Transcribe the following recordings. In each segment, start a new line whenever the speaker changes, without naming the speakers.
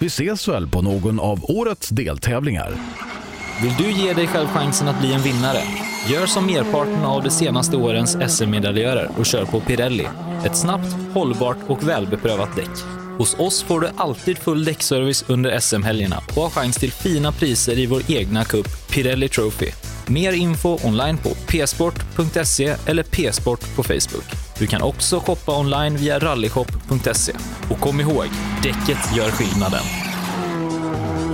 Vi ses väl på någon av årets deltävlingar.
Vill du ge dig själv chansen att bli en vinnare? Gör som merparten av de senaste årens SM-medaljörer och kör på Pirelli. Ett snabbt, hållbart och välbeprövat däck. Hos oss får du alltid full däckservice under SM-helgerna och har chans till fina priser i vår egna cup Pirelli Trophy. Mer info online på psport.se eller psport på Facebook. Du kan också shoppa online via rallyshop.se. Och kom ihåg, däcket gör skillnaden.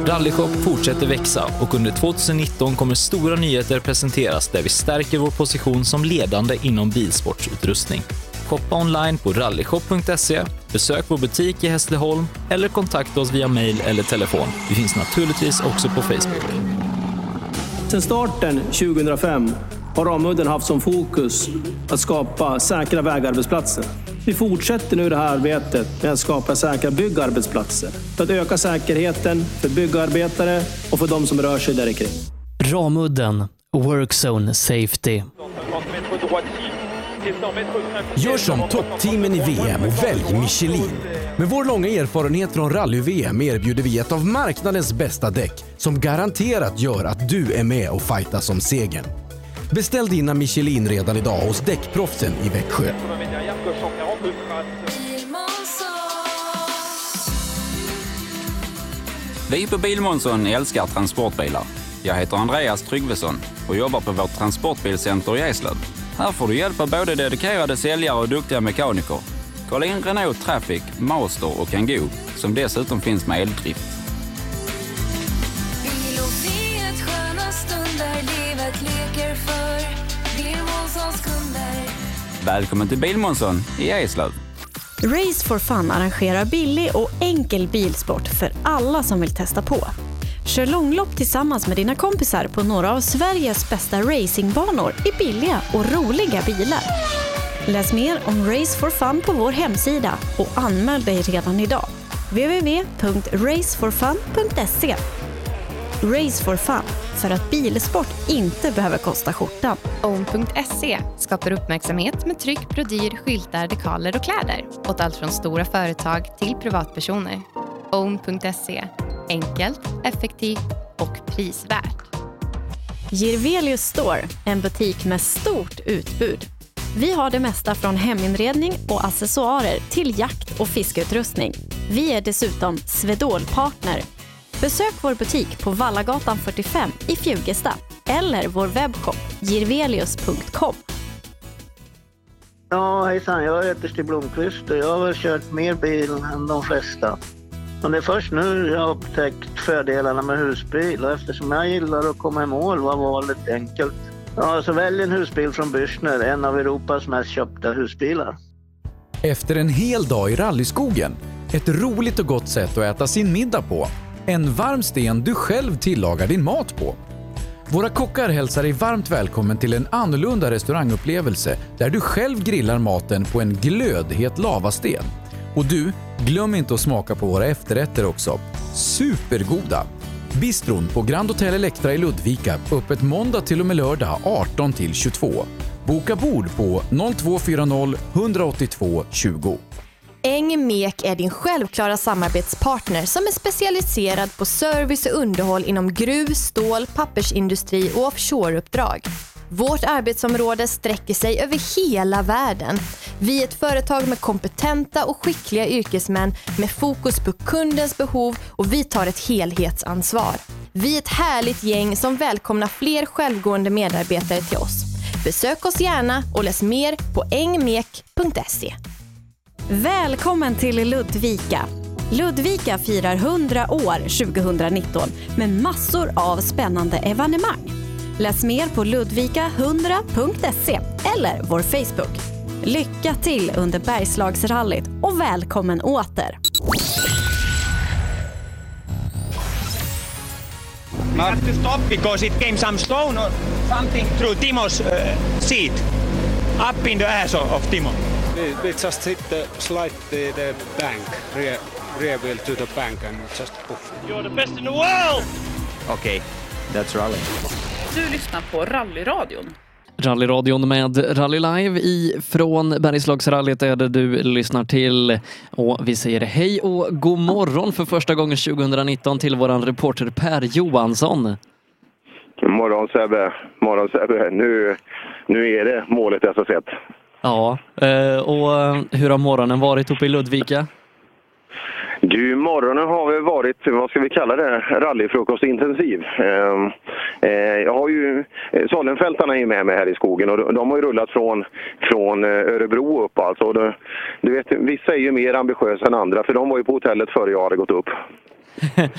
Rallyshop fortsätter växa och under 2019 kommer stora nyheter presenteras där vi stärker vår position som ledande inom bilsportsutrustning. Shoppa online på rallyshop.se, besök vår butik i Hässleholm eller kontakta oss via mail eller telefon. Vi finns naturligtvis också på Facebook.
Sedan starten 2005 har Ramudden haft som fokus att skapa säkra vägarbetsplatser. Vi fortsätter nu det här arbetet med att skapa säkra byggarbetsplatser för att öka säkerheten för byggarbetare och för de som rör sig där kring.
Ramudden Workzone Safety.
Gör som toppteamen i VM och välj Michelin. Med vår långa erfarenhet från rally-VM erbjuder vi ett av marknadens bästa däck som garanterat gör att du är med och fightas om segern. Beställ dina Michelin redan idag hos Däckproffsen i Växjö.
Vi på Bilmånsson älskar transportbilar. Jag heter Andreas Tryggvesson och jobbar på vårt transportbilcenter i Eslöv. Här får du hjälp av både dedikerade säljare och duktiga mekaniker. Kolla in Renault Traffic, Master och Kangoo som dessutom finns med eldrift.
Bilmånssons kunder.
Välkommen till Bilmånsson i Eslöv.
Race for Fun arrangerar billig och enkel bilsport för alla som vill testa på. Kör långlopp tillsammans med dina kompisar på några av Sveriges bästa racingbanor i billiga och roliga bilar. Läs mer om Race for Fun på vår hemsida och anmäl dig redan idag. www.raceforfun.se Race for Fun, för att bilsport inte behöver kosta skjortan.
Own.se skapar uppmärksamhet med tryck, brodyr, skyltar, dekaler och kläder åt allt från stora företag till privatpersoner. Own.se enkelt, effektivt och prisvärt.
Girvelius Store, en butik med stort utbud. Vi har det mesta från heminredning och accessoarer till jakt och fiskeutrustning. Vi är dessutom Swedol-partner. Besök vår butik på Vallagatan 45 i Fjugesta eller vår webbshop girvelius.com.
Ja, hejsan. Jag heter Stig Blomqvist och jag har väl kört mer bil än de flesta. Och det är först nu jag har upptäckt fördelarna med husbil och eftersom jag gillar att komma i mål var valet enkelt. Ja, så välj en husbil från Bürstner, en av Europas mest köpta husbilar.
Efter en hel dag i rallyskogen, ett roligt och gott sätt att äta sin middag på, en varm sten du själv tillagar din mat på. Våra kockar hälsar dig varmt välkommen till en annorlunda restaurangupplevelse där du själv grillar maten på en glödhet lavasten. Och du, glöm inte att smaka på våra efterrätter också. Supergoda! Bistron på Grand Hotel Electra i Ludvika, öppet måndag till och med lördag 18 till 22. Boka bord på 0240 182 20.
Engmek är din självklara samarbetspartner som är specialiserad på service och underhåll inom gruv, stål, pappersindustri och offshoreuppdrag. Vårt arbetsområde sträcker sig över hela världen. Vi är ett företag med kompetenta och skickliga yrkesmän med fokus på kundens behov och vi tar ett helhetsansvar. Vi är ett härligt gäng som välkomnar fler självgående medarbetare till oss. Besök oss gärna och läs mer på engmek.se.
Välkommen till Ludvika. Ludvika firar 100 år 2019 med massor av spännande evenemang. Läs mer på ludvika100.se eller vår Facebook. Lycka till under Bergslagsrallyt och välkommen åter!
We have to stop because it came some stone or something through Timo's uh, seat, up in the ass of, Timo.
We, we just hit the slide the, the bank, rear, rear wheel to the bank and just poof.
You're the best in the world!
Okej, that's rally.
Du lyssnar på Rallyradion.
Rallyradion med Rally Live ifrån Bergslagsrallyt är det du lyssnar till. Och vi säger hej och god morgon för första gången 2019 till våran reporter Per Johansson.
Morgon Sebbe, morgon Sebbe. Nu, nu är det målet SS1.
Ja, eh, och hur har morgonen varit uppe i Ludvika?
Du, morgonen har väl varit, vad ska vi kalla det, rallyfrukostintensiv. Eh, eh, jag har ju, eh, Salenfältarna är ju med mig här i skogen och de, har ju rullat från, från eh, Örebro upp alltså. Det, du vet, vissa är ju mer ambitiösa än andra för de var ju på hotellet före jag hade gått upp.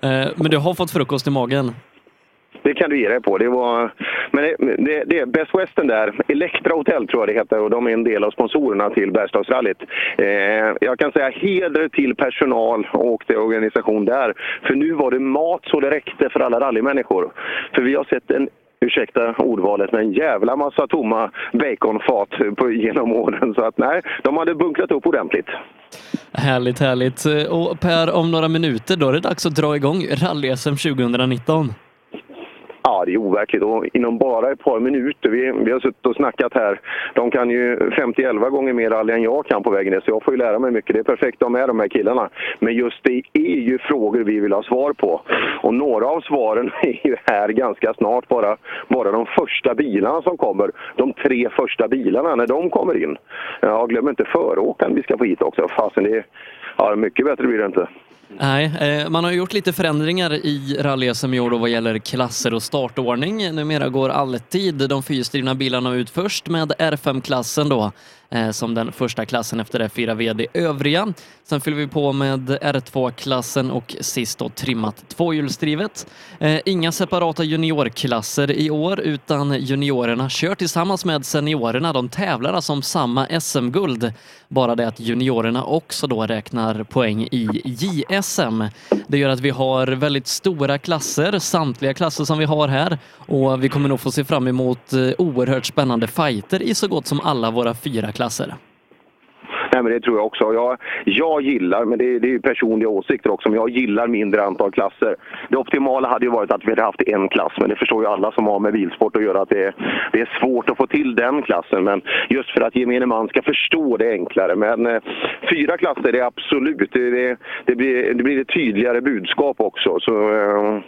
Eh, Men du har fått frukost i magen?
Det kan du ge dig på. Det var, men det, det, det är Best Western där, Elektra Hotel tror jag det heter och de är en del av sponsorerna till Bergslagsrallyt. Eh, jag kan säga heder till personal och till organisation där. För nu var det mat så det räckte för alla rallymänniskor. För vi har sett en ursäkta ordvalet, men en jävla massa tomma baconfat på, genom åren. Så att nej, de hade bunkrat upp ordentligt.
Härligt, härligt. Eh, och Per, om några minuter då är det dags att dra igång rally-SM 2019.
Ja, det är overkligt. Och inom bara ett par minuter, vi, vi har suttit och snackat här, de kan ju 50-11 gånger mer rally än jag kan på vägen ner, så jag får ju lära mig mycket. Det är perfekt att ha med de här killarna. Men just det är ju frågor vi vill ha svar på. Och några av svaren är ju här ganska snart, bara, bara de första bilarna som kommer. De tre första bilarna, när de kommer in. Ja, glöm inte föråkaren vi ska få hit också. Fasen, det är, ja, mycket bättre blir det inte.
Nej, eh, man har gjort lite förändringar i rally-SM i år vad gäller klasser och startordning. Numera går alltid de fyrstrivna bilarna ut först med R5-klassen då Eh, som den första klassen efter F4 VD övriga. Sen fyller vi på med R2-klassen och sist då trimmat tvåhjulsdrivet. Eh, inga separata juniorklasser i år utan juniorerna kör tillsammans med seniorerna. De tävlar alltså om samma SM-guld. Bara det att juniorerna också då räknar poäng i JSM. Det gör att vi har väldigt stora klasser, samtliga klasser som vi har här och vi kommer nog få se fram emot eh, oerhört spännande fighter i så gott som alla våra fyra klasser.
Nej, men det tror jag också. Jag, jag gillar, men det, det är ju personliga åsikter också, men jag gillar mindre antal klasser. Det optimala hade ju varit att vi hade haft en klass, men det förstår ju alla som har med bilsport att göra att det, det är svårt att få till den klassen. Men just för att gemene man ska förstå det enklare. Men eh, fyra klasser det är absolut, det, det, det, blir, det blir ett tydligare budskap också. Så, eh,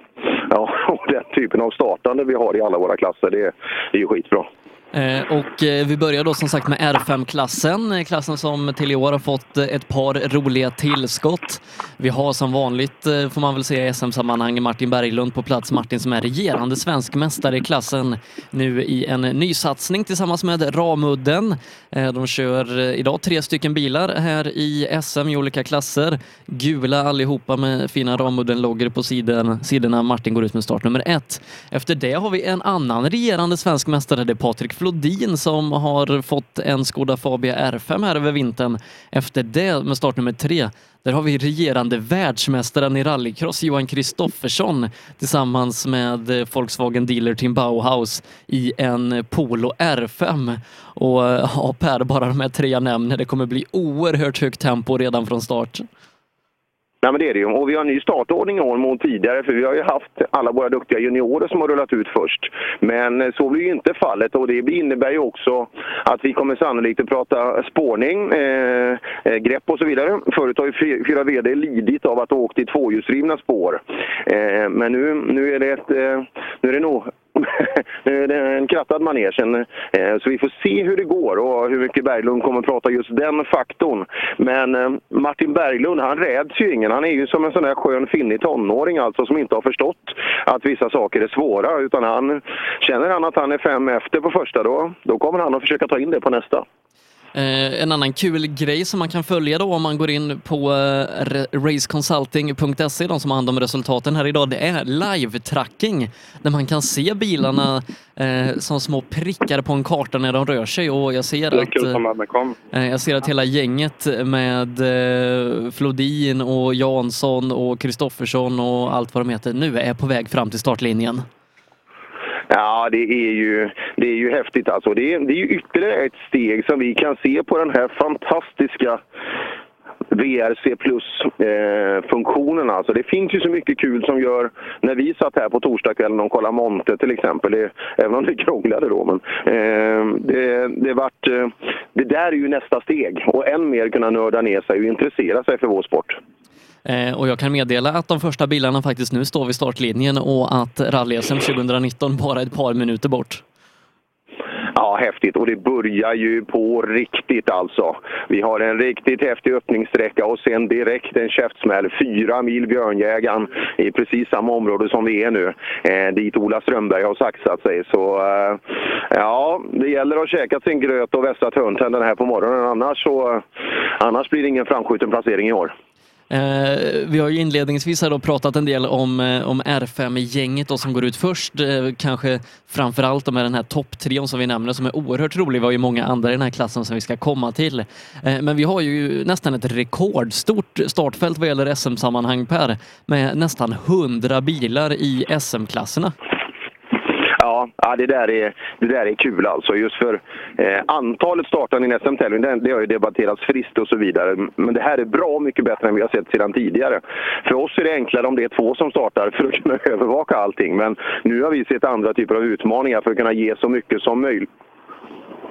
ja, och den typen av startande vi har i alla våra klasser, det, det är ju skitbra.
Eh, och eh, vi börjar då som sagt med R5-klassen, eh, klassen som till i år har fått ett par roliga tillskott. Vi har som vanligt, får man väl säga i SM-sammanhang, Martin Berglund på plats. Martin som är regerande svensk mästare i klassen nu i en ny satsning tillsammans med Ramudden. De kör idag tre stycken bilar här i SM i olika klasser. Gula allihopa med fina Ramudden-loggor på sidan, sidorna. Martin går ut med start nummer ett. Efter det har vi en annan regerande svensk mästare, det är Patrik Flodin som har fått en Skoda Fabia R5 här över vintern. Efter det med start nummer tre, där har vi regerande världsmästaren i rallycross Johan Kristoffersson tillsammans med eh, Volkswagen dealer Tim Bauhaus i en Polo R5. Och eh, ja, Per, bara de här tre jag nämner, det kommer bli oerhört högt tempo redan från start.
Nej, men det är det ju. Och vi har en ny startordning i år mot tidigare, för vi har ju haft alla våra duktiga juniorer som har rullat ut först. Men eh, så blir ju inte fallet och det innebär ju också att vi kommer sannolikt att prata spårning, eh, eh grepp och så vidare. Förut har ju fyra VD lidit av att ha åkt i tvåhjulsdrivna spår. Eh, men nu, nu är det ett, eh, nu är det nog Eh, nu är det en krattad manege. Eh, så vi får se hur det går och hur mycket Berglund kommer att prata just den faktorn. Men eh, Martin Berglund, han räds ju ingen. Han är ju som en sån där skön finnig tonåring alltså som inte har förstått att vissa saker är svåra. Utan han, känner han att han är fem efter på första, då, då kommer han att försöka ta in det på nästa.
Eh, en annan kul grej som man kan följa då om man går in på eh, raceconsulting.se, de som har hand om resultaten här idag, det är live-tracking. Där man kan se bilarna eh, som små prickar på en karta när de rör sig. Och jag ser att eh, Jag ser att hela gänget med Flodin och Jansson och Kristoffersson och allt vad de heter nu är på väg fram till startlinjen.
Ja, det är ju, det är ju häftigt alltså. Det är, det är ju ytterligare ett steg som vi kan se på den här fantastiska VRC Plus-funktionen. Eh, alltså. Det finns ju så mycket kul som gör, när vi satt här på torsdagskvällen och kollade Monte till exempel, det, även om det krånglade då, men eh, det, det, vart, eh, det där är ju nästa steg och än mer kunna nörda ner sig och intressera sig för vår sport.
Eh, och jag kan meddela att de första bilarna faktiskt nu står vid startlinjen och att rally-SM 2019 bara är ett par minuter bort.
Ja, häftigt. Och det börjar ju på riktigt alltså. Vi har en riktigt häftig öppningssträcka och sen direkt en käftsmäll. Fyra mil Björnjägaren i precis samma område som vi är nu. Eh, dit Ola Strömberg har saxat sig. Så eh, ja, det gäller att käka sin gröt och vässa törntänderna här på morgonen. Annars, så, annars blir det ingen framskjuten placering i år.
Eh, vi har ju inledningsvis här då pratat en del om, eh, om R5-gänget som går ut först. Eh, kanske framförallt med den här topptrion som vi nämner som är oerhört rolig. Vi har ju många andra i den här klassen som vi ska komma till. Eh, men vi har ju nästan ett rekordstort startfält vad gäller SM-sammanhang Per med nästan 100 bilar i SM-klasserna.
Ja, ja det, där är, det där är kul alltså. Just för eh, antalet startande i en SM-tävling, det, det har ju debatterats friskt och så vidare. Men det här är bra mycket bättre än vi har sett sedan tidigare. För oss är det enklare om det är två som startar för att kunna övervaka allting. Men nu har vi sett andra typer av utmaningar för att kunna ge så mycket som möjligt.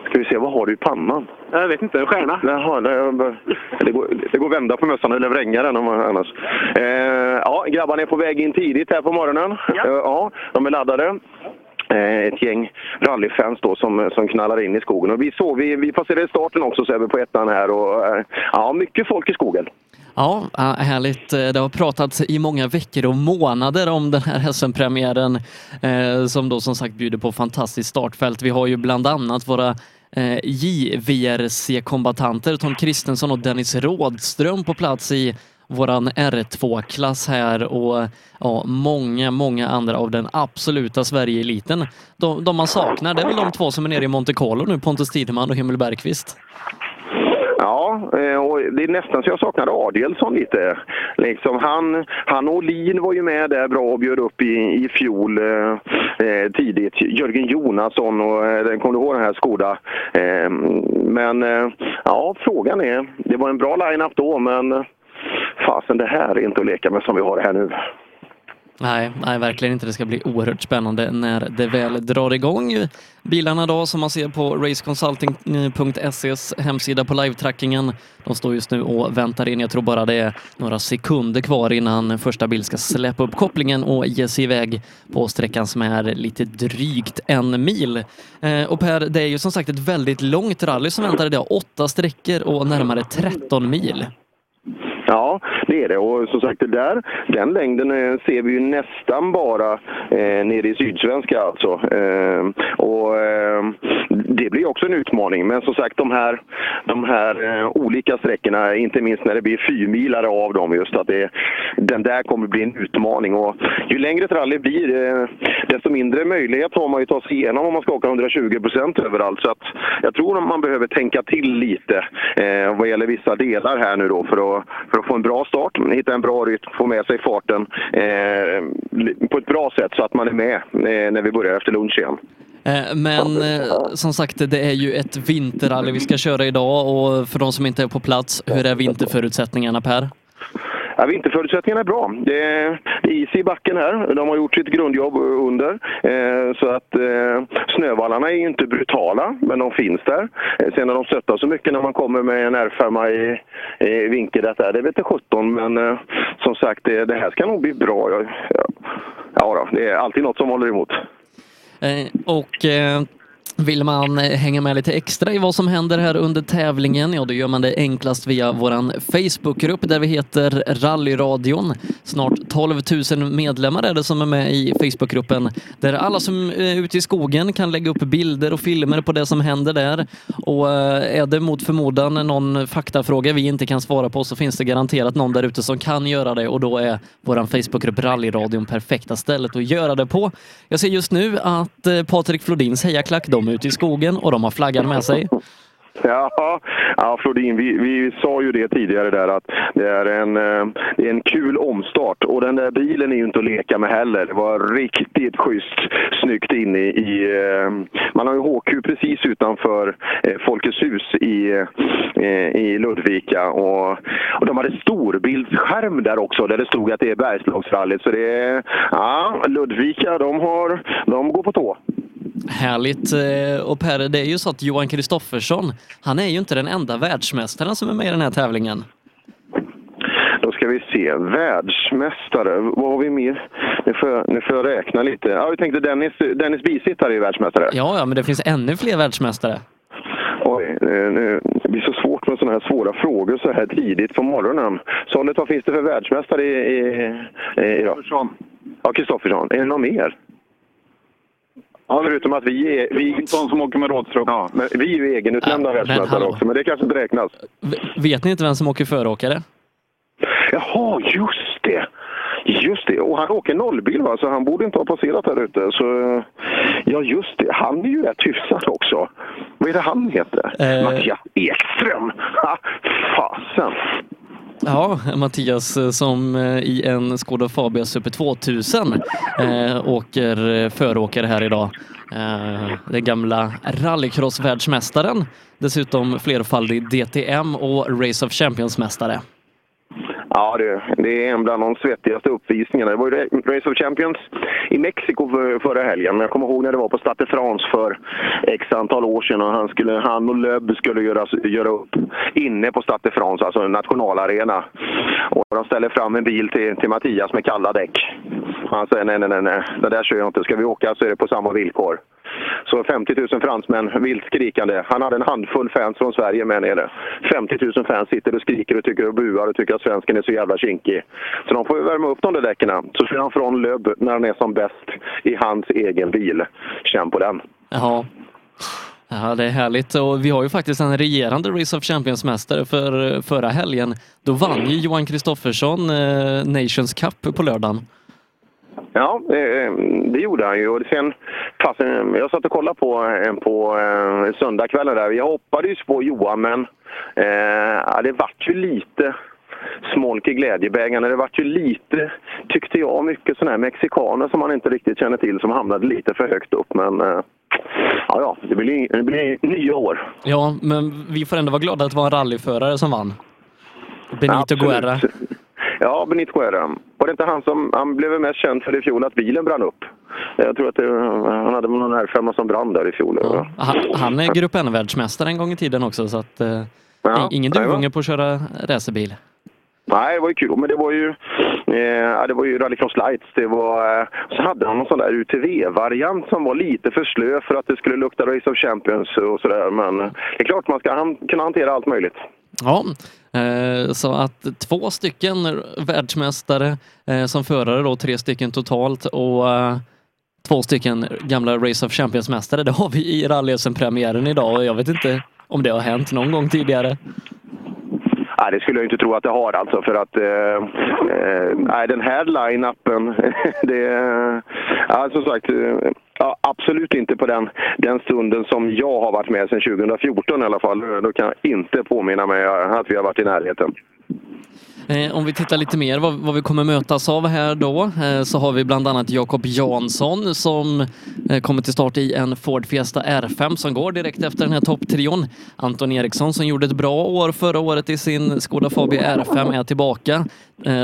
Ska vi se, vad har du i pannan?
Jag vet inte, en stjärna.
Jaha, det, det, går, det går vända på mössan eller vränga den om man- annars. Eh, ja, grabbarna är på väg in tidigt här på morgonen. Ja, ja de är laddade. Eh, ett gäng rallyfans då som, som knallar in i skogen. Och vi, såg, vi, vi passerade starten också så är vi på ettan här och eh, ja, mycket folk i skogen.
Ja, härligt. Eh, det har pratats i många veckor och månader om den här SM-premiären eh, som då som sagt bjuder på fantastiskt startfält. Vi har ju bland annat våra eh, JVRC-kombatanter Tom Kristensson och Dennis Rådström på plats i våran R2-klass här och ja, många, många andra av den absoluta Sverige-eliten. De, de man saknar, det är väl de två som är nere i Monte Carlo nu, Pontus Tideman och Himmel Bergqvist.
Ja, eh, och det är nästan så jag saknar Adielsson lite. Liksom han, han och Olin var ju med där bra och bjöd upp i, i fjol eh, eh tidigt. Jörgen Jonasson och eh, kommer du ihåg den här Skoda? Eh, men eh, ja, frågan är, det var en bra line-up då men fasen det här är inte att leka med som vi har det här nu.
Nej, nej, verkligen inte. Det ska bli oerhört spännande när det väl drar igång. Bilarna då som man ser på raceconsulting.ses hemsida på live-trackingen. De står just nu och väntar in. Jag tror bara det är några sekunder kvar innan första bil ska släppa upp kopplingen och ge sig iväg på sträckan som är lite drygt en mil. Eh, och Per, det är ju som sagt ett väldigt långt rally som väntar idag. Åtta sträckor och närmare 13 mil.
Ja, det är det. Och som sagt, det där, den längden eh, ser vi ju nästan bara eh, nere i Sydsvenska alltså. Eh, och eh, det blir också en utmaning. Men som sagt, de här, de här eh, olika sträckorna, inte minst när det blir fyrmilare av dem, just att det, den där kommer bli en utmaning. Och ju längre ett rally blir, eh, desto mindre möjlighet har man ju att ta sig igenom om man ska åka 120 procent överallt. Så att jag tror att man behöver tänka till lite eh, vad gäller vissa delar här nu då för att, för att få en bra start, hitta en bra rytm, få med sig farten eh, på ett bra sätt så att man är med eh, när vi börjar efter lunch igen.
Eh, Men som sagt, det är ju ett vinterrally vi ska köra idag och för de som inte är på plats, hur är vinterförutsättningarna Per?
Ja, vinterförutsättningarna är bra. Det är, det är is i backen här. De har gjort sitt grundjobb under. Eh, så att eh, snövallarna är ju inte brutala, men de finns där. Eh, sen när de stöttar så mycket när man kommer med en R5 i, i vinkel, det vete jag 17. Men eh, som sagt, det, det här ska nog bli bra. Ja, ja, ja då, det är alltid något som håller emot.
Eh, Och eh, vill man eh, hänga med lite extra i vad som händer här under tävlingen, ja då gör man det enklast via våran Facebookgrupp där vi heter Rallyradion. Snart 12 000 medlemmar är det som är med i Facebookgruppen där alla som är ute i skogen kan lägga upp bilder och filmer på det som händer där. Och eh, är det mot förmodan någon faktafråga vi inte kan svara på så finns det garanterat någon där ute som kan göra det och då är våran Facebookgrupp Rallyradion perfekta stället att göra det på. Jag ser just nu att Patrik Flodins hejaklack, de ut ute i skogen och de har flaggan med sig.
Ja, ja Flodin, vi, vi sa ju det tidigare där att det är, en, eh, det är en kul omstart och den där bilen är ju inte att leka med heller. Det var riktigt schysst snyggt inne i... Eh, man har ju HQ precis utanför eh, Folkets hus i, i Ludvika och, och de hade storbildsskärm där också där det stod att det är Bergslagsrallyt. Så det är... Ja, Ludvika, de, har, de går på tå.
Härligt. Eh, Och Per, det är ju så att Johan Kristoffersson, han är ju inte den enda världsmästaren som är med i den här tävlingen.
Då ska vi se. Världsmästare. Vad har vi mer? Nu får jag, nu får jag räkna lite. Ja, vi tänkte Dennis, Dennis Bisitt är ju världsmästare.
Ja, ja, men det finns ännu fler världsmästare.
Oj, nu- det blir så svårt med sådana här svåra frågor så här tidigt på morgonen. Sollet, vad finns det för världsmästare i, i, i idag? Ja, Kristoffersson. Är det någon mer? Ja, förutom att vi är... Vi, som åker med rådstrupp. Ja, men vi är ju egenutnämnda
Ja,
världsmästare också, men det kanske inte räknas.
Vet ni inte vem som åker föråkare?
Jaha, just det! Just det, och han åker nollbil va, så han borde inte ha passerat här ute. Så, ja, just det. Han är ju rätt hyfsad också. Vad är det han heter?
Eh.
Mattias Ekström! Ha, fasen!
Ja, Mattias eh, som eh, i en Skoda Fabia Super 2000 eh, åker eh, föråkare här idag. Eh, den gamla rallycross-världsmästaren, dessutom flerfaldig DTM och Race of Champions-mästare.
Ja, det, det är en bland de svettigaste uppvisningarna. Det var ju Race of Champions i Mexiko för, förra helgen. Men jag kommer ihåg när det var på Stade de France för x antal år sedan. Och han, skulle, han och Löb skulle göra, göra upp inne på Stade de France, alltså en nationalarena. Och de ställer fram en bil till, till Mattias med kalla däck. Han säger nej, nej, nej, nej, det där kör jag inte. Ska vi åka så är det på samma villkor. Så 50 000 fransmän, vilt skrikande. Han hade en handfull fans från Sverige med nere. 50 000 fans sitter och skriker och tycker och buar och tycker att svensken är så jävla kinkig. Så de får ju värma upp de där däcken. Så kör han från Löb när han är som bäst i hans egen bil. Känn på den.
Jaha. Ja, det är härligt. Och vi har ju faktiskt en regerande Race of Champions-mästare för förra helgen. Då vann ju Johan Kristoffersson eh, Nations Cup på lördagen.
Ja, eh, det gjorde han ju. Och sen, fast, eh, jag satt och kollade på, eh, på eh, söndagskvällen där. Jag hoppades ju på Johan, men eh, det vart ju lite smolk i glädjebägaren. Det vart ju lite, tyckte jag, mycket sådana här mexikaner som man inte riktigt känner till som hamnade lite för högt upp. Men eh, ja, ja, det blir, det blir nya år.
Ja, men vi får ändå vara glada att det var en rallyförare som vann. Benito
Absolut.
Guerra.
Ja, Benito Guerra. Var det inte han som han blev mest känd för i fjol att bilen brann upp? Jag tror att det, han hade någon R5 som brann där i fjol.
Han, han är Grupp N-världsmästare en gång i tiden också, så att eh,
Ja,
ingen duvunge på att köra racerbil.
Nej, det var ju kul. Men det var ju, eh, ja, det var ju Rallycross Lights. Det var, eh, så hade han någon sån där UTV-variant som var lite för slö för att det skulle lukta Race of Champions och sådär. Men det är klart man ska han, kunna hantera allt möjligt.
Ja, eh, så att två stycken världsmästare eh, som förare då, tre stycken totalt och eh, två stycken gamla Race of Champions-mästare. Det har vi i rally premiären idag och jag vet inte om det har hänt någon gång tidigare.
Nej, det skulle jag inte tro att det har alltså för att eh, eh, nej, den här line-upen, det eh, ja, som sagt, eh, ja, absolut inte på den, den stunden som jag har varit med sedan 2014 i alla fall. Då kan jag inte påminna mig att vi har varit i närheten.
Eh, om vi tittar lite mer vad, vad vi kommer mötas av här då eh, så har vi bland annat Jakob Jansson som eh, kommer till start i en Ford Fiesta R5 som går direkt efter den här topptrion. Anton Eriksson som gjorde ett bra år förra året i sin Skoda Fabia R5 är tillbaka.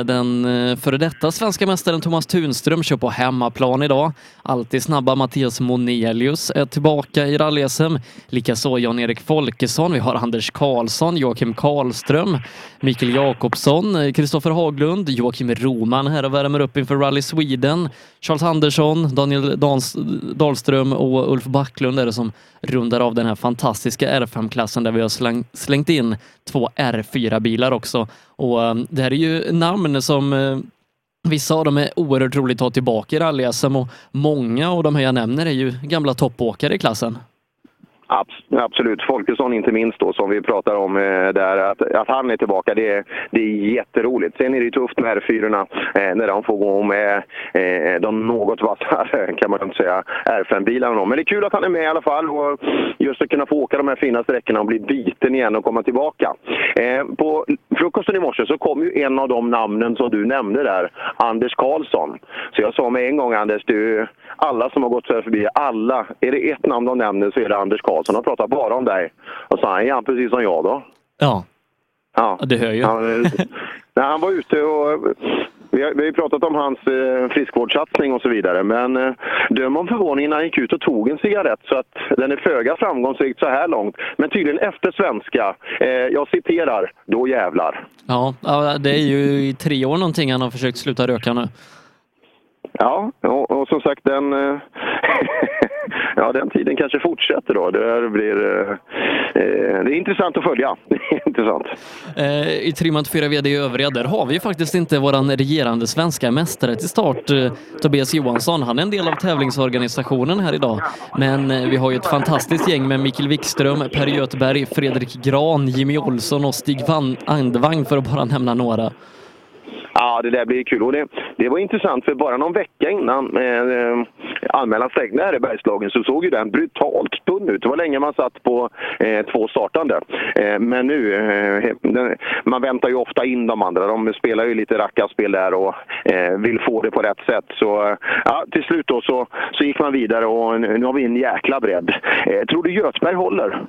Den före detta svenska mästaren Thomas Tunström kör på hemmaplan idag. Alltid snabba Mattias Monelius är tillbaka i rally-SM. Likaså Jan-Erik Folkesson. Vi har Anders Karlsson, Joakim Karlström, Mikael Jakobsson, Kristoffer Haglund, Joakim Roman här och värmer upp inför Rally Sweden. Charles Andersson, Daniel Dans Dahlström och Ulf Backlund är det som rundar av den här fantastiska R5-klassen där vi har släng, slängt in två R4-bilar också. Och eh, det här är ju namn som eh, Vissa av dem är oerhört roligt att ha tillbaka i rally-SM och många av de här jag nämner är ju gamla toppåkare i klassen.
Absolut. Folkesson inte minst då, som vi pratar om eh, där. Att, att han är tillbaka, det är, det är jätteroligt. Sen är det ju tufft med R4 eh, när de får gå med eh, de något vassare, kan man inte säga, R5-bilarna. Men det är kul att han är med i alla fall och just att kunna få åka de här fina sträckorna och bli biten igen och komma tillbaka. Eh, på frukosten i morse så kom ju en av de namnen som du nämnde där, Anders Karlsson. Så jag sa med en gång Anders, du, alla som har gått så här förbi, alla, är det ett namn de nämner så är det Anders Karlsson. De pratar bara om dig. Och så är han precis som jag då.
Ja,
Ja,
det hör ju.
Han, när han var ute och... Vi har, vi har pratat om hans eh, friskvårdssatsning och så vidare, men eh, döm om förvåningen när han gick ut och tog en cigarett så att den är föga framgångsrik så här långt. Men tydligen efter svenska, eh, jag citerar, då jävlar.
Ja, ja, det är ju i tre år någonting han har försökt sluta röka nu.
Ja, och, och som sagt den... Eh, ja, den tiden kanske fortsätter då. Det, här blir, eh, eh det är intressant att följa. Intressant.
Eh, I Trimmat 4 VD i övriga, där har vi ju faktiskt inte våran regerande svenska mästare till start, eh, Tobias Johansson. Han är en del av tävlingsorganisationen här idag. Men eh, vi har ju ett fantastiskt gäng med Mikael Wikström, Per Göthberg, Fredrik Gran, Jimmy Olsson och Stig Van Andvang för att bara nämna några.
Ja, det där blir kul. Och det, det var intressant, för bara någon vecka innan eh, eh, anmälan stängde här i Bergslagen så såg ju den brutalt tunn ut. Det var länge man satt på eh, två startande. Eh, men nu, eh, den, man väntar ju ofta in de andra. De spelar ju lite rackarspel där och eh, vill få det på rätt sätt. Så eh, ja, till slut då så, så gick man vidare och nu nu har vi en jäkla bredd. Eh, tror du Göthberg håller?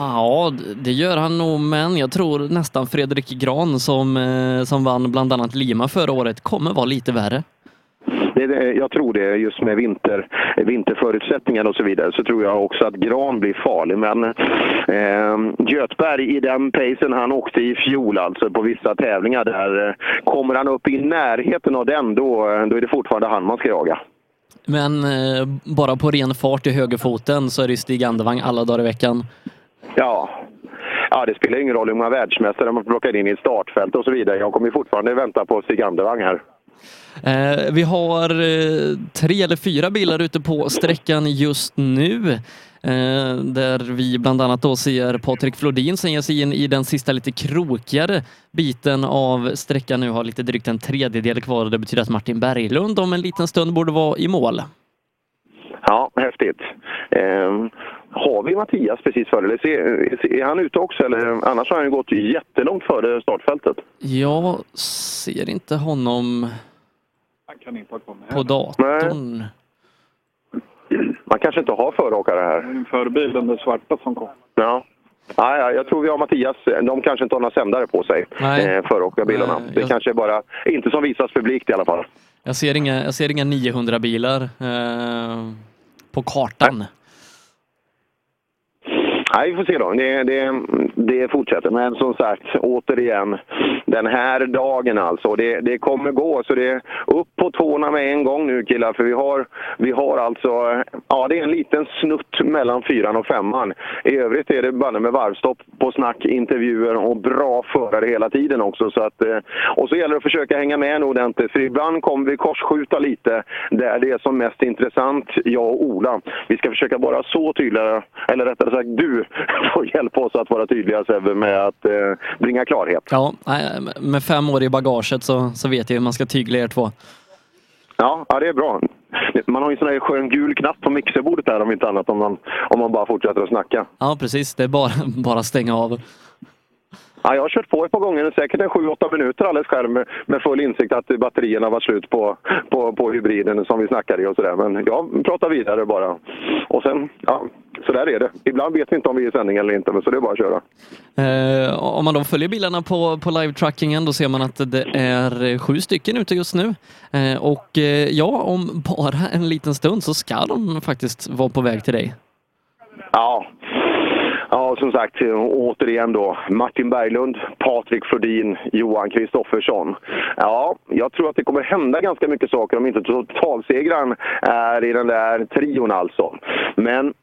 Ja, det gör han nog, men jag tror nästan Fredrik Gran som, eh, som vann bland annat Lima förra året kommer vara lite värre.
Det, jag tror det, just med vinter, vinterförutsättningar och så vidare, så tror jag också att Gran blir farlig. Men eh, Göthberg i den pacen han åkte i fjol, alltså på vissa tävlingar där, eh, kommer han upp i närheten av den, då, då är det fortfarande han man ska jaga.
Men eh, bara på ren fart i högerfoten så är det Stig Andevang alla dagar i veckan.
Ja. Ja, det spelar ingen roll hur många världsmästare man plockar in i ett startfält och så vidare. Jag kommer fortfarande vänta på Stig Andervang här.
Eh, vi har eh, tre eller fyra bilar ute på sträckan just nu. Eh, där vi bland annat då ser Patrik Flodin som ger sig in i den sista lite krokigare biten av sträckan nu har lite drygt en tredjedel kvar och det betyder att Martin Berglund om en liten stund borde vara i mål.
Ja, häftigt. Har vi Mattias precis före? Eller ser- är han ute också? Eller, annars har han ju gått jättelångt före startfältet.
Jag ser inte honom
Han kan inte
på datorn.
Man kanske inte har föråkare här.
En förbil, den där svarta som kom.
Ja. Ja, jag tror vi har Mattias. De kanske inte har några sändare på sig,
Nej.
eh, föråkarbilarna.
Nej,
Det
jag-
kanske är bara inte som visas publikt i alla fall.
Jag ser inga, jag ser inga 900 bilar eh, på kartan.
Nej, vi får se då. Det, det, det fortsätter. Men som sagt, återigen, den här dagen alltså. Det, det kommer gå. Så det är upp på tårna med en gång nu killar. För vi har, vi har alltså, ja det är en liten snutt mellan fyran och femman. I övrigt är det bara med varvstopp på snack, intervjuer och bra förare hela tiden också. Så att, eh, och så gäller det att försöka hänga med ordentligt. För ibland kommer vi korsskjuta lite där det är som mest intressant, jag och Ola. Vi ska försöka vara så tydliga, eller rättare sagt du får hjälpa oss att vara tydliga Sebbe med att eh, bringa klarhet.
Ja, med fem år i bagaget så, så vet jag hur man ska tygla er två.
Ja, ja, det är bra. Man har ju en sån där skön gul knapp på mixerbordet där om inte annat om man, om man bara fortsätter att snacka.
Ja, precis. Det är bara, bara stänga av.
Ja, jag har kört på ett par gånger, säkert en 7-8 minuter alldeles själv med, full insikt att batterierna var slut på, på, på hybriden som vi snackade i och sådär. Men jag pratar vidare bara. Och sen, ja, så där är det. Ibland vet vi inte om vi är i sändning eller inte, men så det är bara att köra.
Eh, om man då följer bilarna på, på live-trackingen då ser man att det är sju stycken ute just nu. Eh, och eh, ja, om bara en liten stund så ska de faktiskt vara på väg till dig.
Ja. Ja, som sagt, återigen då. Martin Berglund, Patrik Flodin, Johan Kristoffersson. Ja, jag tror att det kommer hända ganska mycket saker om inte totalsegraren är i den där trion alltså. Men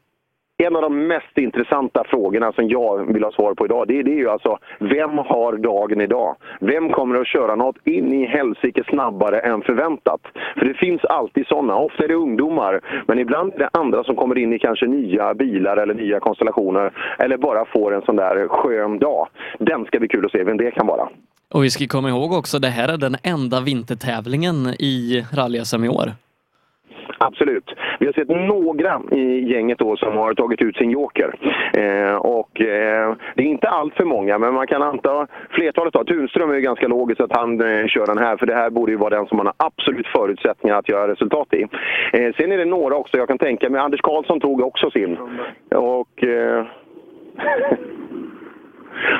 en av de mest intressanta frågorna som jag vill ha svar på idag, det, det är ju alltså vem har dagen idag? Vem kommer att köra något in i helsike snabbare än förväntat? För det finns alltid sådana. Ofta är det ungdomar, men ibland är det andra som kommer in i kanske nya bilar eller nya konstellationer eller bara får en sån där skön dag. Den ska bli kul att se vem det kan vara.
Och vi ska komma ihåg också, det här är den enda vintertävlingen i rally-SM i år.
Absolut. Vi har sett några i gänget då som har tagit ut sin joker. Eh, och eh, det är inte allt för många, men man kan anta flertalet. Då. Tunström är ju ganska logiskt att han eh, kör den här, för det här borde ju vara den som man har absolut förutsättningar att göra resultat i. Eh, sen är det några också, jag kan tänka mig, Anders Karlsson tog också sin. Och... Eh,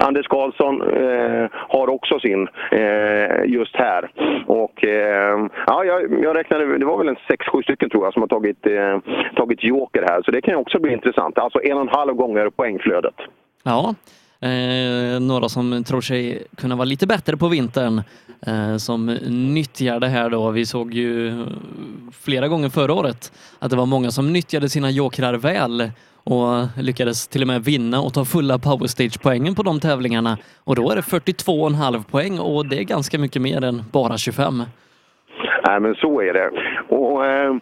Anders Karlsson eh, har också sin eh, just här. Och, eh, ja, jag, jag räknade, det var väl en 6-7 stycken tror jag som har tagit, eh, tagit joker här. Så det kan också bli intressant. Alltså en och en halv gånger poängflödet.
Ja, eh, några som tror sig kunna vara lite bättre på vintern eh, som nyttjar det här då. Vi såg ju flera gånger förra året att det var många som nyttjade sina jokrar väl och lyckades till och med vinna och ta fulla powerstage-poängen på de tävlingarna. Och då är det 42,5 poäng och det är ganska mycket mer än bara 25.
Nej, men så är det. Och, eh,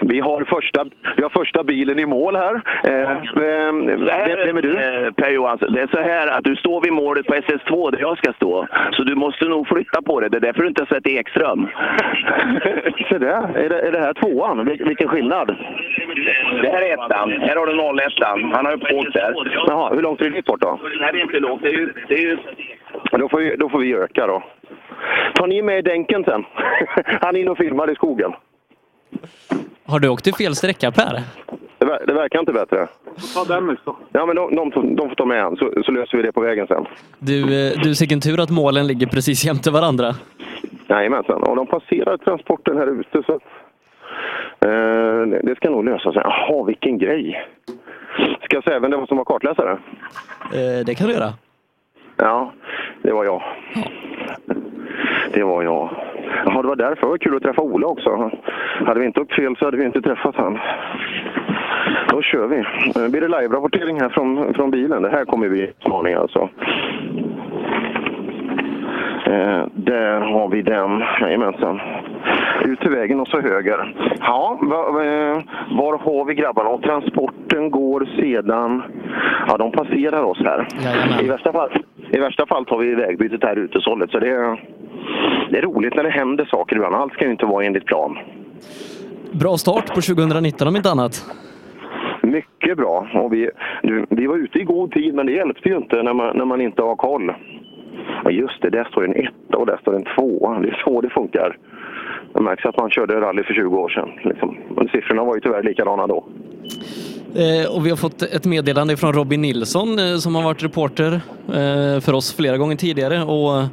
vi, har första, vi har första bilen i mål här. Eh, vem, vem är du?
Eh, Per Johansson, det är så här att du står vid målet på SS2 där jag ska stå. Så du måste nog flytta på dig. Det är därför du inte har sett Ekström.
Se där, är det, är det här tvåan? Vil, vilken skillnad?
Det här är ettan. Här har du 01 Han har ju åkt där.
Jaha, hur långt är det dit bort då?
Nej, det är inte långt. Det är ju... Det är ju...
Då får, vi, då får vi öka då. Tar ni med Denken sen? Han är inne och filmar i skogen.
Har du åkt till fel sträcka Per?
Det, ver- det verkar inte bättre.
Ta Dennis då.
Ja, men de, de, får- de får ta med han, så, så löser vi det på vägen sen.
Du, eh, du vilken tur att målen ligger precis jämte varandra.
Jajamensan, och de passerar transporten här ute så att, eh, det- det ska nog lösa sig. Jaha, vilken grej! Ska jag säga vem det var som var kartläsare?
Eh, det kan du göra.
Ja, det var jag. Det var jag. Jaha, det var därför. Det var kul att träffa Ola också. Hade vi inte åkt fel så hade vi inte träffat han. Då kör vi. Eh, Blir det live-rapportering här från, från bilen? Det här kommer bli utmaning alltså. Eh, där har vi den. Jajamensan. Ut till vägen och så höger. Ja, va, eh, var har vi grabbarna? Och transporten går sedan... Ja, de passerar oss här. I värsta, fall, I värsta fall tar vi vägbytet här ute. Så det är, det är roligt när det händer saker ibland. Allt ska ju inte vara enligt plan.
Bra start på 2019 om inte annat.
Mycket bra. Och vi, vi var ute i god tid, men det hjälpte ju inte när man, när man inte har koll. Ja, just det, där står en etta och där står en tvåa. Det är så det funkar. Det märks att man körde rally för 20 år sedan. Liksom. Men siffrorna var ju tyvärr likadana då.
Eh, och vi har fått ett meddelande från Robin Nilsson eh, som har varit reporter eh, för oss flera gånger tidigare och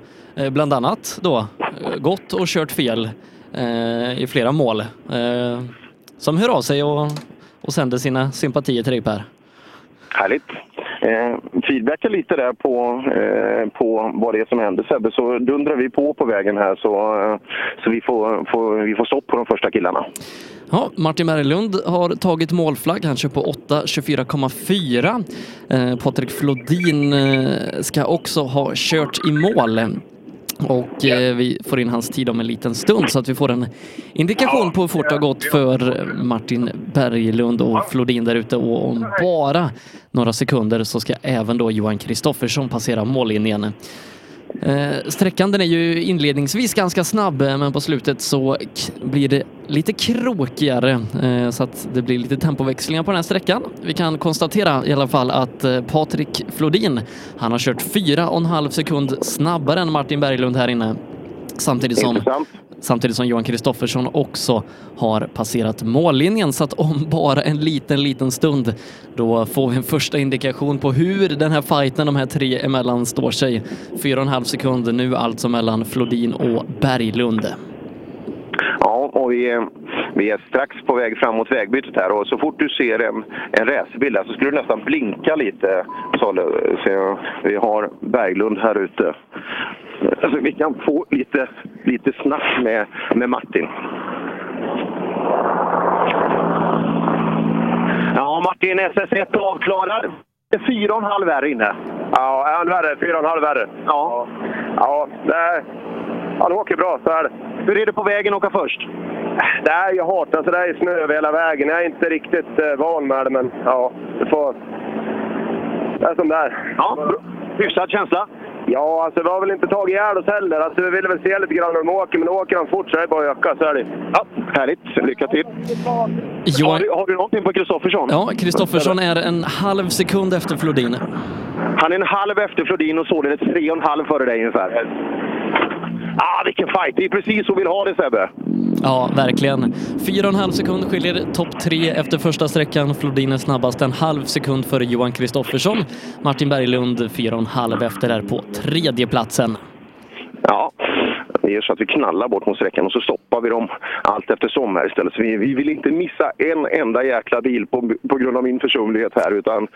bland annat då gått och kört fel i flera mål. Som hör av sig och, och sänder sina sympatier till dig Per.
Härligt. Eh, feedbacka lite där på, eh, på vad det är som händer Sebbe, så dundrar vi på på vägen här så, eh, så vi, får, får, vi får stopp på de första killarna.
Ja, Martin Berglund har tagit målflagg. Han kör på 8.24,4. Eh, Patrik Flodin eh, ska också ha kört i mål. Och eh, vi får in hans tid om en liten stund så att vi får en indikation på hur fort det har gått för Martin Berglund och Flodin där ute. Och om bara några sekunder så ska även då Johan Kristoffersson passera mållinjen. Eh, sträckan den är ju inledningsvis ganska snabb eh, men på slutet så blir det lite krokigare eh, så att det blir lite tempoväxlingar på den här sträckan. Vi kan konstatera i alla fall att Patrik Flodin, han har kört fyra och en halv sekund snabbare än Martin Berglund här inne. Samtidigt som, samtidigt som Johan Kristoffersson också har passerat mållinjen så att om bara en liten, liten stund då får vi en första indikation på hur den här fighten de här tre emellan står sig. Fyra och en halv sekund nu alltså mellan Flodin och Berglund.
Ja, och vi är, vi är strax på väg fram mot vägbytet här och så fort du ser en, en racerbil så skulle du nästan blinka lite. Så, så vi har Berglund här ute. Alltså, vi kan få lite, lite snack med, med Martin. Ja, Martin SS1 avklarad. Det är fyra och en halv här inne. Ja, han värre? Fyra och en halv värre? Ja. Ja, det är... Han åker bra, så är det. Hur är det på vägen att åka först? Nej, jag hatar sådär i snö över hela vägen. Jag är inte riktigt eh, van med det, men ja, det får... Det är som det är. Ja, hyfsad känsla? Ja, alltså vi har väl inte tagit ihjäl oss heller. Alltså, vi ville väl se lite grann hur de åker, men åker de fort så är det bara att öka. Så är det. Ja, härligt. Lycka till!
Johan...
Har, du, har du någonting på Kristoffersson?
Ja, Kristoffersson är en halv sekund efter Flodin.
Han är en halv efter Flodin och således tre och en halv före dig ungefär. Ah, vilken fight! Det är precis så vi vill ha det Sebbe.
Ja, verkligen. Fyra och en halv sekund skiljer topp tre efter första sträckan. Flodin är snabbast en halv sekund före Johan Kristoffersson. Martin Berglund fyra och en halv efter där på tredje platsen.
Ja, grejer så att vi knallar bort mot sträckan och så stoppar vi dem allt eftersom här istället. Så vi, vi vill inte missa en enda jäkla bil på, på grund av min försumlighet här utan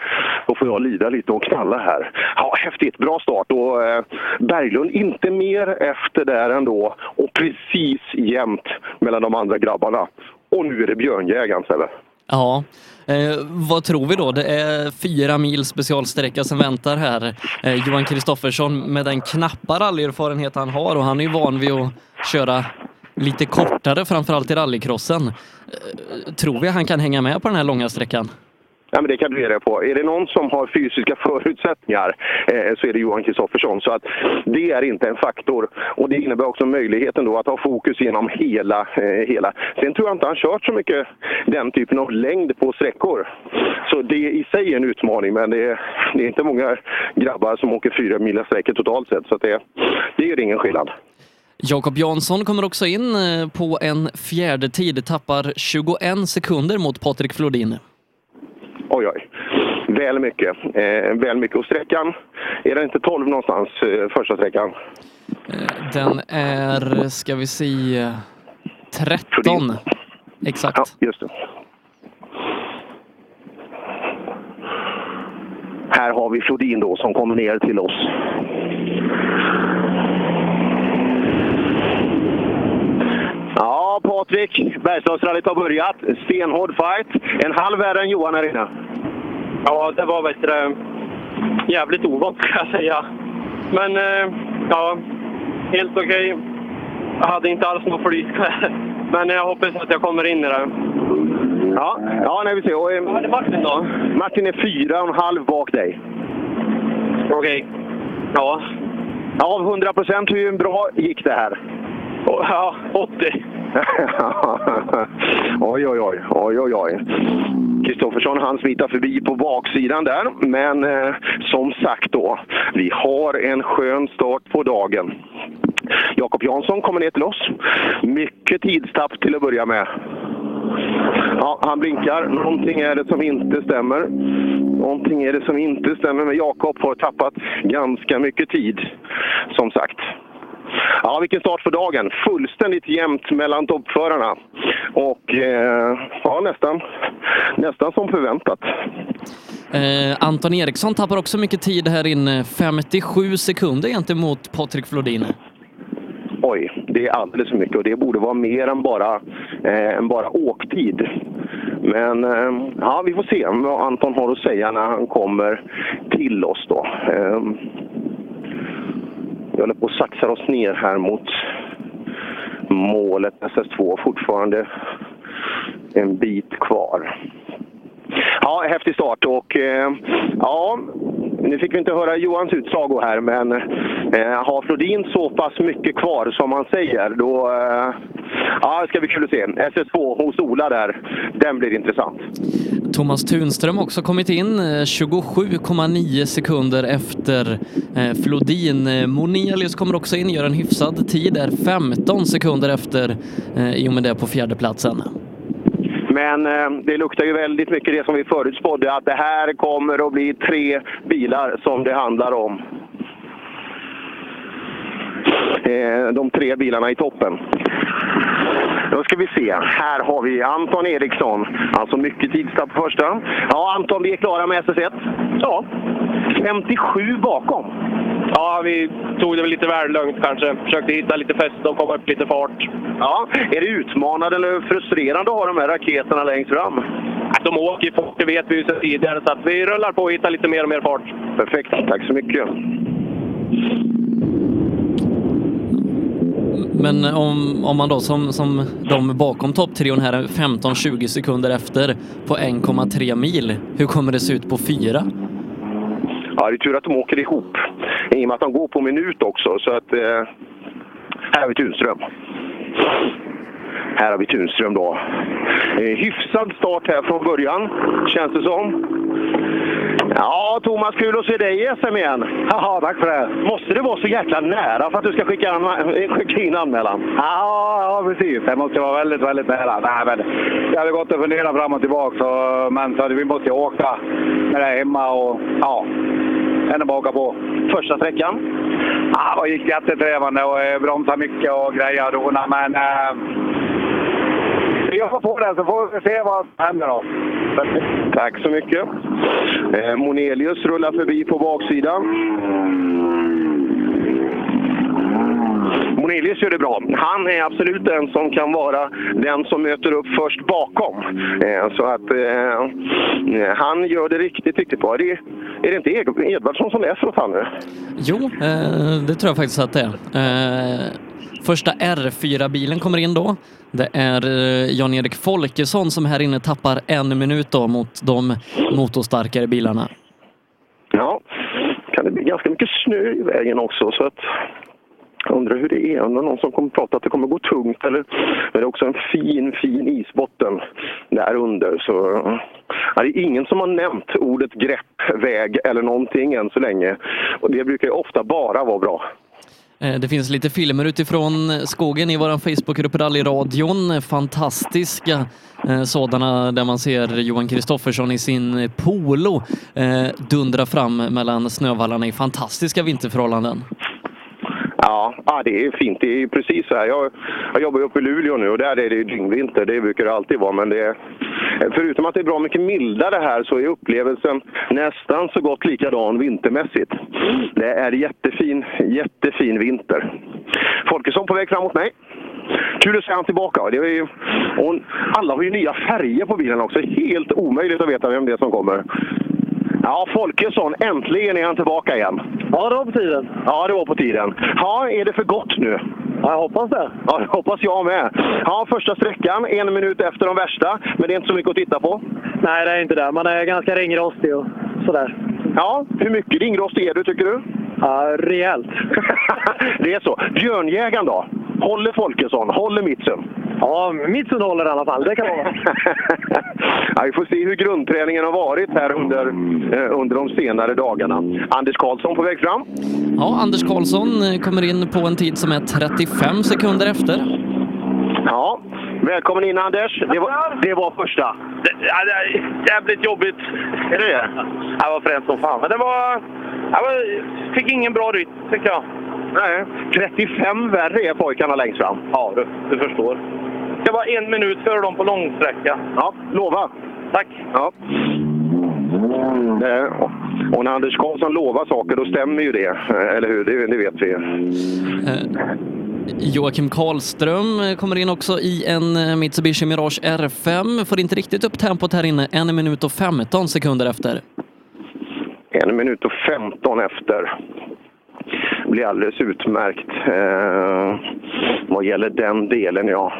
då får jag lida lite och knalla här. Ja, häftigt, bra start och eh, Berglund inte mer efter där ändå och precis jämnt mellan de andra grabbarna. Och nu är det björnjägaren Sebbe.
Ja, eh, vad tror vi då? Det är fyra mil specialsträcka som väntar här. Eh, Johan Kristoffersson med den knappa rallyerfarenhet han har och han är ju van vid att köra lite kortare, framförallt i rallycrossen. Eh, tror vi han kan hänga med på den här långa sträckan?
Ja, men det kan du ge dig på. Är det någon som har fysiska förutsättningar eh, så är det Johan Kristoffersson. Så att det är inte en faktor. Och det innebär också möjligheten då att ha fokus genom hela, eh, hela. Sen tror jag inte han kört så mycket den typen av längd på sträckor. Så det i sig är en utmaning, men det är, det är inte många grabbar som åker fyra mila sträckor totalt sett. Så att det, det gör ingen skillnad.
Jakob Jansson kommer också in eh, på en fjärde tid, tappar 21 sekunder mot Patrik Flodin.
Oj, oj. Väl mycket. Eh, väl mycket. Och sträckan, är det inte 12 någonstans, eh, första sträckan?
Den är, ska vi se, 13. Exakt.
Ja, just det. Här har vi Flodin då som kommer ner till oss. Ja, Patrik. Bergslagsrallyt har börjat. Stenhård fight. En halv värre än Johan här inne.
Ja, det var vet du, jävligt ovant kan jag säga. Men eh, ja, helt okej. Jag hade inte alls något flyt. Men jag hoppas att jag kommer in i det.
Ja, ja nej, vi ser. Och, eh,
Vad är Martin då?
Martin är fyra och en halv bak dig.
Okej. Ja.
Ja, av 100 procent, hur bra gick det här?
Ja, 80.
oj, oj, oj. oj, oj, oj. Kristoffersson han smittar förbi på baksidan där. Men eh, som sagt då, vi har en skön start på dagen. Jakob Jansson kommer ner till oss. Mycket tidstapp till att börja med. Ja, han blinkar. Någonting är det som inte stämmer. Någonting är det som inte stämmer. Men Jakob har tappat ganska mycket tid, som sagt. Ja, vilken start för dagen. Fullständigt jämnt mellan toppförarna. Och eh, ja, nästan, nästan som förväntat.
Eh, Anton Eriksson tappar också mycket tid här inne. 57 sekunder gentemot Patrik Flodin.
Oj, det är alldeles för mycket och det borde vara mer än bara, eh, än bara åktid. Men eh, ja, vi får se vad Anton har att säga när han kommer till oss då. Eh, vi håller på att saxar oss ner här mot målet SS2. Fortfarande en bit kvar. Ja, häftig start och eh, ja, nu fick vi inte höra Johans utsago här men eh, har Flodin så pass mycket kvar som han säger då eh, ja, det ska bli kul att se. SS2 hos Ola där, den blir intressant.
Thomas Tunström också kommit in, eh, 27,9 sekunder efter eh, Flodin. Eh, Monelius kommer också in, gör en hyfsad tid där, 15 sekunder efter eh, i och med det på fjärdeplatsen.
Men eh, det luktar ju väldigt mycket det som vi förutspådde, att det här kommer att bli tre bilar som det handlar om. Eh, de tre bilarna i toppen. Då ska vi se. Här har vi Anton Eriksson. Alltså mycket tidstapp på första. Ja, Anton, vi är klara med SS1. Ja. 57 bakom.
Ja, vi tog det väl lite väl lugnt kanske. Försökte hitta lite fäste och komma upp lite fart.
Ja, är det utmanande eller frustrerande att ha de här raketerna längst fram?
De åker fort, det vet vi ju sedan tidigare, så att vi rullar på och hittar lite mer och mer fart.
Perfekt, tack så mycket.
Men eh, om, om man då som, som de bakom topptrion här är 15-20 sekunder efter på 1,3 mil, hur kommer det se ut på fyra?
Ja, det är tur att de åker ihop. I och med att de går på minut också. Så att, eh, här har vi Tunström. Här har vi Tunström då. Eh, hyfsad start här från början, känns det som. Ja, Thomas, kul att se dig i SM igen.
Jaha, tack för det.
Måste det vara så jäkla nära för att du ska skicka, an- skicka in anmälan?
Ja, ja, precis. Det måste vara väldigt, väldigt nära. Nej, men jag hade gått och funderat fram och tillbaka, så, men så, vi måste åka när det är hemma och ja, ännu bara åka på.
Första sträckan?
Ja, det gick jättetrevande och eh, bromsade mycket och grejer och dona, men eh, vi jobbar på det så får vi se vad som händer då.
Tack så mycket. Eh, Monelius rullar förbi på baksidan. Monelius gör det bra. Han är absolut den som kan vara den som möter upp först bakom. Eh, så att eh, han gör det riktigt, riktigt bra. Är det, är det inte Ed- Edvardsson som läser åt han nu?
Jo, eh, det tror jag faktiskt att det är. Första R4-bilen kommer in då. Det är eh, Jan-Erik Folkesson som här inne tappar en minut då mot de motorstarkare bilarna.
Ja, kan det bli ganska mycket snö i vägen också. Så att jag undrar hur det är. Om det är någon som kommer prata att det kommer gå tungt. Eller, men det är också en fin, fin isbotten där under. Så, ja, det är ingen som har nämnt ordet grepp, väg eller någonting än så länge. Och det brukar ju ofta bara vara bra.
Eh, det finns lite filmer utifrån skogen i vår Facebookgrupp Rallyradion. Fantastiska eh, sådana där man ser Johan Kristoffersson i sin polo eh, dundra fram mellan snövallarna i fantastiska vinterförhållanden.
Ja, ja, det är fint. Det är precis så här. Jag, jag jobbar ju uppe i Luleå nu och där är det ju dyngvinter. Det brukar det alltid vara. Men det är, förutom att det är bra mycket mildare här så är upplevelsen nästan så gott likadan vintermässigt. Det är jättefin, jättefin vinter. Folkesson på väg fram mot mig. Kul att se han tillbaka. Det är ju, och alla har ju nya färger på bilen också. Helt omöjligt att veta vem det är som kommer. Ja, Folkesson, äntligen är han tillbaka igen. Ja, det var på tiden. Ja, det var på tiden. Ja, är det för gott nu? Ja, jag hoppas det. Ja, det hoppas jag med. Ja, första sträckan, en minut efter de värsta. Men det är inte så mycket att titta på.
Nej, det är inte det. Man är ganska ringrostig och sådär.
Ja, hur mycket ringrostig är du tycker du?
Ja, rejält.
det är så. Björnjägaren då? Håller Folkesson? Håller Mitsun?
Ja, Mitsun håller i alla fall. Det kan vara.
ja, vi får se hur grundträningen har varit här under, eh, under de senare dagarna. Anders Karlsson på väg fram.
Ja, Anders Karlsson kommer in på en tid som är 35 sekunder efter.
Ja, välkommen in Anders. Det var, det var första.
Det, ja, det är jävligt jobbigt.
Är det det?
Det var fränt som fan. Men det var... Jag fick ingen bra rytm, tycker jag.
Nej, 35 värre är pojkarna längst fram.
Ja, du, du förstår. Det var en minut före dem på långsträcka.
Ja, lova.
Tack.
Ja. Eh, Och när Anders Karlsson lovar saker, då stämmer ju det. Eh, Eller hur? Det, det vet vi.
Eh, Joakim Karlström eh, kommer in också i en eh, Mitsubishi Mirage R5. Får inte riktigt upp tempot här inne. En minut och 15 sekunder efter.
En minut och 15 efter. blir alldeles utmärkt eh, vad gäller den delen, ja.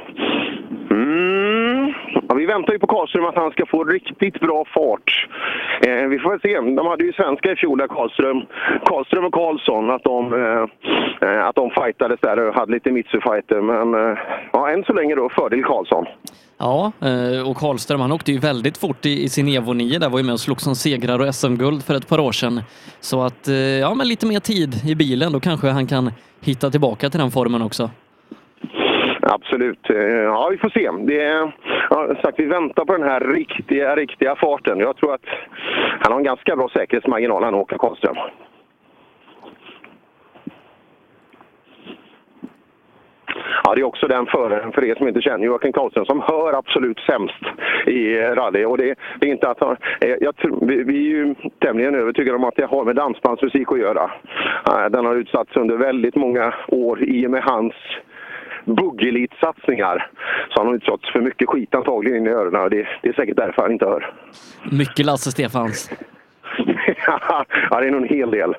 Mm. ja. Vi väntar ju på Karlström att han ska få riktigt bra fart. Eh, vi får väl se. De hade ju svenska i fjol, där Karlström, Karlström och Karlsson, att de, eh, eh att de fightades där och hade lite mitsufighter. Men eh, ja, än så länge då fördel Karlsson.
Ja, eh, och Karlström han åkte ju väldigt fort i, i sin Evo 9 där var ju med och slog som segrar och SM-guld för ett par år sedan. Så att, eh, ja men lite mer tid i bilen, då kanske han kan hitta tillbaka till den formen också.
Absolut. Eh, ja, vi får se. Det är, ja, sagt, vi väntar på den här riktiga, riktiga farten. Jag tror att han har en ganska bra säkerhetsmarginal, han Åke Karlström. Ja, det är också den föraren, för er som inte känner Joakim Karlström, som hör absolut sämst i rally. Och det, det är inte att han, eh, jag, vi, vi är ju tämligen övertygade om att det har med dansbandsmusik att göra. Eh, den har utsatts under väldigt många år i och med hans buggelitsatsningar så han har utsatts för mycket skit antagligen in i öronen. Det, det är säkert därför han inte hör.
Mycket Lasse Stefans.
ja, det är nog en hel del.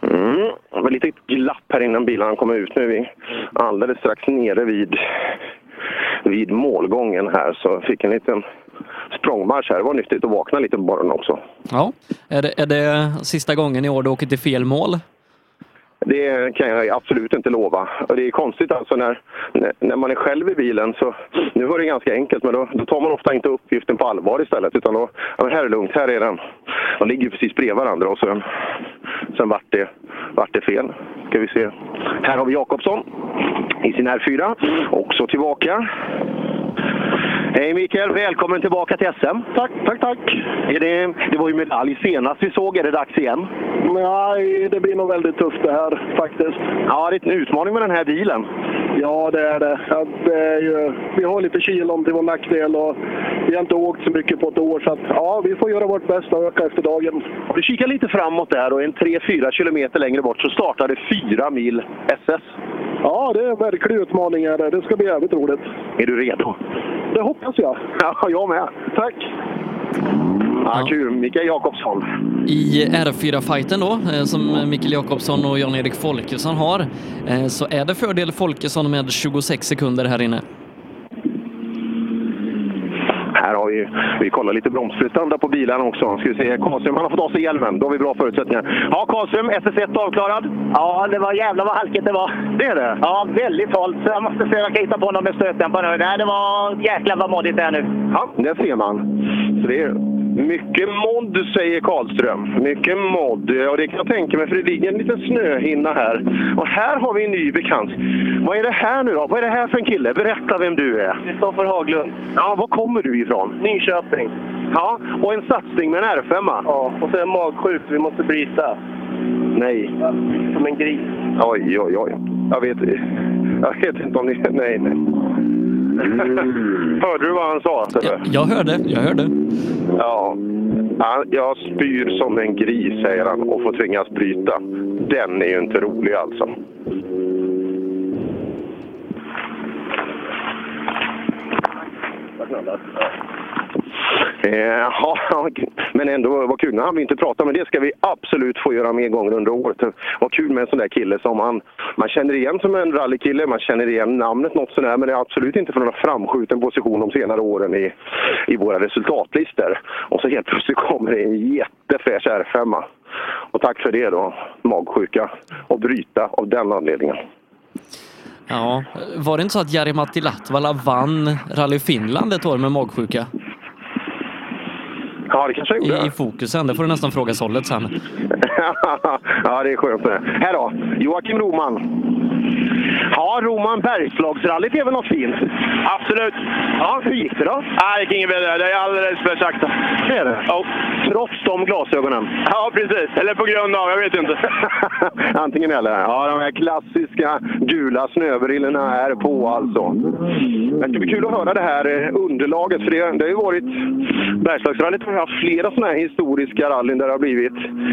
Mm. Det var lite glapp här innan bilarna kom ut. Nu är vi alldeles strax nere vid, vid målgången här så fick en liten språngmarsch här. Det var nyttigt att vakna lite på morgonen också.
Ja. Är det, är det sista gången i år du åker till fel mål?
Det kan jag absolut inte lova. Och det är konstigt alltså när, när- man är själv i bilen så, nu var det ganska enkelt, men då, då tar man ofta inte uppgiften på allvar istället. Utan då, ja här är det lugnt, här är den. De ligger precis bredvid varandra och sen, sen vart det, vart det fel. Ska vi se. Här har vi Jakobsson i sin R4, också tillbaka. Hej Mikael, välkommen tillbaka till SM. Tack, tack, tack. Är det, det var ju medalj senast vi såg, är det dags igen?
Nej, det blir nog väldigt tufft det här faktiskt.
Ja, det är en utmaning med den här bilen.
Ja, det är det. Ja, det är ju, vi har lite kilon till vår nackdel och vi har inte åkt så mycket på ett år. Så att, ja, vi får göra vårt bästa och öka efter dagen.
Du kikar lite framåt där och en 3-4 kilometer längre bort så startade fyra mil SS.
Ja, det är en verklig utmaning. Är det. det ska bli jävligt roligt.
Är du redo?
Det hoppas jag.
Ja, jag med.
Tack!
Ja, Kul. Mikael Jakobsson.
I R4-fighten då, eh, som Mikael Jakobsson och Jan-Erik Folkesson har, eh, så är det fördel Folkesson med 26 sekunder här inne.
Här har vi, vi kollar lite bromsprestanda på bilarna också. Ska vi se, Karlström han har fått av sig hjälmen. Då har vi bra förutsättningar. Ja, Karlström, SS1 avklarad?
Ja, det var jävla vad halkigt det var.
Det är det?
Ja, väldigt halt. Så jag måste försöka hitta på något med stötdämparen. Nej, det var jäkla vad moddigt det är nu.
Ja, det ser man. Så det är mycket modd, säger Karlström. Mycket modd. Ja, det kan jag tänka mig, för det ligger en liten snöhinna här. Och här har vi en ny bekant. Vad är det här nu då? Vad är det här för en kille? Berätta vem du är.
Kristoffer Haglund.
Ja, var kommer du ifrån?
Nyköping.
Ja, och en satsning med en R5.
Ja, och så är jag magsjuk vi måste bryta.
Nej.
Som en gris.
Oj, oj, oj. Jag vet, jag vet inte om ni... Nej, nej. Hörde du vad han sa? Sebbe?
Jag hörde, jag hörde.
Ja. Han, jag spyr som en gris, säger han, och får tvingas bryta. Den är ju inte rolig alltså. Eh, Eh, ja, men ändå vad kul. Nu hann vi inte prata, men det ska vi absolut få göra mer gånger under året. Vad kul med en sån där kille som man, man känner igen som en rallykille, man känner igen namnet något sånär, men det är absolut inte från någon framskjuten position de senare åren i, i våra resultatlistor. Och så helt plötsligt kommer det en jättefräsch R5. Och tack för det då, magsjuka. Och bryta av den anledningen.
Ja, var det inte så att Jari-Matti Latvala vann Rally Finland ett år med magsjuka?
Ja, det kanske jag gjorde.
I, I fokusen, det får du nästan fråga Sollet sen.
ja, det är skönt det. Här då, Joakim Roman. Ja, Roman Bergslagsrallyt är väl något fint?
Absolut.
Ja, hur gick det då?
Nej, det gick inget bättre. Det är alldeles för sakta.
Det är det?
Ja.
Trots de glasögonen?
Ja, precis. Eller på grund av, jag vet inte.
Antingen eller. Ja, de här klassiska gula snöbrillorna är på alltså. Det ska bli kul att höra det här eh, underlaget, för det, det har ju varit... Bergslagsrallyt har haft flera sådana här historiska rallyn där det har blivit...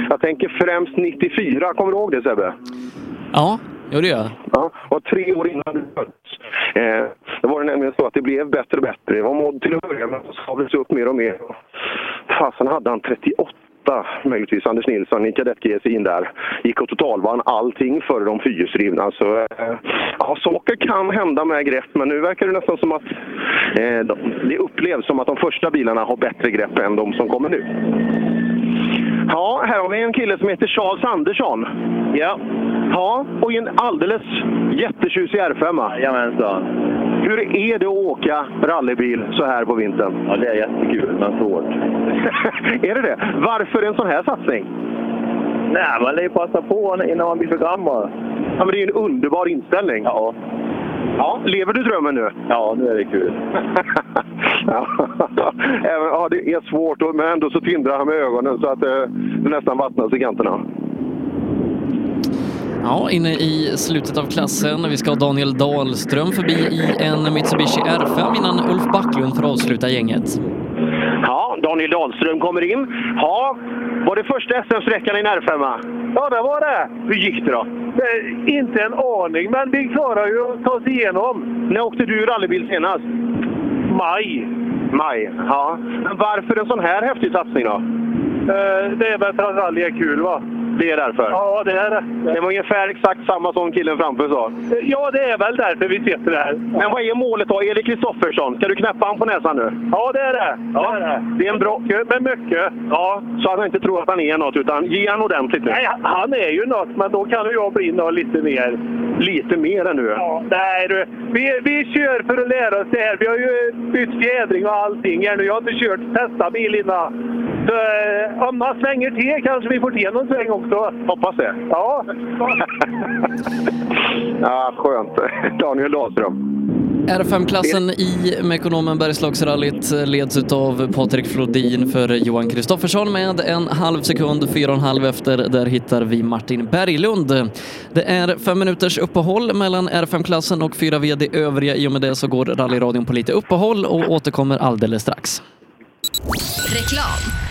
Jag tänker främst 94, kommer du ihåg det Sebbe?
Ja, jo det gör jag.
Ja, och tre år innan du föddes. Eh, då var det nämligen så att det blev bättre och bättre. Det var modd till att börja med, så savlades upp mer och mer. Fasen hade han 38 möjligtvis, Anders Nilsson i kadett in där. Gick och totalvann allting före de fyrhjulsdrivna. Så eh, ja, saker kan hända med grepp, men nu verkar det nästan som att eh, det upplevs som att de första bilarna har bättre grepp än de som kommer nu. Ja, här har vi en kille som heter Charles Andersson. Ja. Ja, och en alldeles jättetjusig R5.
Jajamensan.
Hur är det att åka rallybil så här på vintern?
Ja, det är jättekul, men svårt.
är det det? Varför en sån här satsning?
Nej, man lär ju passa på innan man blir för gammal.
Ja, men det är ju en underbar inställning.
Ja.
Ja, lever du drömmen nu?
Ja, nu är det kul.
ja, det är svårt, men ändå så tindrar han med ögonen så att eh, det nästan vattnas i kanterna.
Ja, inne i slutet av klassen. Vi ska ha Daniel Dahlström förbi i en Mitsubishi R5 innan Ulf Backlund får avsluta gänget.
Ja, Daniel Dahlström kommer in. Ja, var det första SM-sträckan i en R5?
Ja, det var det.
Hur gick det då?
Eh, inte en aning, men vi klarar ju att ta oss igenom.
När åkte du rallybil senast?
Maj.
Maj, ja. Men varför en sån här häftig satsning då?
Eh, det är väl för att rally är kul, va?
Det är därför?
Ja, det är det.
Det var ungefär exakt samma som killen framför sa.
Ja, det är väl därför vi sitter här.
Men vad är målet då? Erik Kristoffersson, ska du knäppa han på näsan nu?
Ja, det är det.
Ja,
det, är det.
det är en bra...
Men mycket.
Ja, så att han inte tror att han är något, utan ge han ordentligt nu.
Nej, han är ju något, men då kan ju jag bli något lite mer.
Lite mer än du?
Ja, nej du. Vi, vi kör för att lära oss det här. Vi har ju bytt fjädring och allting här nu. Jag har inte kört testa bil innan. Så, eh, om man svänger till kanske vi får till någon sväng också.
Hoppas det.
Ja.
ja, skönt. Daniel Dahlström.
R5-klassen i Mekonomen Bergslagsrallyt leds av Patrik Flodin för Johan Kristoffersson med en halv sekund, fyra och en halv efter. Där hittar vi Martin Berglund. Det är fem minuters uppehåll mellan R5-klassen och 4V det övriga. I och med det så går rallyradion på lite uppehåll och återkommer alldeles strax.
Reklam.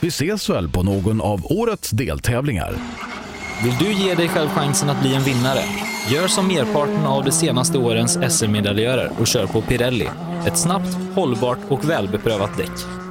Vi ses väl på någon av årets deltävlingar.
Vill du ge dig själv chansen att bli en vinnare? Gör som merparten av de senaste årens SM-medaljörer och kör på Pirelli. Ett snabbt, hållbart och välbeprövat däck.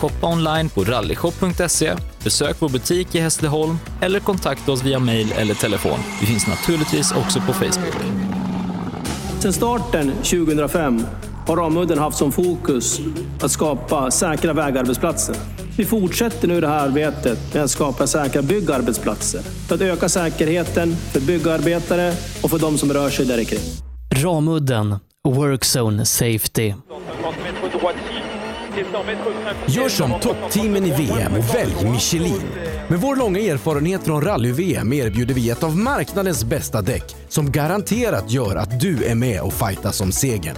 Shoppa online på rallyshop.se, besök vår butik i Hässleholm eller kontakta oss via mail eller telefon. Vi finns naturligtvis också på Facebook.
Sedan starten 2005 har Ramudden haft som fokus att skapa säkra vägarbetsplatser. Vi fortsätter nu det här arbetet med att skapa säkra byggarbetsplatser för att öka säkerheten för byggarbetare och för de som rör sig där kring.
Ramudden Workzone Safety.
Gör som toppteamen i VM och välj Michelin. Med vår långa erfarenhet från rally-VM erbjuder vi ett av marknadens bästa däck som garanterat gör att du är med och fightas om segern.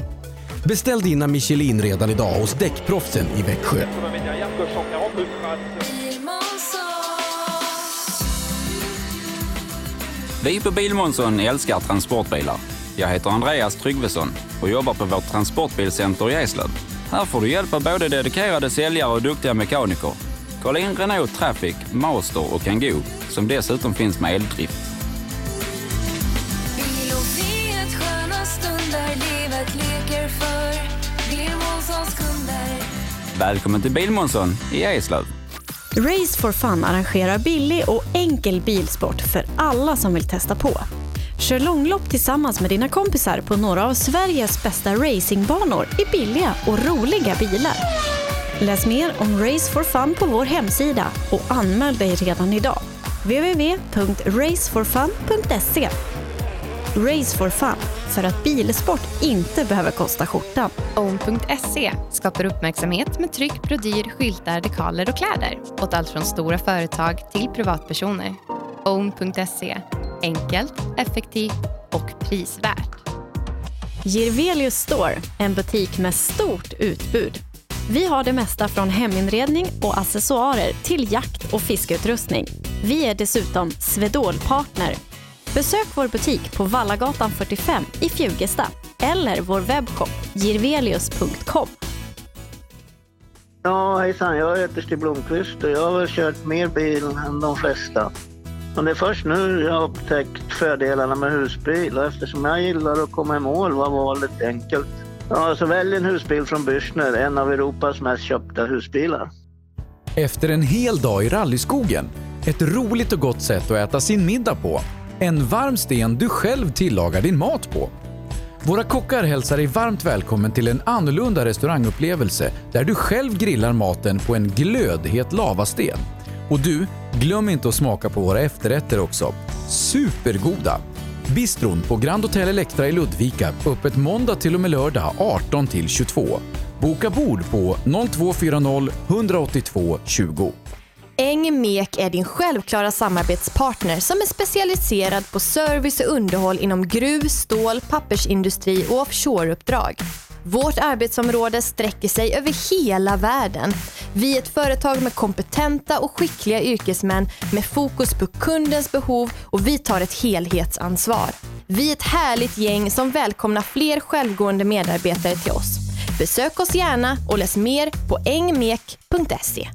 Beställ dina Michelin redan idag hos Däckproffsen i Växjö.
Vi på Bilmånsson älskar transportbilar. Jag heter Andreas Tryggvesson och jobbar på vårt transportbilcenter i Eslöv. Här får du hjälp av både dedikerade säljare och duktiga mekaniker. Kolla in Renault Traffic, Master och Kangoo som dessutom finns med eldrift. Välkommen till Bilmånsson i Eslöv.
Race for Fun arrangerar billig och enkel bilsport för alla som vill testa på. Kör långlopp tillsammans med dina kompisar på några av Sveriges bästa racingbanor i billiga och roliga bilar. Läs mer om Race for Fun på vår hemsida och anmäl dig redan idag. www.raceforfun.se Race for Fun, för att bilsport inte behöver kosta skjortan.
Own.se skapar uppmärksamhet med tryck, brodyr, skyltar, dekaler och kläder åt allt från stora företag till privatpersoner. Own.se enkelt, effektivt och prisvärt.
Girvelius Store, en butik med stort utbud. Vi har det mesta från heminredning och accessoarer till jakt och fiskeutrustning. Vi är dessutom Swedol-partner. Besök vår butik på Vallagatan 45 i Fjugesta eller vår webbshop girvelius.com.
Ja, hejsan. Jag heter Stig Blomqvist och jag har väl kört mer bil än de flesta. Men det är först nu jag har upptäckt fördelarna med husbil och eftersom jag gillar att komma i mål var valet enkelt. Ja, så välj en husbil från Bürstner, en av Europas mest köpta husbilar.
Efter en hel dag i rallyskogen, ett roligt och gott sätt att äta sin middag på. En varm sten du själv tillagar din mat på. Våra kockar hälsar dig varmt välkommen till en annorlunda restaurangupplevelse där du själv grillar maten på en glödhet lavasten. Och du, glöm inte att smaka på våra efterrätter också. Supergoda! Bistron på Grand Hotel Electra i Ludvika, öppet måndag till och med lördag 18 till 22. Boka bord på 0240 182 20.
Engmek är din självklara samarbetspartner som är specialiserad på service och underhåll inom gruv, stål, pappersindustri och offshoreuppdrag. Vårt arbetsområde sträcker sig över hela världen. Vi är ett företag med kompetenta och skickliga yrkesmän med fokus på kundens behov och vi tar ett helhetsansvar. Vi är ett härligt gäng som välkomnar fler självgående medarbetare till oss. Besök oss gärna och läs mer på engmek.se.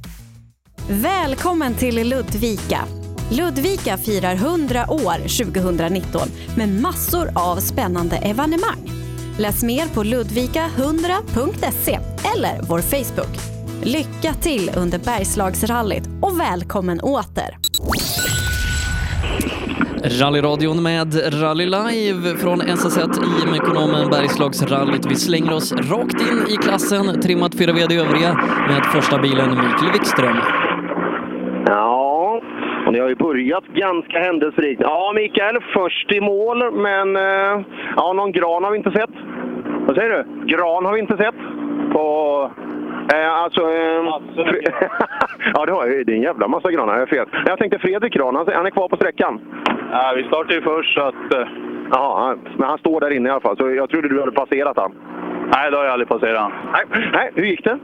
Välkommen till Ludvika. Ludvika firar 100 år 2019 med massor av spännande evenemang. Läs mer på ludvika100.se eller vår Facebook. Lycka till under Bergslagsrallyt och välkommen åter!
Rallyradion med Rally Live från SS1 i Mekonomen Bergslagsrallyt. Vi slänger oss rakt in i klassen, trimmat fyra VD övriga med första bilen Mikael Wikström.
Ni har ju börjat ganska händelserikt. Ja, Mikael, först i mål, men eh, ja, någon gran har vi inte sett. Vad säger du? Gran har vi inte sett. På... Eh, alltså... Eh, Fre- ja, det har jag ju. Det är en jävla massa granar. Jag är fel. Jag tänkte Fredrik Gran, han, är kvar på sträckan.
Ja, vi startade ju först så att... eh,
Ja, men han står där inne i alla fall, så jag trodde du hade passerat han.
Nej, det har jag aldrig passerat.
Nej, nej hur gick det?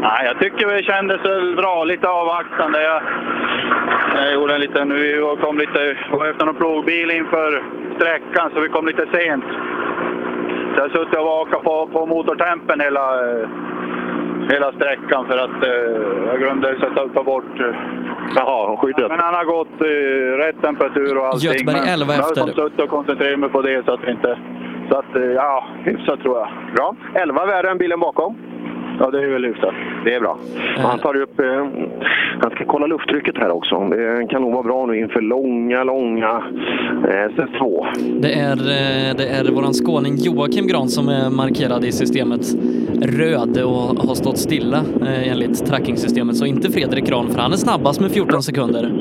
Nej, jag tycker det kändes bra. Lite avvaktande. Jag, jag gjorde en liten... Vi kom lite... var efter någon plogbil inför sträckan, så vi kom lite sent. Så jag har suttit och vakat på, på motortempen hela, eh, hela sträckan för att eh, jag glömde sätta ta bort... eh,
Jaha, skyddet.
Men han har gått eh, rätt temperatur och allting.
Göteborg
men
11
Jag har
efter.
suttit och koncentrerat mig på det så att vi inte... Så att, eh, ja, hyfsat tror jag.
Bra. 11 värre än bilen bakom.
Ja, det är väl hyfsat.
Det är bra. Han tar upp... Eh, han ska kolla lufttrycket här också. Det kan nog vara bra nu inför långa, långa eh, SS2.
Det är, eh, det är våran skåning Joakim Gran som är markerad i systemet röd och har stått stilla eh, enligt trackingsystemet. Så inte Fredrik Gran, för han är snabbast med 14 sekunder.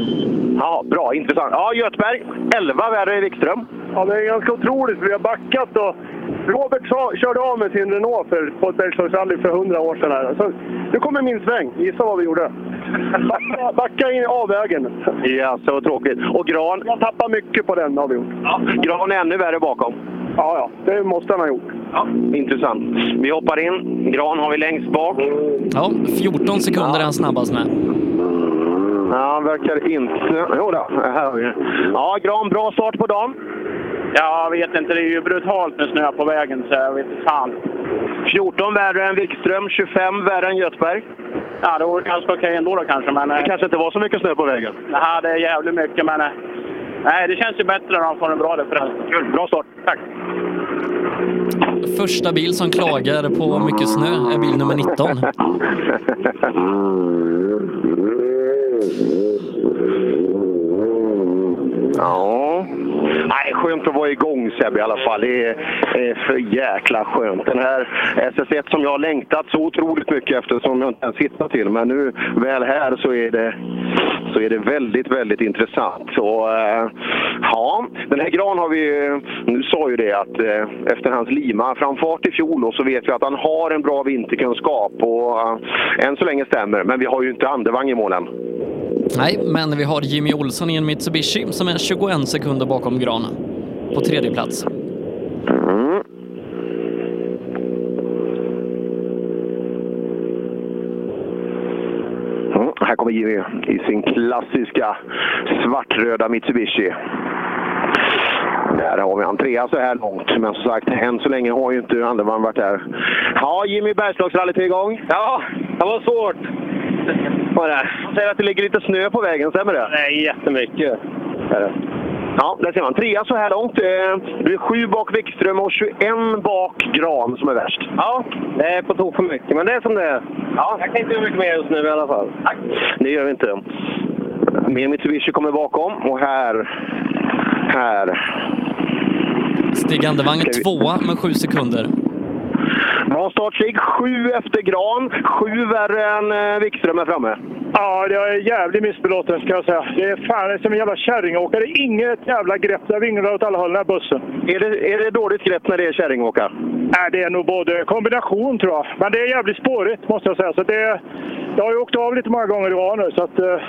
Ja, bra. Intressant. Ja, Göteborg. 11 värre i Wikström.
Ja, det är ganska otroligt vi har backat och Robert sa, körde av med sin Renault för, på ett Bergslagsrally för 100 år sedan. Här. Så, nu kommer min sväng. Gissa vad vi gjorde? Backa, backa in av vägen.
Ja, så tråkigt. Och Gran?
Jag tappar mycket på den har vi gjort.
Ja, Gran är ännu värre bakom.
Ja, ja. Det måste han ha gjort.
Ja, intressant. Vi hoppar in. Gran har vi längst bak.
Ja, 14 sekunder är han snabbast med.
Ja, han verkar inte... Jo då, här har vi. Ja, Gran, bra start på dagen.
Ja, jag vet inte. Det är ju brutalt med snö på vägen, så jag vet inte fan.
14 värre än Wikström, 25 värre än Göteborg.
Ja, det vore ganska okej ändå då kanske, men...
Det kanske inte var så mycket snö på vägen.
Nej, det är jävligt mycket, men... eh, Nej, det känns ju bättre när man får en bra differens.
Kul, bra start.
Tack.
Första bil som klagar på mycket snö är bil nummer 19.
Ja. Nej, skönt att vara igång Sebbe i alla fall. Det är, är för jäkla skönt. Den här SS1 som jag har längtat så otroligt mycket efter som jag inte ens hittat till. Men nu väl här så är det, så är det väldigt, väldigt intressant. Så, eh, ja, den här Gran har vi Nu sa ju det att eh, efter hans lima framfart i fjol och så vet vi att han har en bra vinterkunskap. Och eh, än så länge stämmer. Men vi har ju inte andevang i målen.
Nej, men vi har Jimmy Olsson i en Mitsubishi som är 21 sekunder bakom Gran. På tredje plats.
Mm. Mm, här kommer Jimmy i sin klassiska svartröda Mitsubishi. Där har vi han trea så här långt, men som sagt, än så länge har ju inte Anderman varit där. Ja, Jimmy, Bergslagsrallyt är igång. Ja, det var svårt. Vad är det? Han säger att det ligger lite snö på vägen, stämmer det?
Nej, jättemycket.
Är det? Ja, där ser man. Trea så här långt. Eh, Du är sju bak Wikström och 21 bak Gran som är värst.
Ja, det är på tok för mycket, men det är som det är.
Ja.
Jag kan inte göra mycket mer just nu i alla fall.
Det gör vi inte. Mer Mitsubishi kommer bakom och här här.
Stig Andevang
vi-
tvåa med sju sekunder.
Bra start Stig. Sju efter Gran. Sju värre än eh, Wikström är framme.
Ja, jag är jävligt missbelåten ska jag säga. Det är fan det är som en jävla kärringåkare. Inget jävla grepp. Jag vinglar åt alla håll den här bussen.
Är det, är det dåligt grepp när det är kärringåka?
Nej, det är nog både kombination tror jag. Men det är jävligt spårigt måste jag säga. Så det, jag har ju åkt av lite många gånger i rad nu så att... eh,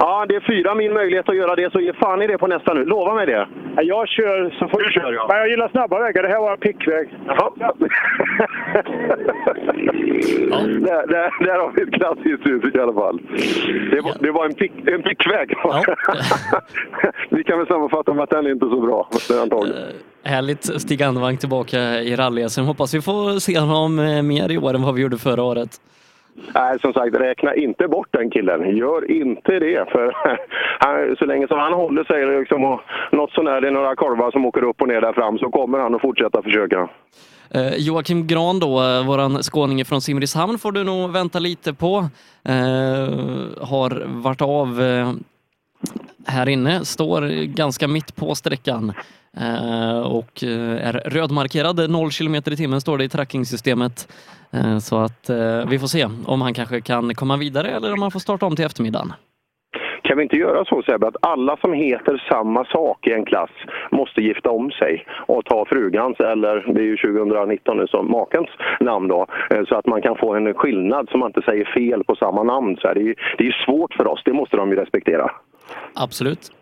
Ja, det är fyra mil möjlighet att göra det, så ge fan i det på nästa nu. Lova mig det.
Ja, jag kör så får
Du kör, ja.
Men jag gillar snabba vägar. Det här var en pickväg.
Jaha. Där, där, där har vi ett klassiskt uttryck i alla fall. Det var, det var en, pick, en pickväg. vi kan väl sammanfatta med att den är inte så bra. Antagligen.
Härligt Stig Andevang tillbaka i rally Sen hoppas vi får se honom eh, mer i år än vad vi gjorde förra året.
Nej, som sagt, räkna inte bort den killen. Gör inte det. För han, så länge som han håller sig liksom, och något sånär, det är några korvar som åker upp och ner där fram, så kommer han att fortsätta försöka.
Eh, Joakim Gran då, eh, våran skåning från Simrishamn får du nog vänta lite på. Eh, har varit av eh, här inne, står ganska mitt på sträckan och eh, är rödmarkerad. 0 km i timmen står det i trackingsystemet. Eh, så att eh, vi får se om han kanske kan komma vidare eller om han får starta om till eftermiddagen.
Kan vi inte göra så Sebbe, att alla som heter samma sak i en klass måste gifta om sig och ta frugans, eller det är ju 2019 nu, som makens namn då, eh, så att man kan få en skillnad så man inte säger fel på samma namn. Så det, är, ju- det är svårt för oss, det måste de ju respektera.
Absolut.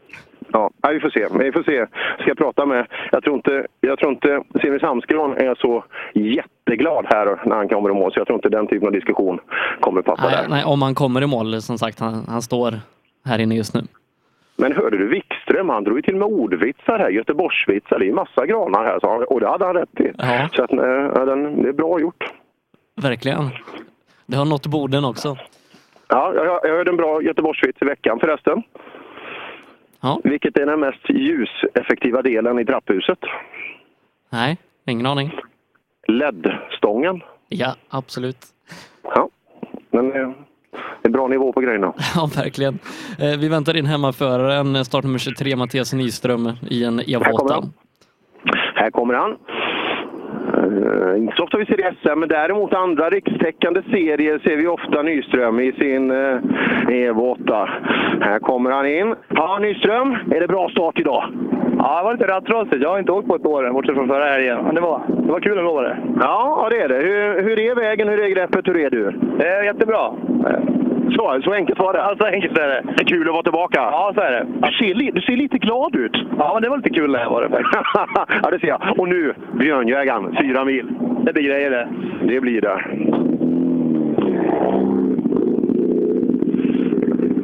Ja, vi får se. Vi får se. Ska jag prata med... Jag tror inte, jag tror inte Simrishamnsgran är så jätteglad här när han kommer i mål, så jag tror inte den typen av diskussion kommer passa
Nej,
där.
nej, om han kommer i mål, som sagt, han, han står här inne just nu.
Men hörde du Wikström, han drog ju till med ordvitsar här, Göteborgsvitsar. Det är ju massa granar här, så och det hade han rätt i.
Ja.
Så att, ja, den, det är bra gjort.
Verkligen. Det har nått borden också.
Ja, jag, jag hörde en bra Göteborgsvits i veckan förresten.
Ja.
Vilket är den mest ljuseffektiva delen i trapphuset?
Nej, ingen aning.
LED-stången.
Ja, absolut.
Ja, men eh, det är bra nivå på grejerna.
Ja, verkligen. Eh, Vi väntar in hemmaföraren, startnummer 23, Mattias Nyström i en
Här kommer
EV8.
han. Här kommer han. Eh, inte så ofta vi ser i SM, men däremot andra rikstäckande serier ser vi ofta Nyström i sin uh, EV8. Här kommer han in. Ja, Nyström, är det bra start idag?
Ja, det var lite rattrasigt. Jag har inte åkt på ett år, bortsett från förra helgen. Men det var, det var kul ändå var det.
Ja, det är det. Hur, hur är vägen? Hur är greppet? Hur är du?
Det är jättebra.
Så, så enkelt var det?
Ja, så enkelt är det.
Det är kul att vara tillbaka.
Ja, så är det.
Du ser, du ser lite glad ut.
Ja, men det var lite kul det här var det faktiskt.
ja, det ser jag. Och nu, Björnjägaren, fyra mil.
Det blir grejer det.
Det blir det.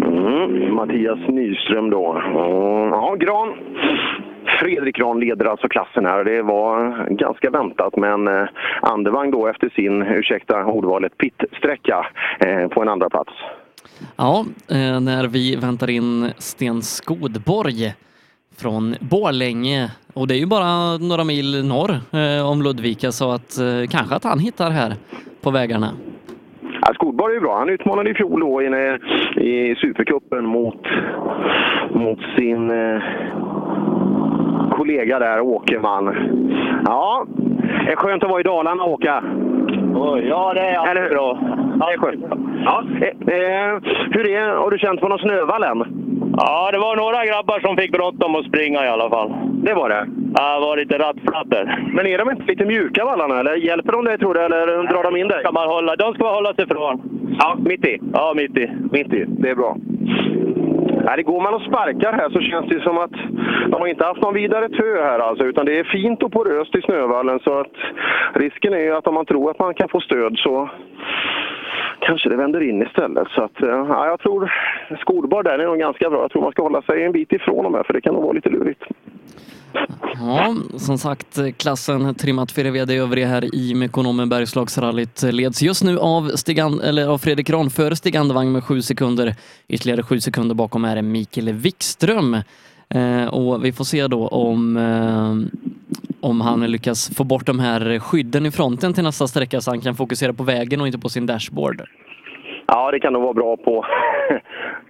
Mm, Mattias Nyström då. Mm, Ja, Gran. Fredrik Gran leder alltså klassen här. Det var ganska väntat, men eh, Andevang då efter sin, ursäkta ordvalet, pittsträcka eh, på en andra plats.
Ja, eh, när vi väntar in Sten Skodborg från Borlänge. Och det är ju bara några mil norr om Ludvika så att kanske att han hittar här på vägarna.
Ja, Skodborg är bra. Han utmanade i fjol då i, i Supercupen mot, mot sin kollega där, Åkerman. Ja, det är skönt att vara i Dalarna och åka.
Ja, det är alltid
Eller hur?
bra.
Det är skönt. Ja. Eh, eh, hur är Har du känt på någon snövall än?
Ja, det var några grabbar som fick bråttom att springa i alla fall.
Det var det?
Ja, det var lite rattflatter.
Men är de inte lite mjuka vallarna? Eller hjälper de dig tror du? Eller drar de in dig?
Ska man hålla, de ska man hålla sig ifrån.
Ja, mitt i?
Ja, mitt i.
Mitt i, det är bra. Nej, det går man och sparkar här så känns det som att de har inte haft någon vidare tö här alltså, utan det är fint och poröst i snövallen så att risken är ju att om man tror att man kan få stöd så kanske det vänder in istället. Så att, eh, ja, jag tror Skolbar där är nog ganska bra. Jag tror man ska hålla sig en bit ifrån dem här för det kan nog vara lite lurigt.
Ja, som sagt, klassen trimmat Ferevede det övriga här i Mekonomen Bergslagsrallyt leds just nu av, Stigan, eller av Fredrik Rahn före Stig Andevang med sju sekunder. Ytterligare sju sekunder bakom är Mikael Wikström. Eh, och vi får se då om, eh, om han lyckas få bort de här skydden i fronten till nästa sträcka så han kan fokusera på vägen och inte på sin dashboard.
Ja, det kan nog vara bra på,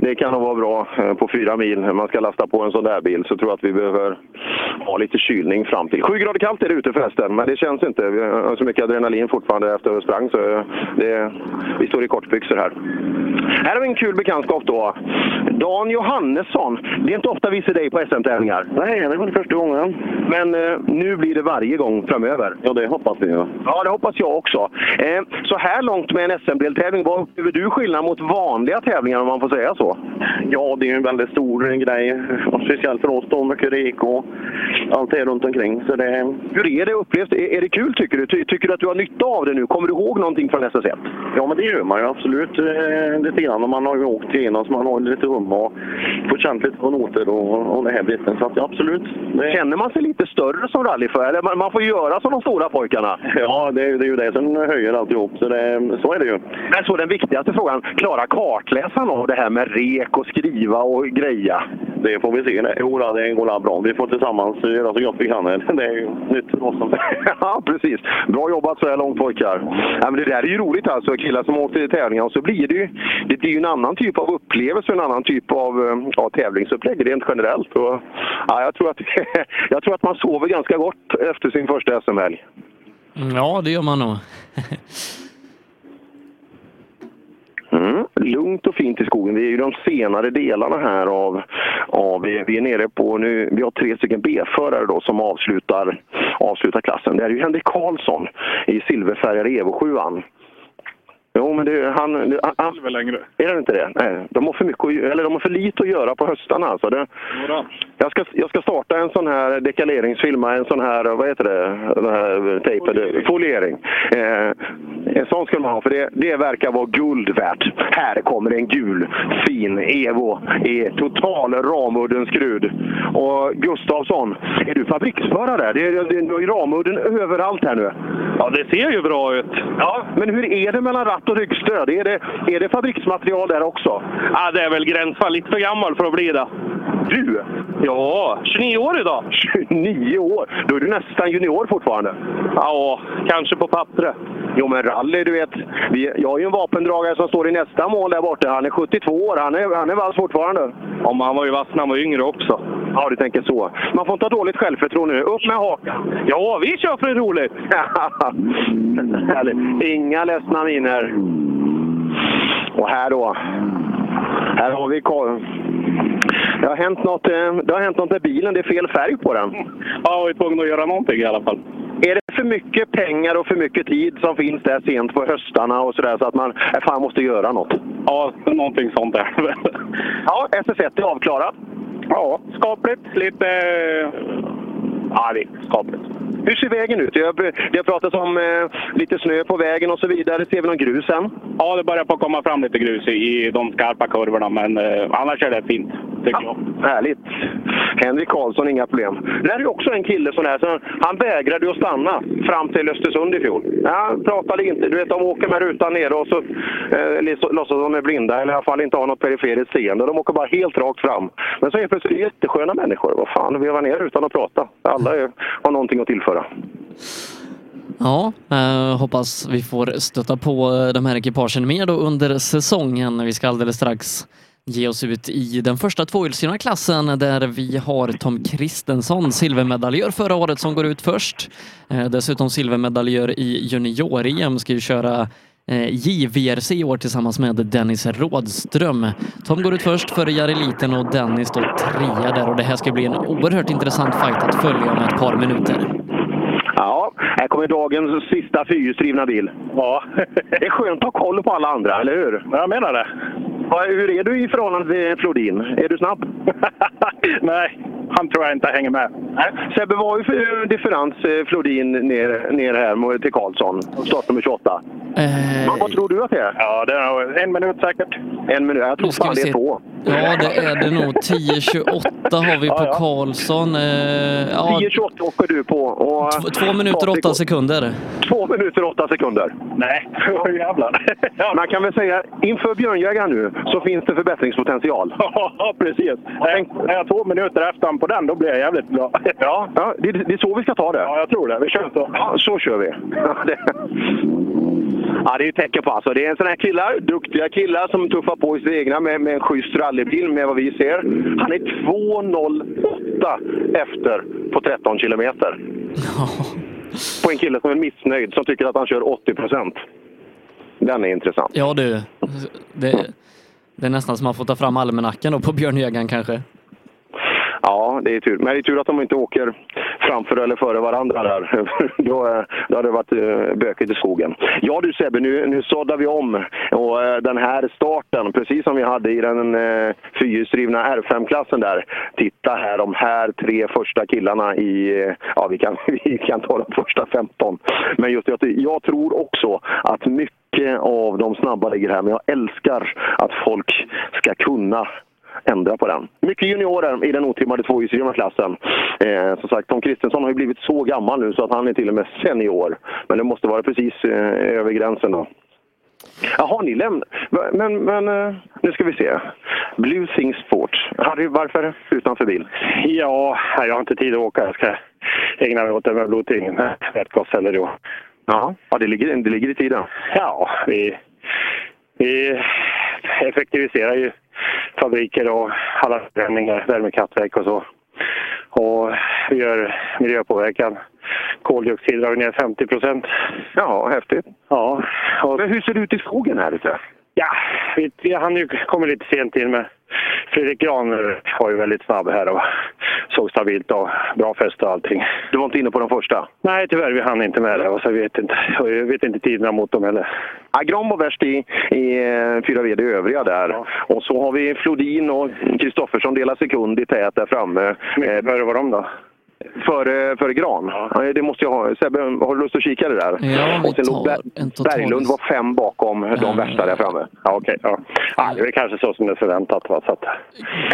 det kan nog vara bra eh, på fyra mil man ska lasta på en sån där bil. Så tror jag att vi behöver ha lite kylning fram till. Sju grader kallt är det ute förresten, men det känns inte. Vi har så mycket adrenalin fortfarande efter att sprang så det, vi står i kortbyxor här. Här har vi en kul bekantskap då. Dan Johannesson. Det är inte ofta vi ser dig på SM-tävlingar.
Nej, det var det första gången.
Men eh, nu blir det varje gång framöver.
Ja, det hoppas vi. Ja.
Ja, det hoppas jag också. Eh, så här långt med en SM-deltävling, vad upplever du skillnad mot vanliga tävlingar om man får säga så?
Ja, det är ju en väldigt stor grej. Och speciellt för oss då, mycket rek och allt det runt omkring. Så det...
Hur är det upplevt? Är, är det kul tycker du? Ty, tycker du att du har nytta av det nu? Kommer du ihåg någonting från SS1?
Ja, men det gör man ju absolut eh, lite grann. Och Man har ju åkt igenom så man har lite rum och fått känt lite på noter och, och det här biten. Så att, ja, absolut. Det...
Känner man sig lite större som rallyförare? Man, man får göra som de stora pojkarna?
Ja, det är, det är ju det som höjer alltihop. Så, det, så är det ju.
Men så den viktigaste frågan, klarar kartläsaren av det här med rek och skriva och greja?
Det får vi se. Nej, Jo, då, det går bra. Vi får tillsammans göra så gott vi kan. Det är ju nytt för oss.
ja, precis. Bra jobbat så här långt pojkar. Ja, men det där är ju roligt alltså, killar som åker till tävlingar. Och så blir det ju, det blir ju en annan typ av upplevelse, en annan typ av eh, ja, tävlingsupplägg rent generellt. Och, ja, jag, tror att, jag tror att man sover ganska gott efter sin första SM-helg.
Ja, det gör man nog.
Mm. Lugnt och fint i skogen. Vi är ju de senare delarna här av... av vi, är nere på... Nu, vi har tre stycken B-förare då som avslutar, avslutar klassen. Det är ju Henrik Karlsson i silverfärgade Evo 7 Jo, men det, han... det- han, han
längre.
är det inte det? Nej, de har för mycket eller de har för lite att göra på höstarna. Alltså. Det, jag, ska, jag ska starta en sån här dekaleringsfilm, en sån här, vad heter det, den här tejpen, foliering. Eh, en sån ska man ha, för det, det verkar vara guld värt. Här kommer en gul, fin Evo i total ramudden skrud. Och Gustavsson, är du fabriksförare? Det är, det är, du har ju ramudden överallt här nu.
Ja, det ser ju bra ut.
Ja, men hur är det mellan ratt och ryggstöd? Är det, är det fabriksmaterial där också?
Ja, det är väl gränsfall. Lite för gammal för att bli det.
Du?
Ja, 29 år idag.
29 år? Då är du nästan junior fortfarande.
Ja, kanske på pappret.
Jo, men rally, du vet. Vi, jag har ju en vapendragare som står i nästa mål där borta. Han är 72 år. Han är, han är vass fortfarande.
Ja, men han var ju vass när han var yngre också.
Ja, du tänker så. Man får inte ha dåligt självförtroende nu. Upp med hakan!
Ja, vi kör för det är roligt!
Inga ledsna miner. Och här då. Här har vi Karl. Det har, hänt något, eh, det har hänt något med bilen. Det är fel färg på den.
Ja, vi är tvungna att göra någonting i alla fall.
Är det för mycket pengar och för mycket tid som finns där sent på höstarna och sådär så att man äh, fan måste göra något?
Ja, någonting sånt är det väl.
Ja, SS1 är avklarat.
Ja, skapligt. Lite... Ja, det är skapligt.
Hur ser vägen ut? Det har, pratats om eh, lite snö på vägen och så vidare. Ser vi någon grus än?
Ja, det börjar på att komma fram lite grus i, i de skarpa kurvorna, men eh, annars är det fint, tycker jag.
Härligt. Henrik Karlsson, inga problem. Det här är också en kille sån här, så han vägrade att stanna fram till Östersund i fjol. Ja, han pratade inte. Du vet, de åker med rutan nere och så eh, låtsas de är blinda eller i alla fall inte har något periferiskt seende. De åker bara helt rakt fram. Men så är det plötsligt jättesköna människor. Vad fan, veva ner utan att prata. Alla är, har någonting att tillföra.
Ja, eh, hoppas vi får stöta på eh, de här ekipagen mer då under säsongen. Vi ska alldeles strax ge oss ut i den första tvåhjulsdrivna klassen där vi har Tom Kristensson, silvermedaljör förra året som går ut först. Eh, dessutom silvermedaljör i junior-EM, ska ju köra Eh, JVRC i år tillsammans med Dennis Rådström. Tom går ut först före Jari Liten och Dennis står trea där och det här ska bli en oerhört intressant fight att följa om ett par minuter.
Här kommer dagens sista fyrhjulsdrivna bil.
Ja.
det är skönt att ha koll på alla andra, eller hur?
Jag menar det.
Ja, hur är du i förhållande till Flodin? Är du snabb?
Nej, han tror jag inte hänger med.
Nej. Sebbe, vad har vi för differens eh, Flodin ner, ner här mot- till Karlsson? Startnummer 28.
Eh,
Vad tror du att det är?
Ja, det är en minut säkert.
En minut? Jag tror fan det är två.
Ja, det är det nog. 10.28 har vi på
Ja, ja.
Karlsson. Eh, ja,
10.28 åker du på. Och
två minuter och åtta sekunder.
Två minuter och åtta sekunder.
Nej, jävlar.
Man kan väl säga, inför Björnjägaren nu, så finns det förbättringspotential.
Ja, precis. Är är jag två minuter efter på den, då blir jag jävligt bra.
Ja, ja det, det är så vi ska ta det.
Ja, jag tror det. Vi kör så.
Ja, så kör vi. Ja, det. Ja, är ju tecken på alltså. Det är en sån här killar, duktiga killar som tuffar på i sina egna med, med en schysst rallybil med vad vi ser. Han är 2.08 efter på 13 kilometer. På en kille som är missnöjd, som tycker att han kör 80 procent. Den är intressant.
Ja du, det, det är nästan som man får ta fram almanackan då på Björn Högan kanske.
Ja, det är tur. Men det är tur att de inte åker framför eller före varandra där. då, eh, då hade det varit eh, bökigt i skogen. Ja du Sebbe, nu, nu såddar vi om. Och eh, den här starten, precis som vi hade i den eh, fyrhjulsdrivna R5-klassen där. Titta här, de här tre första killarna i... Ja, vi kan, vi kan ta de första 15. Men just det, jag tror också att mycket av de snabba ligger här. Men jag älskar att folk ska kunna ändra på den. Mycket juniorer i den otrimmade tvåhjulsdrivna klassen. Eh, som sagt, Tom Kristensson har ju blivit så gammal nu så att han är till och med senior. Men det måste vara precis eh, över gränsen då. Jaha, ni lämnar... Men, men eh, nu ska vi se. Blue Thing Sport. Harry, varför utanför bil?
Ja, jag har inte tid att åka. Jag ska ägna mig åt det med blodting. Vätgasceller då.
Ja, ja det, ligger, det ligger i tiden.
Ja, vi, vi effektiviserar ju fabriker och alla förändringar, värmekraftverk och så. Och vi gör miljöpåverkan. Koldioxid drar vi ner 50 procent.
Ja, häftigt.
Ja. Och,
Men hur ser det ut i skogen här ute?
Ja, vi, hann ju komma lite sent in med Fredrik Gran var ju väldigt snabb här och såg stabilt och bra fäste och allting.
Du var inte inne på de första?
Nej, tyvärr. Vi hann inte med det. Och så vet inte, jag vet inte tiderna mot dem heller.
Ja, Gran var värst i, i eh, fyra VD övriga där. Och så har vi Flodin och Kristoffersson delar sekund i tät där framme.
Mycket före var de då?
Före, före Gran? Ja. det måste jag ha. Sebbe, har du lust att kika det där?
Ja,
och sen låg Ber-
total-
Berglund var fem bakom de värsta där framme.
Ja, okej. ja. Ja, det är kanske så som det är förväntat. Va? Så att...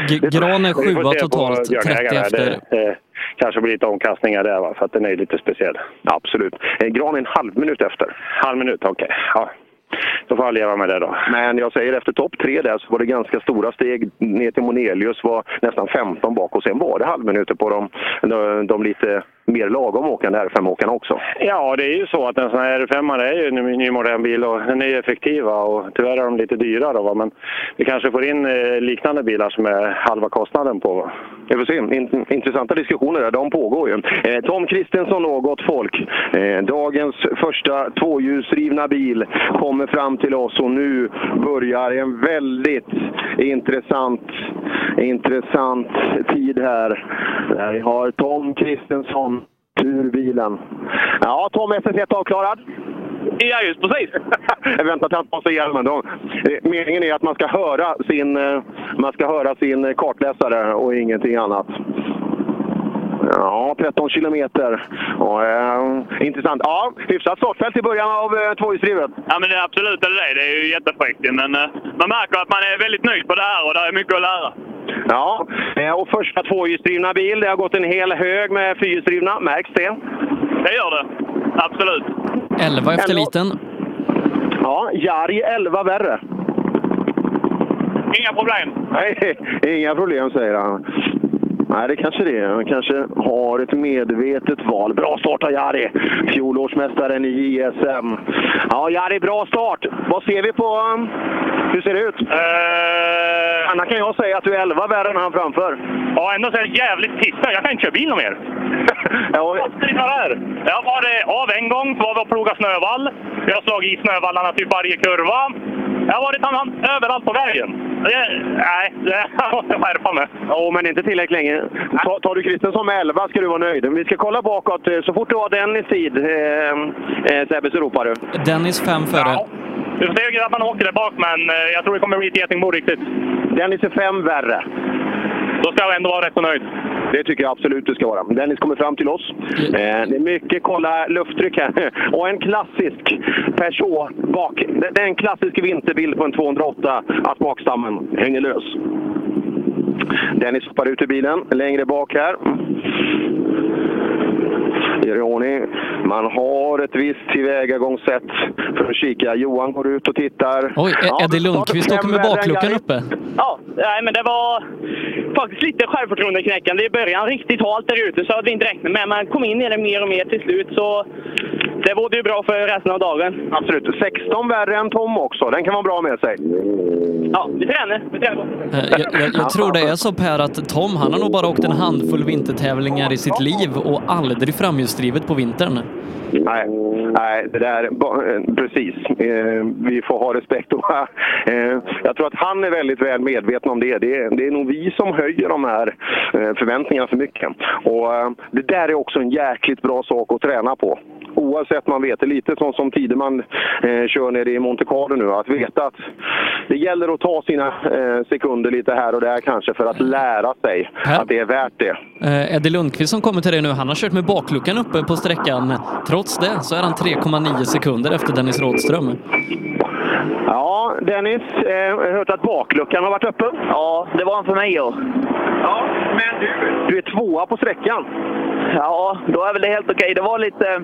G- Gran är sjua totalt,
Björnägaren
30
här.
efter.
Det, det kanske blir lite omkastningar där, va? för att den är lite speciell.
Absolut. Eh, Gran är en halv minut efter.
Halv minut, okej. Ja. Då får jag leva med det då.
Men jag säger efter topp tre där så var det ganska stora steg ner till Monelius var nästan 15 bak och sen var det halvminuter på de, de, de lite mer lagom åkande R5-åkarna också.
Ja, det är ju så att en sån här R5 är ju en ny modern bil och den är ju effektiv va? och tyvärr är de lite dyra då, va? men vi kanske får in eh, liknande bilar som är halva kostnaden på. Va?
Jag får se. In, intressanta diskussioner där. De pågår ju. Eh, Tom Kristensson och gott folk. Eh, dagens första tvåhjulsdrivna bil kommer fram till oss och nu börjar en väldigt intressant, intressant tid här. Där vi har Tom Kristensson ur bilen. Ja, Tom SS1 avklarad.
Ja, just precis.
Jag väntar till han tar sig hjälmen. De, eh, meningen är att man ska höra sin, eh, man ska höra sin kartläsare och ingenting annat. Ja, 13 kilometer. Ja, eh, intressant. Ja, hyfsat startfält i början av eh, tvåhjulsdrivet.
Ja, men det är absolut är det det. Det är ju jättefräckt. Men eh, man märker att man är väldigt nöjd på det här och det är mycket att lära.
Ja, eh, och första tvåhjulsdrivna bil. Det har gått en hel hög med fyrhjulsdrivna. Märks det?
Det gör det. Absolut.
11 efter
Elva.
liten.
Ja, Jari 11 värre.
Inga problem.
Nej, inga problem säger han. Nej, det kanske det är. Han kanske har ett medvetet val. Bra start av Jari! Fjolårsmästaren i JSM. Ja, Jari, bra start! Vad ser vi på... um, Hur ser det ut?
Uh...
Annars kan jag säga att du är 11 värre än han framför.
Ja, ändå så är det jävligt pissigt. Jag kan inte köra bil någon mer.
ja.
Jag har varit av en gång, så var vi och plogade snövall. Jag har slagit i snövallarna typ varje kurva. Jag har varit han, överallt på vägen. Det, nej, det måste jag skärpa mig.
Ja, men inte tillräckligt länge. Ta, tar du Kristensson med 11 ska du vara nöjd. Vi ska kolla bakåt. Så fort du har Dennis tid, eh, eh, Sebbe, så ropar du.
Dennis fem före.
Vi får se hur grabbarna åker där bak, men eh, jag tror det kommer bli ett getingbo riktigt.
Dennis är fem värre.
Då ska jag ändå vara rätt så nöjd.
Det tycker jag absolut du ska vara. Dennis kommer fram till oss. Eh, det är mycket kolla lufttryck här. Och en klassisk Peugeot bak. Det det är en klassisk vinterbild på en 208, att bakstammen hänger lös. Dennis hoppar ut ur bilen, längre bak här. Gör i ordning. Man har ett visst tillvägagångssätt för att kika. Johan går ut och tittar.
Oj,
Ja,
Eddie Lundqvist åker med bakluckan uppe.
Ja, nej, men det var faktiskt lite självförtroendeknäckande i början. Riktigt halt där ute så hade vi inte räknat med. Men kom in i det mer och mer till slut så det vore ju bra för resten av dagen.
Absolut. 16 värre än Tom också. Den kan vara bra med sig.
Ja, vi tränar. Vi tränar.
Eh, Jag, jag, jag tror det är så Per att Tom, han har nog bara åkt en handfull vintertävlingar i sitt liv och aldrig framhjulsdrivet på vintern.
Nej, nej det där, eh, precis. Eh, vi får ha respekt. Eh, jag tror att han är väldigt väl medveten om det. Det är, det är nog vi som höjer de här förväntningarna för mycket. Och det där är också en jäkligt bra sak att träna på. Oavsett man vet det, lite som, som Tideman eh, kör nere i Monte Carlo nu, att veta att det gäller att ta sina sekunder lite här och där kanske för att lära sig att det är värt det.
Eh, Eddie Lundqvist som kommer till dig nu, han har kört med bakluckan uppe på sträckan. Trots det så är han 3,9 sekunder efter Dennis Rådström.
Ja, Dennis, eh, jag har hört att bakluckan har varit öppen.
Ja, det var han för mig ja.
Ja, men du, du är tvåa på sträckan.
Ja, då är väl det helt okej. Det var lite...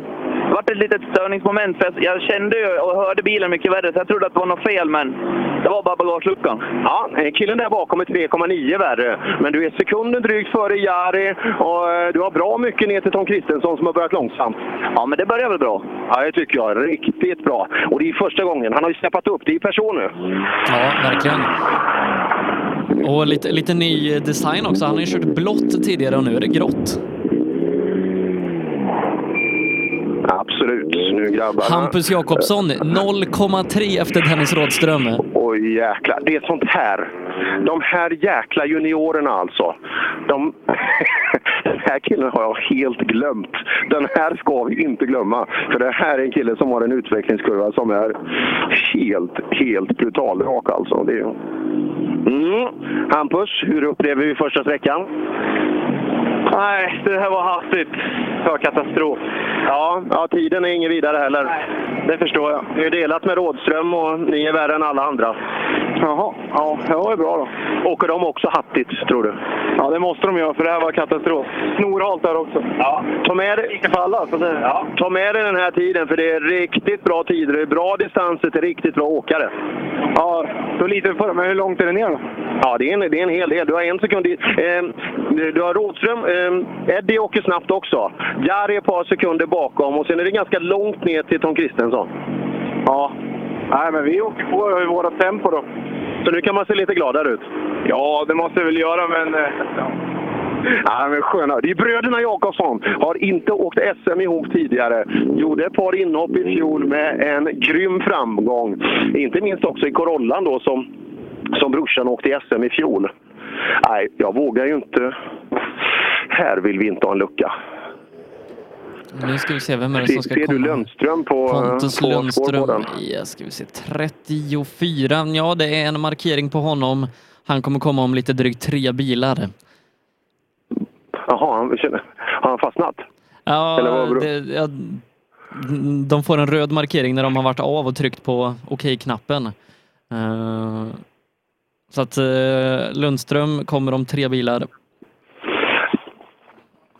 Det var ett litet störningsmoment. För jag- kände ju och hörde bilen mycket värre, så jag trodde att det var något fel, men det var bara bagageluckan.
Ja, eh, killen där bakom är 3,9 värre. Men du är sekunden drygt före Jari och eh, du har bra mycket ner till Tom Kristensson som har börjat långsamt.
Ja, men det börjar väl bra?
Ja, det tycker jag. Riktigt bra. Och det är första gången. Han har ju steppat upp. Det är person nu.
Ja, verkligen. Och lite, lite ny design också. Han har ju kört blått tidigare och nu är det grått.
Absolut. Nu grabbarna.
Hampus Jakobsson 0,3 efter Dennis Rådström.
Oj jäklar. Det är sånt här. De här jäkla juniorerna alltså. De... Den här killen har jag helt glömt. Den här ska vi inte glömma. För det här är en kille som har en utvecklingskurva som är helt, helt brutalrak alltså. Det är... mm. Hampus, hur upplever vi första sträckan?
Nej, det här var hastigt. Var katastrof.
Ja, ja, tiden är ingen vidare heller.
Det förstår jag.
Det är delat med Rådström och ni är värre än alla andra.
Jaha, ja, det var ju bra då.
Åker de också hattigt, tror du?
Ja, det måste de göra för det här var katastrof. Snorhalt där också.
Ja, ta med dig,
För alla, så det...
ja, ta med dig den här tiden för det är riktigt bra tider. Det är bra distanser till riktigt bra åkare.
Ja, då litar vi på det. Men hur långt är det ner då?
Ja, det är en, det är en hel del. Du har en sekund i. Eh, du har Rådström. Eh, Eddie åker snabbt också. Jari är ett par sekunder bakom och sen är det ganska långt ner till Tom Kristensson.
Ja. Nej, men vi åker på i våra tempo då.
Så nu kan man se lite gladare ut.
Ja, det måste vi väl göra, men... eh, Ja.
Ja, men sköna. Det är bröderna Jakobsson. Har inte åkt SM ihop tidigare. Gjorde ett par inhopp i fjol med en grym framgång. Inte minst också i Corollan då som, som brorsan åkte i SM i fjol. Nej, jag vågar ju inte. Här vill vi inte ha en lucka.
Nu ska vi se, vem är det som ska
ser du
komma?
Lundström på,
Pontus
på
Lundström. Ja, ska vi se. 34. Ja, det är en markering på honom. Han kommer komma om lite drygt tre bilar.
Jaha, han, har han fastnat?
Ja, det, ja, de får en röd markering när de har varit av och tryckt på okej-knappen. Eh, så att eh, Lundström kommer om tre bilar.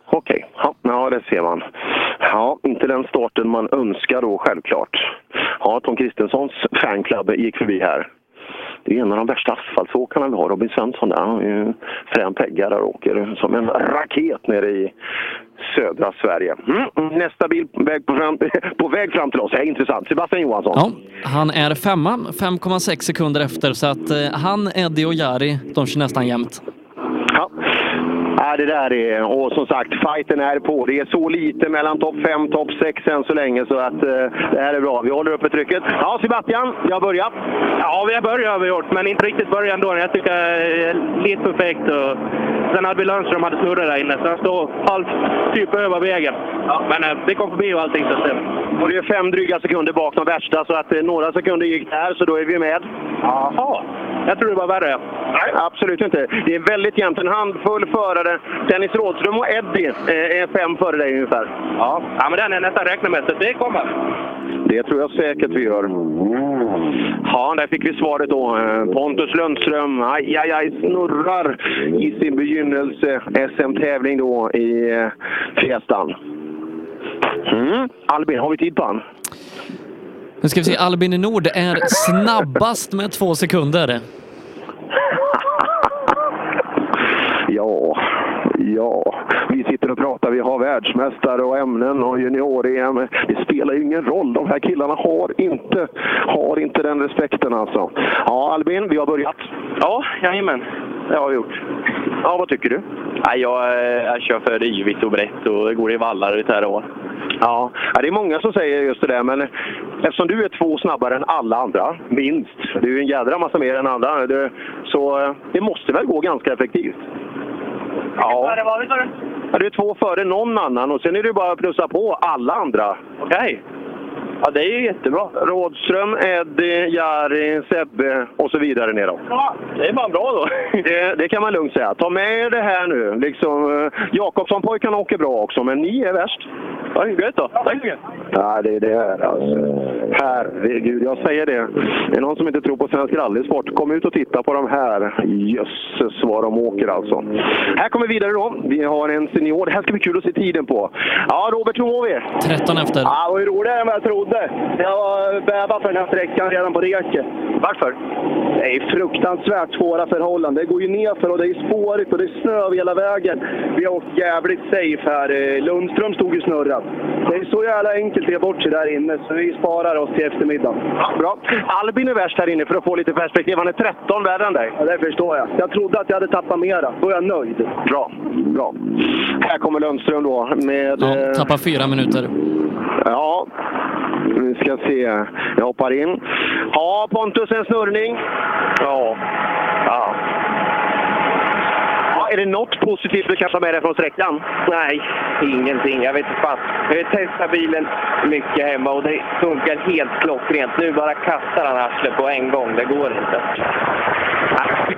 Okej, ja, ja, det ser man. Ja, inte den starten man önskar då självklart. Ja, Tom Kristenssons fanclub gick förbi här. Det är en av de värsta asfaltsåkarna vi har, Robin Svensson där. Han är frän där och åker som en raket nere i södra Sverige. Mm, nästa bil på väg, fram, på väg fram till oss. Det är intressant. Sebastian Johansson.
Ja, han är femma, 5,6 sekunder efter. Så att eh, han, Eddie och Jari, de kör nästan jämnt.
Ja. Ja, det där är, och som sagt, fighten är på. Det är så lite mellan topp 5 topp 6 än så länge så att eh, det här är bra. Vi håller uppe trycket. Ja, Sebastian, jag har börjat.
Ja, vi har börjat har vi gjort, men inte riktigt början då. Jag tycker lite perfekt. Och sen hade vi Lundström hade snurrat där inne, så han står halvt typ över vägen. Men eh, vi kom förbi och allting. Så
Och det är fem dryga sekunder bak de värsta så att eh, några sekunder gick där så då är vi med.
Jaha, jag tror det var värre.
Nej, absolut inte. Det är väldigt jämnt. En handfull förare. Dennis Rådström och Eddie eh, är fem före dig ungefär.
Ja, ja men den är nästan så det kommer.
Det tror jag säkert vi gör. Ja, där fick vi svaret då. Eh, Pontus Lundström, aj, aj, aj, snurrar i sin begynnelse SM-tävling då i eh, Fiestan. Mm. Albin, har vi tid på han?
Nu ska vi se, Albin Nord är snabbast med två sekunder.
Ja, ja. Vi sitter och pratar. Vi har världsmästare och ämnen och junior-EM. Det spelar ju ingen roll. De här killarna har inte, har inte den respekten alltså. Ja, Albin, vi har börjat.
Ja, jajamän. Det har vi gjort.
Ja, vad tycker du?
Nej, jag, jag kör för yvigt och brett och det går i vallar ut här år.
Ja, ja, det är många som säger just det där, men eftersom du är två snabbare än alla andra, minst, du är en jädra massa mer än andra, så eh, det måste väl gå ganska effektivt? Ja.
var vi, sa du?
ja, du är två före någon annan och sen är det bara att plussa på alla andra.
Okej. Ja, det är ju jättebra.
Rådström, Eddie, Jari, Sebbe och så vidare neråt.
Ja, det är bara bra då.
Det, det kan man lugnt säga. Ta med er det här nu. Liksom, eh, Jakobsson-pojkarna åker bra också, men ni är värst.
Ja, gött då. Tack så mycket.
Ja, det är det här alltså. Herregud, jag säger det. Det är någon som inte tror på svensk rallysport. Kom ut och titta på de här. Jösses vad de åker alltså. Här kommer vi vidare då. Vi har en senior. Det här ska bli kul att se tiden på. Ja, Robert, hur mår vi?
13 efter.
Ja, det var ju roligare än vad jag trodde. Jag var bävad för den här sträckan redan på reket.
Varför?
Det är fruktansvärt svåra förhållanden. Det går ju nerför och det är spårigt och det är snö över hela vägen. Vi har åkt jävligt safe här. Eh, Lundström stod ju snurrad. Det är så jävla enkelt att ge bort sig där inne, så vi sparar oss till eftermiddagen.
Bra. Albin är värst här inne för att få lite perspektiv. Han är 13 värre än dig.
Ja, det förstår jag. Jag trodde att jag hade tappat mera. Då är jag nöjd.
Bra, bra. Här kommer Lundström då med...
Ja, tappar fyra minuter.
Ja, vi ska se. Jag hoppar in. Ja, Pontus, en snurrning? Ja. ja. Är det något positivt du kan ta med dig från sträckan?
Nej, ingenting. Jag vet inte fan. Jag har testat bilen mycket hemma och det funkar helt klockrent. Nu bara kastar han arslet på en gång. Det går inte.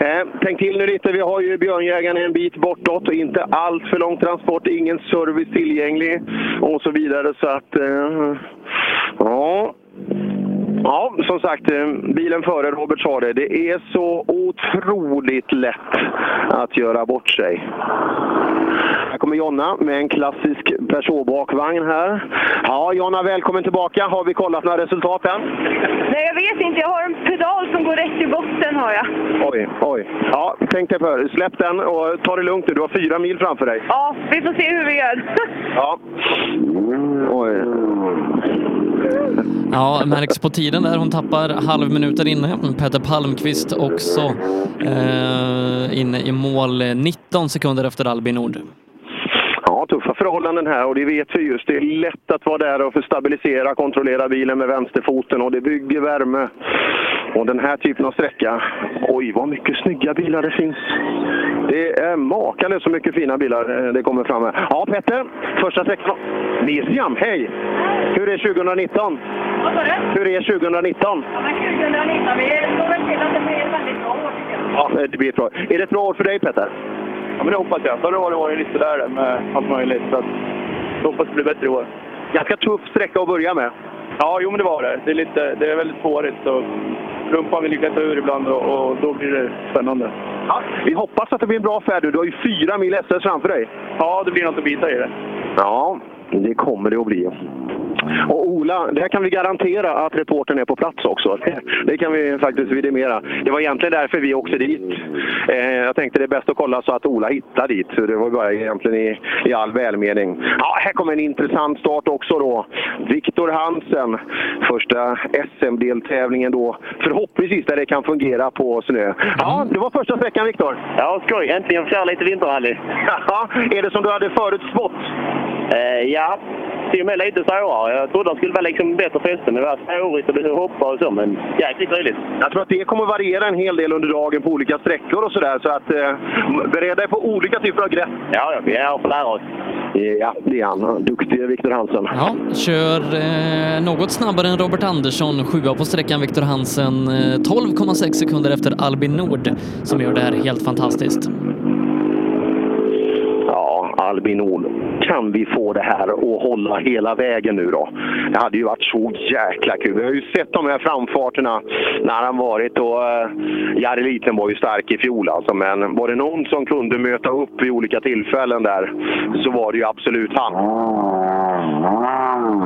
Eh, tänk till nu lite. Vi har ju Björnjägaren en bit bortåt och inte allt för lång transport. Ingen service tillgänglig och så vidare. Så att... Eh, ja. Ja, som sagt, eh, bilen före Robert sa det. Det är så otroligt lätt att göra bort sig. Här kommer Jonna med en klassisk Peugeot-bakvagn här. Ja, Jonna, välkommen tillbaka. Har vi kollat några resultat än?
Nej, jag vet inte. Jag har en pedal som går rätt i botten har jag.
Oj, oj. Ja, tänk dig för. Släpp den och ta det lugnt nu. Du har fyra mil framför dig.
Ja, vi får se hur vi gör.
Ja. Oj.
Ja, märks på tiden där. Hon tappar halv minut där inne. Peter Palmqvist också eh, inne i mål 19 sekunder efter Albin Nord.
Förhållanden här och det vet vi just. Det är lätt att vara där och få stabilisera, kontrollera bilen med vänsterfoten och det bygger värme. Och den här typen av sträcka, oj vad mycket snygga bilar det finns. Det är makalöst så mycket fina bilar eh, det kommer fram här. Ja, Petter, första sträckan. Miriam, hej! Hur är 2019?
Vad sa du?
Hur är 2019?
Ja, men 2019, vi får väl till att det blir ett väldigt bra år.
Ja, det blir ett bra. Är det ett bra år för dig Petter?
Ja, men det hoppas jag. Förra året var det lite där med allt möjligt. Så att, jag hoppas det blir bättre i år.
Ganska tuff sträcka att börja med.
Ja, jo men det var det. Det är, lite, det är väldigt spårigt. Så rumpan vill klättra ur ibland och, och då blir det spännande.
Ja, vi hoppas att det blir en bra färd. Du har ju fyra mil SS framför dig.
Ja, det blir något att bita i det.
Ja, det kommer det att bli. Och Ola, det här kan vi garantera att reportern är på plats också. Det, kan vi faktiskt vidimera. Det var egentligen därför vi åkte dit. Eh, jag tänkte det är bäst att kolla så att Ola hittar dit. Så det var bara egentligen i, i all välmening. Ja, här kommer en intressant start också då. Viktor Hansen, första SM-deltävlingen då. Förhoppningsvis där det kan fungera på snö. Ja, det var första sträckan Viktor.
Ja, skoj. Äntligen få köra lite vinterrally.
Ja, är det som du hade förut spått?
Eh, ja, till och med lite svårare. Jag trodde det skulle vara liksom bättre fäste, men det var snårigt och det hoppa och så. Men jäkligt roligt.
Jag tror att det kommer variera en hel del under dagen på olika sträckor och sådär. Så att eh, bered dig på olika typer av grepp.
Ja, ja, vi är här för att lära oss.
Ja, det är han. Duktig Viktor Hansen.
Ja, kör eh, något snabbare än Robert Andersson, sjua på sträckan Viktor Hansen, eh, 12,6 sekunder efter Albin Nord som gör det här helt fantastiskt.
Albin Nord. Kan vi få det här att hålla hela vägen nu då? Det hade ju varit så jäkla kul. Vi har ju sett de här framfarterna när han varit och uh, Jari Liten var ju stark i fjol alltså. Men var det någon som kunde möta upp vid olika tillfällen där så var det ju absolut han. Ah, ah.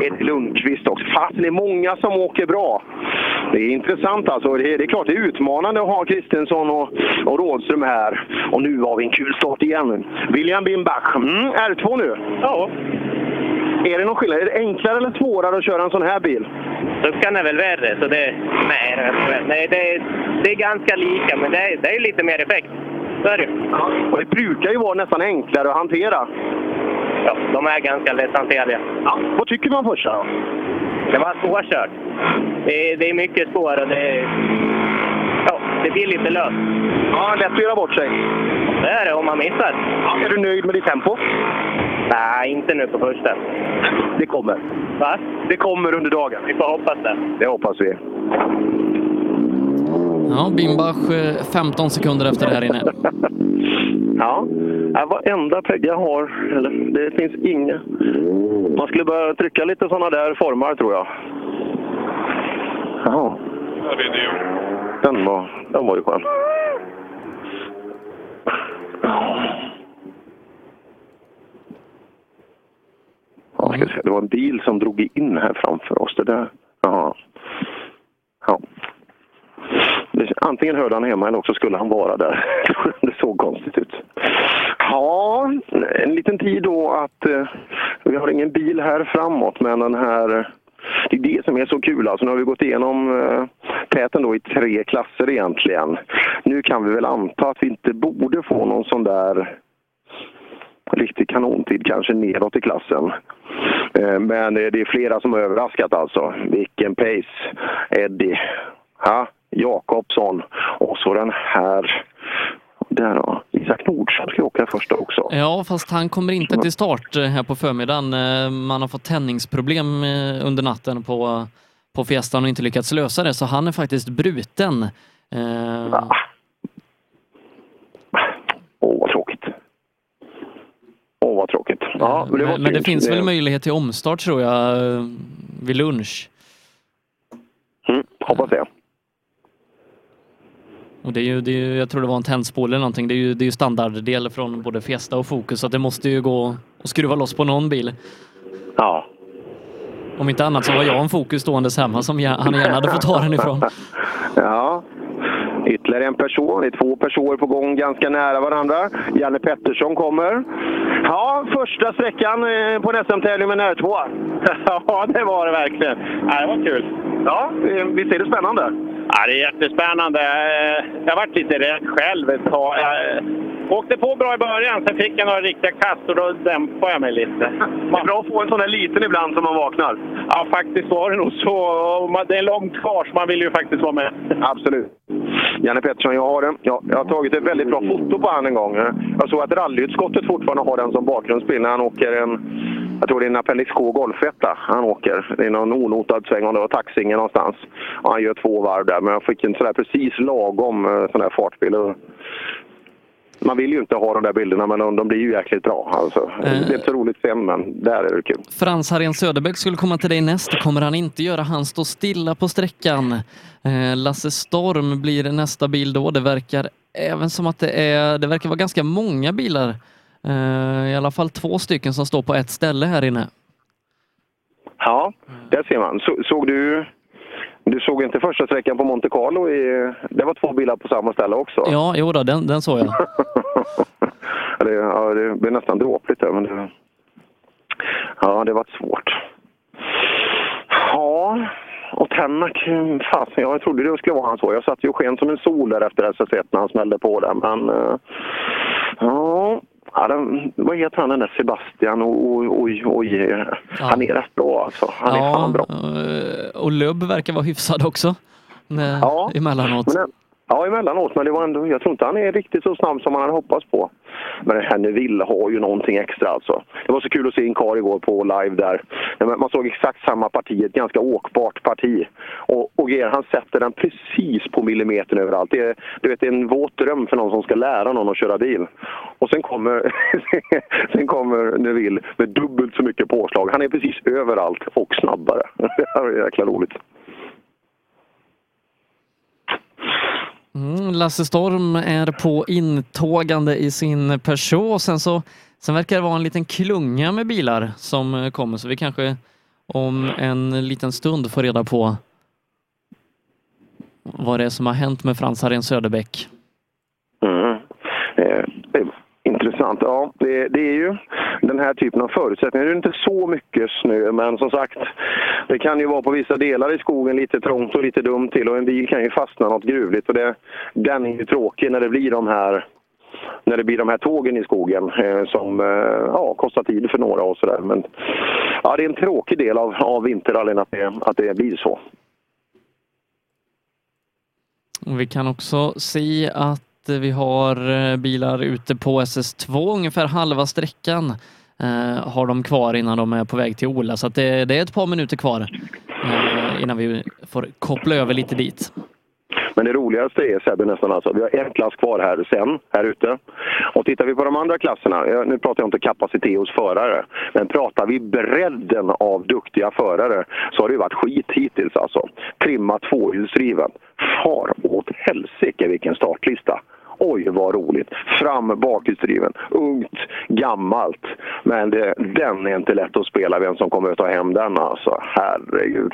Eddie Lundqvist också. Fast det är många som åker bra. Det är intressant alltså. Det är, det är klart det är utmanande att ha Kristensson och, och Rådström här. Och nu har vi en kul start igen. William Bimbach, mm, R2 nu. Ja. Är det någon skillnad? Är det enklare eller svårare att köra en sån här bil?
Luckan är väl värre, så det... Nej, nej det, är, det är ganska lika, men det är, det är lite mer effekt. Så är det ju.
Och det brukar ju vara nästan enklare att hantera.
Ja, de är ganska lätthanterliga.
Ja. Vad tycker man första då?
Det var svårkört. Det är, det är mycket spår och det. Ja, det blir lite löst.
Ja, lätt att göra bort sig.
Det är det om man missar.
Ja, är du nöjd med ditt tempo?
Nej, inte nu på första.
Det kommer.
Va?
Det kommer under dagen.
Vi får hoppas det.
Det hoppas vi.
Ja, Bimbach 15 eh, sekunder efter det här inne.
Ja, varenda pegga har, eller det finns inga. Man skulle börja trycka lite sådana där formar tror jag. Jaha. Den var, den var ju skön. Ja, ska se. Det var en bil som drog in här framför oss. Det där. Jaha. Ja. Det- Antingen hörde han hemma eller också skulle han vara där. Det såg konstigt ut. Ja, en liten tid då att eh, vi har ingen bil här framåt men den här det är det som är så kul. Alltså, nu har vi gått igenom eh, täten då i tre klasser egentligen. Nu kan vi väl anta att vi inte borde få någon sån där riktig kanontid kanske nedåt i klassen. Eh, Men eh, det är flera som har överraskat alltså. Vilken pace! Eddie, ja, Jakobsson och så den här. Där då. Isak Nordström ska åka första också.
Ja, fast han kommer inte till start eh, här på förmiddagen. Eh, Man har fått tändningsproblem eh, under natten på, på Fiestan och inte lyckats lösa det, så han är faktiskt bruten.
Åh, vad tråkigt. Åh, vad tråkigt. Ja, men det
men, men det finns väl möjlighet till omstart tror jag vid lunch.
Mm, hoppas det.
Och det är ju, det är ju, jag tror det var en tändspole eller någonting. Det är ju, det är ju standarddel från både Fiesta och Focus så att det måste ju gå att skruva loss på någon bil.
Ja.
Om inte annat så har jag en Focus ståendes hemma som han gärna hade fått ta den ifrån.
Ja. Ytterligare en person. Det är två personer på gång ganska nära varandra. Janne Pettersson kommer. Ja, första sträckan eh, på en SM-tävling med en R2.
Ja, det var det verkligen. Ja, det var kul.
Ja, visst är det spännande?
Ja, det är jättespännande. Eh, Jag varit lite rädd själv ett tag. Jag åkte på bra i början, sen fick jag några riktiga kast och då dämpade jag mig lite.
Det är bra att få en sån här liten ibland så man vaknar.
Ja, faktiskt var det nog så. Det är långt kvar, så man vill ju faktiskt vara med.
Absolut. Janne Pettersson, jag har den. Ja, jag har tagit ett väldigt bra foto på han en gång. Jag såg att rallyutskottet fortfarande har den som bakgrundsbild när han åker en, jag tror det är en Appendix K golfetta han åker. Det är någon onotad sväng, om det var Taxingen någonstans. Och han gör två varv där, men jag fick en sån där precis lagom eh, sån där fartbild. Och Man vill ju inte ha de där bilderna, men de, de blir ju jäkligt bra. Alltså. Det är inte så roligt sen, men där är det kul.
Frans Harén Söderbäck skulle komma till dig näst. Kommer han inte göra. Han står stilla på sträckan. Eh, Lasse Storm blir nästa bil då. Det verkar även som att det är, det verkar vara ganska många bilar. Eh, I alla fall två stycken som står på ett ställe här inne.
Ja, där ser man. Så, såg du... Du såg inte första sträckan på Monte Carlo? I, det var två bilar på samma ställe också.
Ja, jo då, den, den såg jag.
Ja, det, ja, det blev nästan dråpligt där, men det... Ja, det var svårt. Ja, och Tänak, fasen, jag trodde det skulle vara han så. Jag satt ju och sken som en sol där efter SS1 när han smällde på den, men... eh, Ja, ja den, vad heter han den där Sebastian? Oj, oj, oj. Han är rätt bra alltså. Han är fan bra.
eh, och Lubb verkar vara hyfsad också. Nej,
Ja,
emellanåt.
Men, ja, emellanåt. Men det var ändå, jag tror inte han är riktigt så snabb som man hade hoppats på. Men den här Neville har ju någonting extra alltså. Det var så kul att se en kar igår på live där. Man såg exakt samma parti, ett ganska åkbart parti. Och, och Ger, han sätter den precis på millimetern överallt. Det är, du vet, det är en våt dröm för någon som ska lära någon att köra bil. Och sen kommer, sen kommer Neville med dubbelt så mycket påslag. Han är precis överallt och snabbare. Det är jäkla roligt.
Mm, Lasse Storm är på intågande i sin Peugeot. Sen, så, sen verkar det vara en liten klunga med bilar som eh, kommer, så vi kanske om en liten stund får reda på vad det är som har hänt med Frans Harén Söderbäck.
Mm. Eh, intressant. Ja, det, det är ju den här typen av förutsättningar. Det är inte så mycket snö, men som sagt, det kan ju vara på vissa delar i skogen lite trångt och lite dumt till och en bil kan ju fastna något gruvligt och det, den är ju tråkig när det blir de här när det blir de här tågen i skogen eh, som eh, ja, kostar tid för några och sådär. Men ja, det är en tråkig del av, av vinterrallyn att det, att det blir så.
Vi kan också se att vi har eh, bilar ute på SS2 ungefär halva sträckan eh, har de kvar innan de är på väg till Ola. Så att det, det är ett par minuter kvar eh, innan vi får koppla över lite dit.
Men det roligaste är Sebbe nästan alltså, vi har en klass kvar här sen, här ute. Och tittar vi på de andra klasserna, nu pratar jag inte kapacitet hos förare, men pratar vi bredden av duktiga förare så har det ju varit skit hittills alltså. Trimma tvåhjulsdriven. Far åt helsike vilken startlista! Oj, vad roligt! Fram bakhjulsdriven. Ungt, gammalt. Men det, den är inte lätt att spela, vem som kommer att ta hem den alltså. Herregud.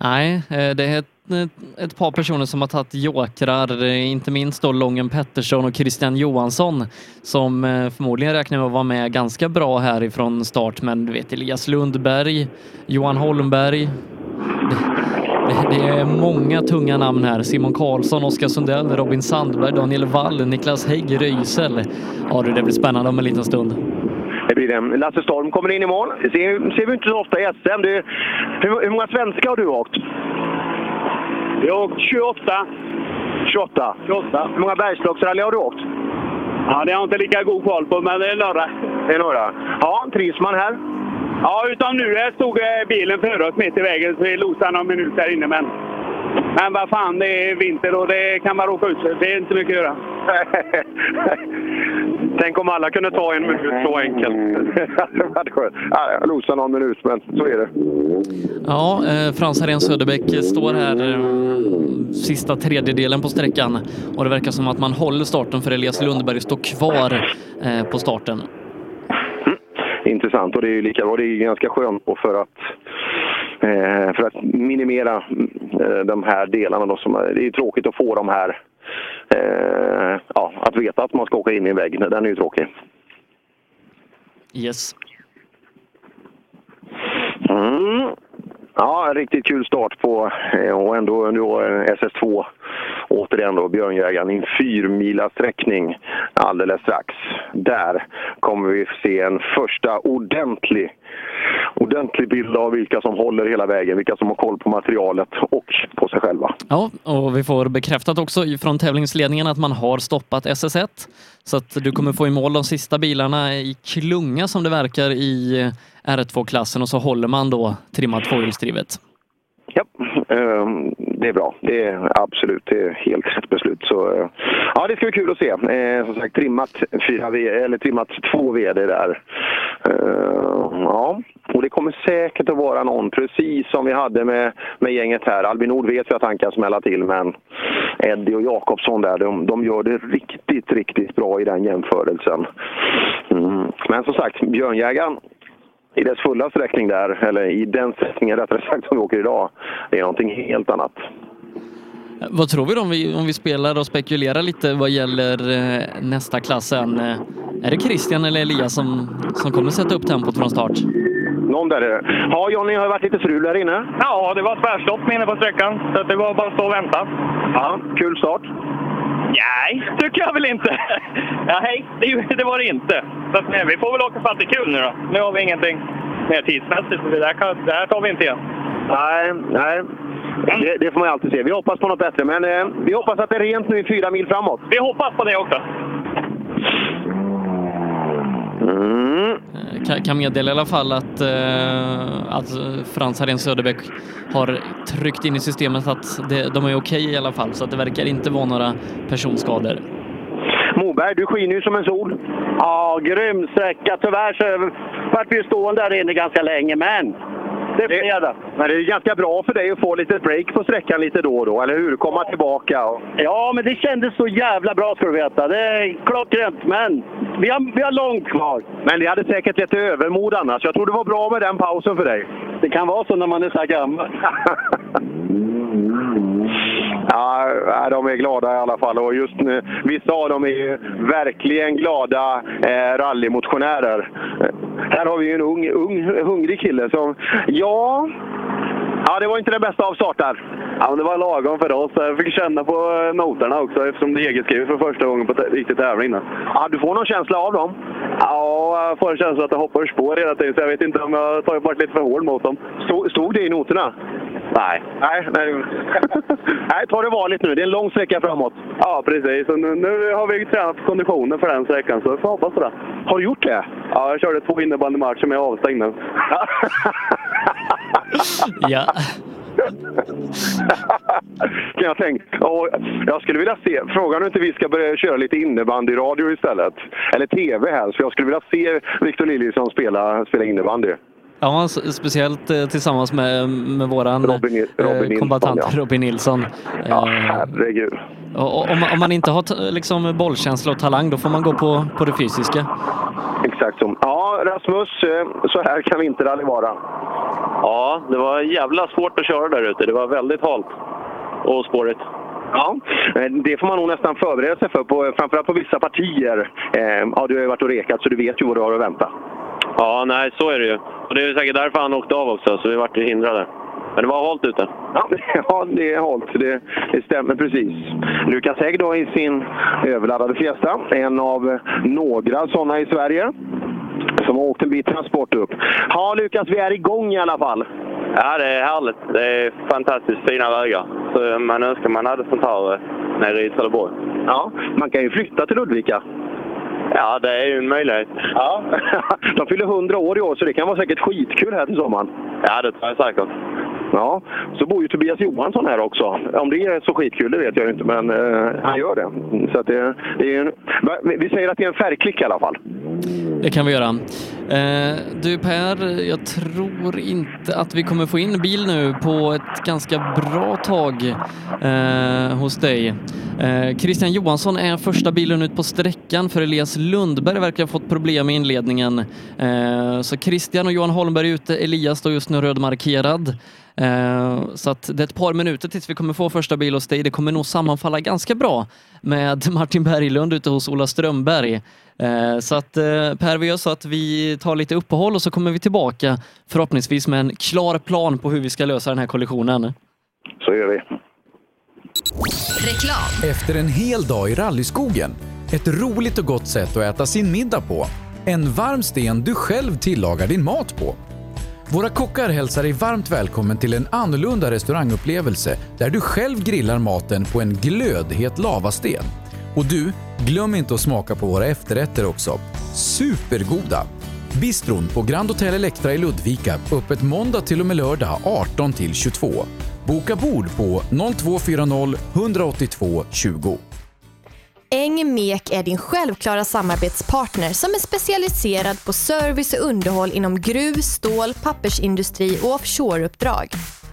Nej, eh, det är ett, eh, ett par personer som har tagit jokrar, eh, inte minst då Lången Pettersson och Christian Johansson som förmodligen räknar med att vara med ganska bra härifrån start. Men du vet Elias Lundberg, Johan Holmberg. Det, det är många tunga namn här. Simon Karlsson, Oskar Sundell, Robin Sandberg, Daniel Wall, Niklas Hägg, Röisel. Ja du, det blir spännande om en liten stund.
Det blir det. Lasse Storm kommer in i mål. Det ser, ser vi inte så ofta i SM. Det, hur, hur många svenska har du åkt?
Jag har åkt 28.
28?
28.
Hur många bergslagsrally har du åkt?
Ja, det har jag inte lika god koll på, men det är några.
Det är några. Ja, trivs man här?
Ja, utom nu stod eh, bilen före oss mitt i vägen, så vi losade någon minut där inne. Men, men vad fan, det är vinter och det kan man råka ut för. Det är inte mycket att göra.
Tänk om alla kunde ta en minut så enkelt. Det hade skönt. Ja, Losa någon minut, men så är det.
Ja, eh, Frans Harén Söderbäck står här eh, sista tredjedelen på sträckan och det verkar som att man håller starten för Elias Lundberg står kvar eh, på starten.
Intressant och det är ju lika bra. Det är ganska skönt för att för att minimera eh, de här delarna. Då som, det är ju tråkigt att få de här eh, ja, att veta att man ska åka in i en vägg. Den är ju tråkig.
Yes.
Mm. Ja, en riktigt kul start på eh, och ändå, eh, SS2. Återigen då Björnjägaren i en fyrmila sträckning alldeles strax. Där kommer vi se en första ordentlig, ordentlig bild av vilka som håller hela vägen, vilka som har koll på materialet och på sig själva.
Ja, och vi får bekräftat också från tävlingsledningen att man har stoppat SS1. Så att du kommer få i mål de sista bilarna i klunga som det verkar i R2-klassen och så håller man då trimmat tvåhjulsdrivet.
Ehm, det är bra. Det är absolut det är helt rätt beslut. Så, eh, ja, det ska bli kul att se. Eh, som sagt, trimmat, fyra v, eller trimmat två VD där. Eh, ja, och det kommer säkert att vara någon, precis som vi hade med, med gänget här. Albin Nord vet vi att han kan smälla till, men Eddie och Jakobsson där, de, de gör det riktigt, riktigt bra i den jämförelsen. Mm. Men som sagt, Björnjägaren i dess fulla sträckning där, eller i den sträckningen rättare sagt som vi åker idag, det är någonting helt annat.
Vad tror vi då om vi, om vi spelar och spekulerar lite vad gäller eh, nästa klass sen? Eh, Är det Christian eller Elias som, som kommer sätta upp tempot från start?
Någon där är det. Ja, Johnny, har varit lite strul här inne?
Ja, det var tvärstopp inne på sträckan, så det var bara att stå och vänta.
Ja, kul start.
Nej, tycker jag väl inte. Ja, hej, det, det var det inte. Så att, nej, vi får väl åka för att det är kul nu då. Nu har vi ingenting mer tidsmässigt, så det där, kan, det här tar vi inte igen.
Nej, nej. Det, det får man ju alltid se. Vi hoppas på något bättre, men eh, vi hoppas att det är rent nu i fyra mil framåt.
Vi hoppas på det också.
Mm.
Kan, kan meddela i alla fall att, eh, att Frans Harén Söderbäck har tryckt in i systemet att det, de är okej i alla fall, så att det verkar inte vara några personskador.
Moberg, du skiner ju som en sol.
Ja, grym sträcka. Tyvärr så vart vi stående där inne ganska länge, men
det blir det. Men det är ganska bra för dig att få lite break på sträckan lite då och då, eller hur? Komma tillbaka. Och...
Ja, men det kändes så jävla bra ska du veta. Det är klockrent, men vi har, vi har långt kvar.
Men det hade säkert lite övermod annars. Jag tror det var bra med den pausen för dig.
Det kan vara så när man är så här gammal.
Ja, de är glada i alla fall. Och just nu, vissa av dem är ju verkligen glada eh, rallymotionärer. Här har vi ju en ung, ung hungrig kille som... Ja... Ja, det var inte den bästa av startar.
Ja, men det var lagom för oss. Jag fick känna på eh, noterna också eftersom det är egenskrivet för första gången på riktig tävling.
Ja, du får någon känsla av dem?
Ja, jag får en känsla att det hoppar spår hela tiden, så jag vet inte om jag har tagit- varit lite för hård mot dem.
Stod, stod det i noterna?
Nej.
Nej, nej. nej, ta det varligt nu. Det är en lång sträcka framåt.
Ja, precis. Nu, nu har vi tränat på konditionen för den sträckan, så vi får hoppas på det.
Har du gjort det?
Ja, jag körde två innebandymatcher, men jag är avstängd nu.
Ja.
kan jag tänka. Och jag skulle vilja se, frågan om inte vi ska börja köra lite innebandyradio istället. Eller TV helst, för jag skulle vilja se Victor Liljesson spela, spela innebandy.
Ja, speciellt eh, tillsammans med, med våran
Robin, Robin
eh,
Nilsson,
kombatant
ja.
Robin Nilsson.
Ja,
Eh,
herregud.
om, man- om man inte har liksom bollkänsla och talang, då får man gå på, på det fysiska.
Exakt så. Ja, Rasmus, så här kan vinterrally vara.
Ja, det var jävla svårt att köra där ute. Det var väldigt halt och spårigt.
Ja, det får man nog nästan förbereda sig för, på, framförallt på vissa partier. Ja, du har ju varit och rekat så du vet ju vad du har att vänta.
Ja, nej, så är det ju. Och det är säkert därför han åkte av också, så vi vart ju hindrade. Men det var halt ute.
Ja, ja det är halt. Det, det stämmer precis. Lukas Hägg då i sin överladdade Fiesta. En av några sådana i Sverige. Som har åkt en bit transport upp. Ja, Lukas, vi är igång i alla fall.
Ja, det är härligt. Det är fantastiskt fina vägar. Så man önskar man hade sånt här eh, nere i Trelleborg.
Ja, man kan ju flytta till Ludvika.
Ja, det är ju en möjlighet.
Ja. De fyller 100 år i år, så det kan vara säkert skitkul här till sommaren.
Ja, det tror jag säkert.
Ja, så bor ju Tobias Johansson här också. Om det är så skitkul, det vet jag inte, men eh, han gör det. Så det, det är en, vi säger att det är en färgklick i alla fall.
Det kan vi göra. Eh, du Per, jag tror inte att vi kommer få in bil nu på ett ganska bra tag eh, hos dig. Eh, Christian Johansson är första bilen ut på sträckan för Elias Lundberg verkar ha fått problem i inledningen. Eh, så Christian och Johan Holmberg är ute, Elias står just nu rödmarkerad. Eh, så att det är ett par minuter tills vi kommer få första bil hos dig. Det kommer nog sammanfalla ganska bra med Martin Berglund ute hos Ola Strömberg. Eh, Så att eh, Per, vi gör så att vi tar lite uppehåll och så kommer vi tillbaka förhoppningsvis med en klar plan på hur vi ska lösa den här kollisionen.
Så gör vi.
Reklam. Efter en hel dag i rallyskogen, ett roligt och gott sätt att äta sin middag på, en varm sten du själv tillagar din mat på. Våra kockar hälsar dig varmt välkommen till en annorlunda restaurangupplevelse där du själv grillar maten på en glödhet lavasten. Och du, glöm inte att smaka på våra efterrätter också. Supergoda! Bistron på Grand Hotel Electra i Ludvika, öppet måndag till och med lördag 18 till 22. Boka bord på 0240 182 20.
Engmek är din självklara samarbetspartner som är specialiserad på service och underhåll inom gruv, stål, pappersindustri och offshoreuppdrag.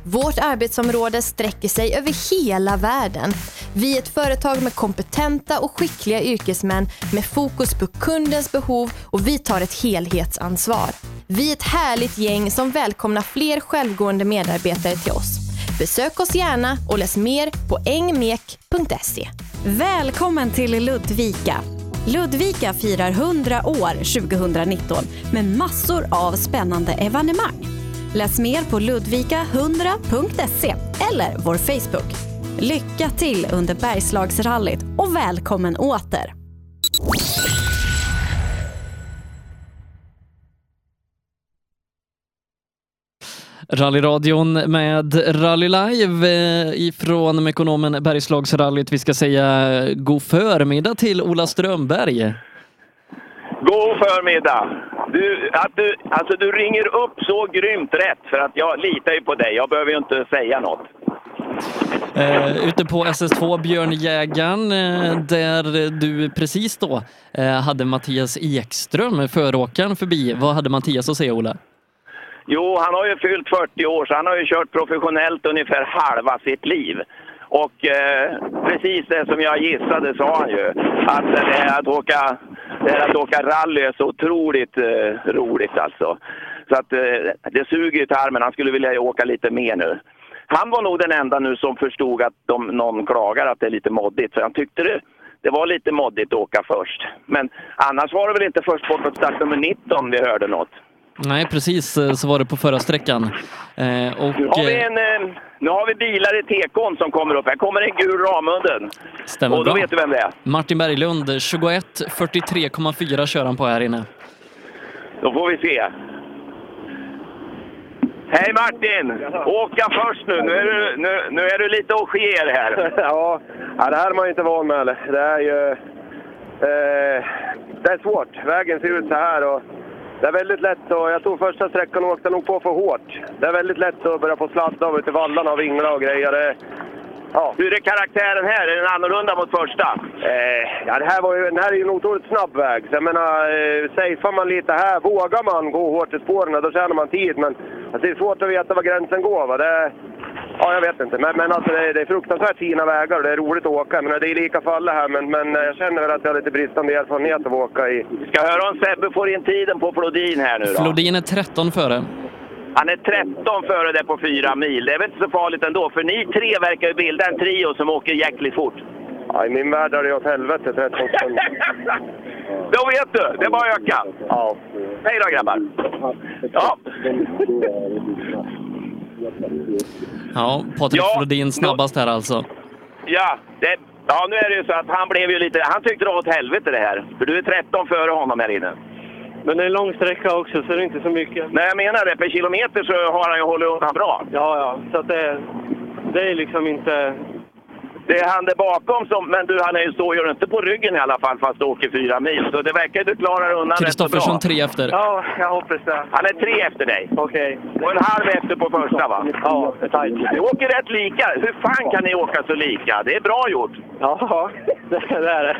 Vårt arbetsområde sträcker sig över hela världen. Vi är ett företag med kompetenta och skickliga yrkesmän med fokus på kundens behov och vi tar ett helhetsansvar. Vi är ett härligt gäng som välkomnar fler självgående medarbetare till oss. Besök oss gärna och läs mer på engmek.se.
Välkommen till Ludvika. Ludvika firar 100 år 2019 med massor av spännande evenemang. Läs mer på ludvika100.se eller vår Facebook. Lycka till under Bergslagsrallyt och välkommen åter!
Rallyradion med Rally Live eh, ifrån Mekonomen Bergslagsrallyt. Vi ska säga god förmiddag till Ola Strömberg.
God förmiddag! Du, att du, alltså du ringer upp så grymt rätt för att jag litar ju på dig. Jag behöver ju inte säga något.
Eh, ute på SS2 Björnjägaren eh, där du precis då eh, hade Mattias Ekström, föråkaren, förbi. Vad hade Mattias att säga, Ola?
Jo, han har ju fyllt 40 år, så han har ju kört professionellt ungefär halva sitt liv. Och eh, precis det som jag gissade sa han ju, att det här att åka, det här att åka rally är så otroligt eh, roligt alltså. Så att eh, det suger ju tarmen, han skulle vilja åka lite mer nu. Han var nog den enda nu som förstod att de, någon klagar att det är lite moddigt, för han tyckte det, det var lite moddigt att åka först. Men annars var det väl inte först bortåt start nummer 19 vi hörde något.
Nej, precis eh, så var det på förra sträckan. Eh, och,
Nu har vi,
eh,
en, eh, nu har vi bilar i tekon som kommer upp. Här kommer en gul Ramunden.
Stämmer
Och då
bra.
vet du vem det är.
Martin Berglund, 21.43,4 kör han på här inne.
Då får vi se. Hej Martin! Åka först nu. Nu är du, nu, nu är du lite augier här.
ja, det här är man ju inte van med. Det är ju... Eh, det är svårt. Vägen ser ut så här och det är väldigt lätt och Jag tog första sträckan och åkte nog på för hårt. Det är väldigt lätt att börja få sladda av ute i vallarna och vingla och grejer. Det, ja.
Hur är karaktären här? Är den annorlunda mot första?
Eh, ja, det här, var ju, den här är ju en otroligt snabb väg. Så jag menar, eh, safear man lite här, vågar man gå hårt i spåren, då tjänar man tid. Men alltså, det är svårt att veta var gränsen går. Va? Det, ja, jag vet inte. Men, men alltså, det, är- det är fruktansvärt fina vägar och det är roligt att åka. Men det är lika för alla här, men, men eh, jag känner väl att jag har lite bristande erfarenhet av att åka i...
Ska höra om Sebbe får in tiden på Flodin här nu då.
Flodin är 13 före.
Han är 13 före det på fyra mil. Det är väl inte så farligt ändå, för ni tre verkar ju bilda en trio som åker jäkligt fort.
Ja, I min värld är det åt helvete 13 sekunder.
Då vet du, det är bara att öka.
Ja.
Hej då grabbar! Ja.
Ja, Patrik
Ja,
Flodin snabbast här alltså.
Ja, det, ja, nu är det ju så att han blev ju lite... Han tyckte det var åt helvete det här. För du är 13 före honom här inne.
Men det är en lång sträcka också, så det är inte så mycket.
Nej, jag menar det. Per kilometer så har han ju hållit undan bra.
Ja, ja. Så att det, det är liksom inte...
Det är han där bakom som... Men du, han är ju står ju inte på ryggen i alla fall fast du åker fyra mil. Så det verkar du klarar undan rätt så
Kristoffersson
bra.
tre efter.
Ja, jag hoppas det.
Han är tre efter dig.
Okej.
Och en halv efter på första va?
Ja, det är tajt.
Ni åker rätt lika. Hur fan kan ni åka så lika? Det är bra gjort.
Ja, det är det.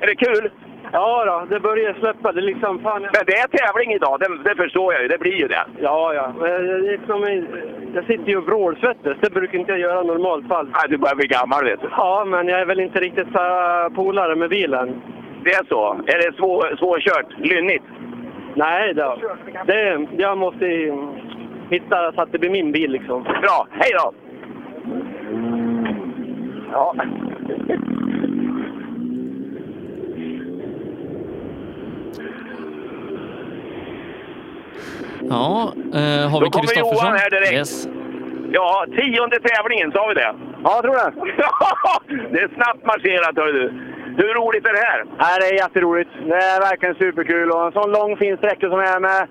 Är det kul?
Ja då, det börjar släppa. Det är liksom fan...
Men det är tävling idag, det, det förstår jag ju. Det blir ju det.
Ja, ja. Men liksom, jag sitter ju och vrålsvettas. Det brukar inte jag göra i normalt fall.
Nej, du börjar bli gammal vet du.
Ja, men jag är väl inte riktigt så polare med bilen.
Det är så? Är det svår, svårkört? Lynnigt?
Nej, det, det, jag måste hitta så att det blir min bil liksom.
Bra, hej då!
Ja.
Ja, eh, har vi
Då kommer
Kristoffersson?
Johan här direkt.
Yes.
Ja, tionde tävlingen, sa vi det?
Ja, jag tror det.
det är snabbt marscherat, hör du. Hur roligt är det här?
Nej, det är jätteroligt. Det är verkligen superkul. Och en sån lång fin sträcka som är med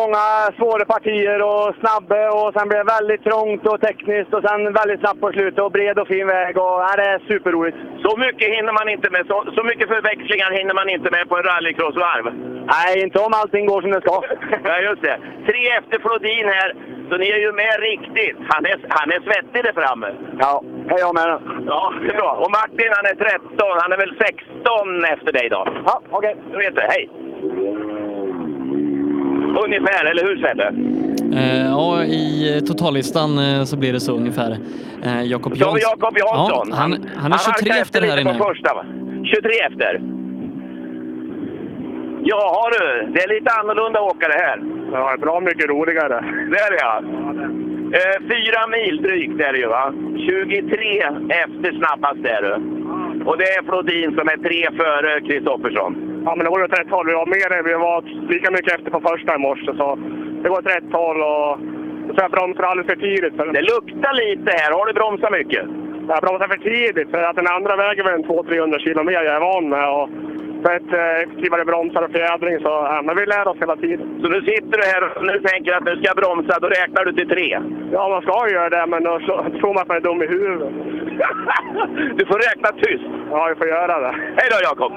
många svåra partier och snabba och sen blir det väldigt trångt och tekniskt och sen väldigt snabbt på slutet och bred och fin väg. Och, nej, det är superroligt.
Så mycket hinner man inte med. Så, så mycket förväxlingar hinner man inte med på en rallycrossvarv.
Nej, inte om allting går som det ska.
Ja, just det. Tre efter Flodin här, så ni är ju med riktigt. Han är, han är svettig där framme.
Ja, hej jag med.
Ja, det är bra. Och Martin, han är 13. Han är väl 16 efter dig då?
Ja, okej.
Du vet det. Hej! Ungefär, eller hur Sebbe?
Eh, ja, i totallistan eh, så blir det så ungefär. Eh, Jakob Jansson.
Jakob Jansson.
Ja, han, han är 23
halkar
efter här inne.
på första, va? 23 efter. Ja, har du. Det är lite annorlunda åkare här.
Ja, bra mycket roligare.
Det är det ja. Eh, fyra mil drygt är det ju va? 23 efter snabbast är du. Och det är Flodin som är tre före Kristoffersson.
Ja, men det går åt rätt håll. Vi var mer, vi var lika mycket efter på första i morse, så det går åt rätt håll. Och så jag bromsade alldeles för tidigt. För...
Det luktar lite här. Har du bromsat mycket?
Jag bromsade för tidigt, för att den andra vägen var en 200-300 kilo mer jag är van med. Och bättre, effektivare bromsar och fjädring. Så, ja, men vi lär oss hela tiden.
Så nu sitter du här och nu tänker att nu ska jag bromsa, då räknar du till tre?
Ja, man ska ju göra det, men då tror man att man är dum i huvudet.
Du får räkna tyst.
Ja, vi får göra det.
Hej då Jakob!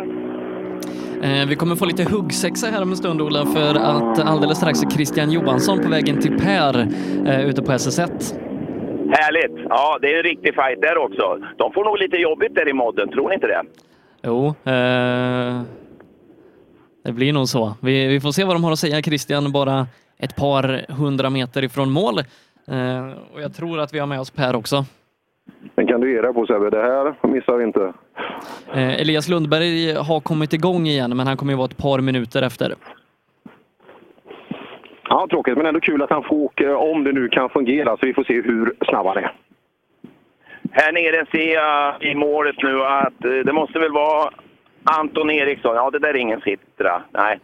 Eh, vi kommer få lite huggsexa här om en stund Ola för att alldeles strax är Christian Johansson på vägen till Per eh, ute på SS1.
Härligt! Ja, det är en riktig fight där också. De får nog lite jobbigt där i modden, tror ni inte det?
Jo, eh, det blir nog så. Vi, vi får se vad de har att säga. Christian bara ett par hundra meter ifrån mål. Eh, och jag tror att vi har med oss Per också.
Den kan du ge dig på Sebbe. Det här missar vi inte.
Eh, Elias Lundberg har kommit igång igen, men han kommer ju vara ett par minuter efter.
Ja, tråkigt, men ändå kul att han får åka, om det nu kan fungera, så vi får se hur snabb han är.
Här nere ser jag i målet nu att eh, det måste väl vara Anton Eriksson. Ja, det där är ingen Citra. Nej,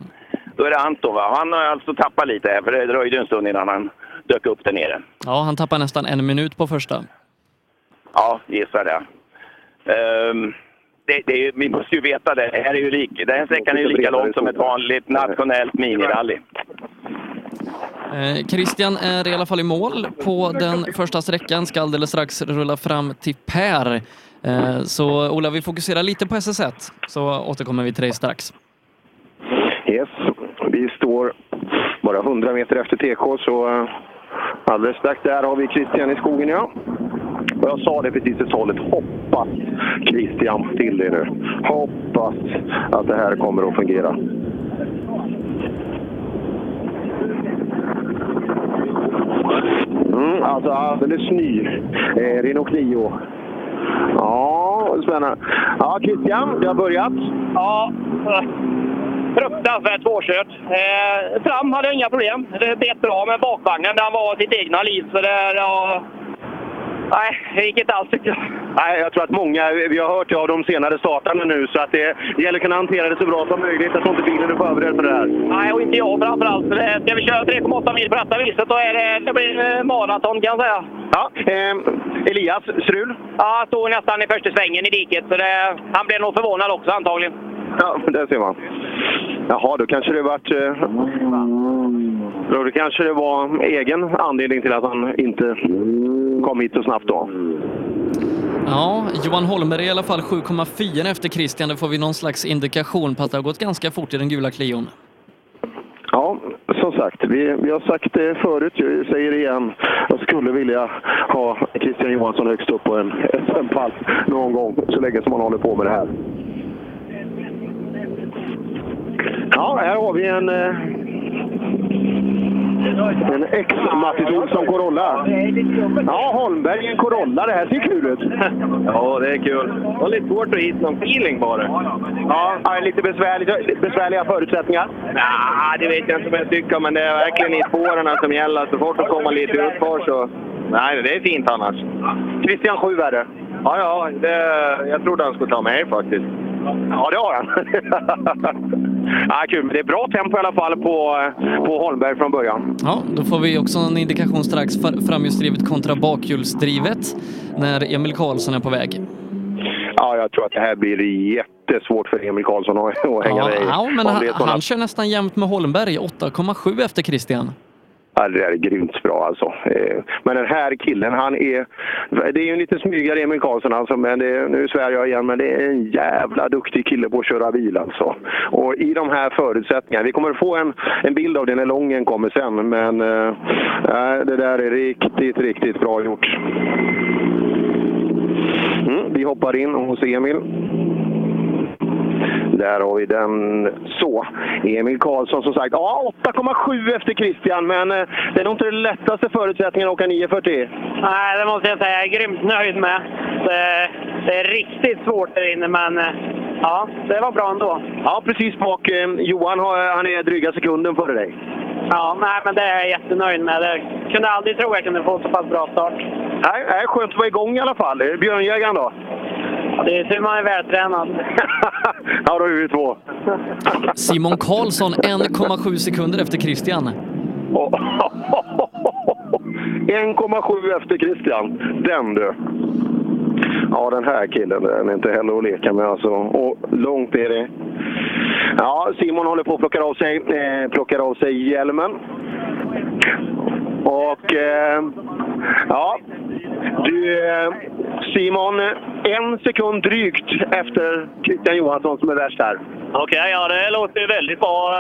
då är det Anton va? Han har alltså tappat lite här, för det dröjde en stund innan han dök upp där nere.
Ja, han tappar nästan en minut på första.
Ja, gissar det. Ehm, det, det vi måste ju veta det. Det här, är ju lik, den här sträckan är ju lika lång som ett vanligt nationellt minirally.
Eh, Christian är i alla fall i mål på den första sträckan, ska alldeles strax rulla fram till Per. Eh, så Ola, vi fokuserar lite på SS1, så återkommer vi till dig strax.
Yes, vi står bara 100 meter efter TK, så eh, alldeles strax där har vi Christian i skogen, ja. Och jag sa det precis i talet, hoppas Christian till dig nu. Hoppas att det här kommer att fungera. Mm, alltså alldeles ny eh, Renault Clio. Ja, spännande. Ja, Christian, det har börjat.
Ja, fruktansvärt svårkört. Eh, fram hade jag inga problem. Det bet bra, men bakvagnen den var sitt egna liv. Så det, ja, nej, det gick inte alls tycker jag.
Nej, jag tror att många, vi har hört det av de senare startarna nu, så att det gäller att kunna hantera det så bra som möjligt. Jag tror inte bilen är förberedd för det här.
Nej, och inte jag framförallt. För det- Ska vi köra 3,8 mil på detta viset, då är det, det blir eh, maraton kan jag säga.
Ja, eh, Elias, strul?
Ja, han stod nästan i första svängen i diket, så det, han blev nog förvånad också antagligen.
Ja, där ser man. Jaha, då kanske det vart... Eh, då det kanske det var egen anledning till att han inte kom hit så snabbt då.
Ja, Johan Holmer är i alla fall 7,4 efter Christian. Det får vi någon slags indikation på att det har gått ganska fort i den gula Clion.
Ja, som sagt, vi, vi har sagt det förut, jag säger det igen. Jag skulle vilja ha Christian Johansson högst upp på en SM-pall någon gång, så länge som han håller på med det här. Ja, här har vi en, en ex-Mattis Olsson Corolla. Ja, Holmberg en Corolla. Det här ser kul ut.
Ja, det är kul. Det var lite svårt att hitta någon feeling bara.
Ja, ja, lite besvärligt, besvärliga förutsättningar.
Nej, det vet jag inte om jag tycker, men det är verkligen i spåren som gäller. Så fort det kommer lite utför så... Nej, det är fint annars.
Christian 7 är det.
Ja, ja. Det, jag trodde han skulle ta mig faktiskt.
Ja, det har han. ja, kul, men det är bra tempo i alla fall på, på Holmberg från början.
Ja, då får vi också en indikation strax framhjulsdrivet kontra bakhjulsdrivet när Emil Karlsson är på väg.
Ja, jag tror att det här blir jättesvårt för Emil Karlsson att, att hänga
Ja,
med i.
ja, men han, han kör nästan jämnt med Holmberg, 8,7 efter Christian.
Ja, det där är grymt bra alltså. Eh, men den här killen, han är... Det är ju en lite smygare Emil Karlsson alltså, men det, nu svär jag igen, men det är en jävla duktig kille på att köra bil alltså. Och i de här förutsättningarna, vi kommer att få en, en bild av det när Lången kommer sen, men äh, nej, det där är riktigt, riktigt bra gjort. Mm, vi hoppar in hos Emil. Där har vi den. Så, Emil Karlsson som sagt. Ja, 8,7 efter Christian, men eh, det är nog inte den lättaste förutsättningen att åka 940.
Nej, det måste jag säga. Jag är grymt nöjd med. Det, det är riktigt svårt där inne, men eh, ja, det var bra ändå.
Ja, precis bak. Eh, Johan han är dryga sekunden före dig.
Ja, nej, men det är jag jättenöjd med. Det kunde aldrig tro jag kunde få så pass bra start.
Nej, nej, skönt att vara igång i alla fall. Björnjägaren då?
Det är tur man är vältränad.
ja, då är vi två.
Simon Karlsson 1,7 sekunder efter Christian.
1,7 efter Christian. Den du. Ja, den här killen, den är inte heller att leka med alltså. Och långt är det. Ja, Simon håller på att plocka av sig, eh, plockar av sig hjälmen. Och eh, ja, du eh, Simon, en sekund drygt efter Christian Johansson som är värst här.
Okej, ja det låter ju väldigt bra.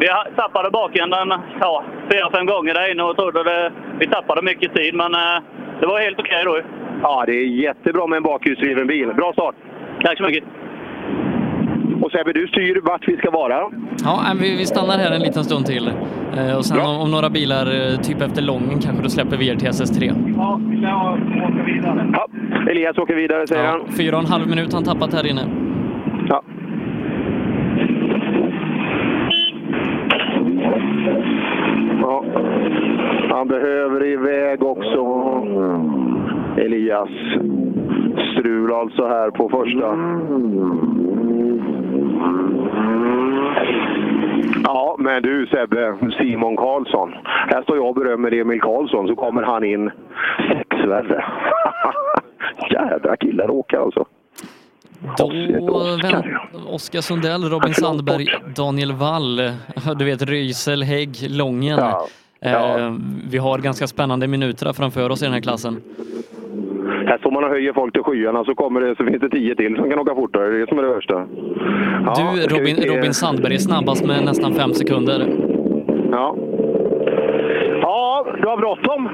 Vi tappade bakänden ja, fyra, fem gånger där inne och trodde det, vi tappade mycket tid, men eh, det var helt okej då.
Ja, det är jättebra med en bakhjulsdriven bil. Bra start!
Tack så mycket!
Och Sebbe, du styr vart vi ska vara.
Ja, vi, vi stannar här en liten stund till. Eh, och sen om, om några bilar, eh, typ efter Lången, kanske då släpper vi er till SS3.
Ja, jag åker vidare.
Ja, Elias åker vidare säger
Ja,
han.
fyra och en halv minut han tappat här inne.
Ja. Ja. Han behöver iväg också. Elias. Strul alltså här på första. Ja, men du Sebbe, Simon Karlsson. Här står jag och berömmer Emil Karlsson, så kommer han in sex värre. Jädra killar åka alltså.
Då Oskar Sundell, Robin Sandberg, Daniel Wall, du vet Rysel, Hägg, Lången. Eh, vi har ganska spännande minuter framför oss i den här klassen.
Här står man och höjer folk till skyarna så, kommer det, så finns det tio till som kan åka fortare. Det är det som är det värsta. Ja,
Du,
ska vi
Robin. Robin Sandberg är snabbast med nästan fem sekunder.
Ja. Ja, du har bråttom.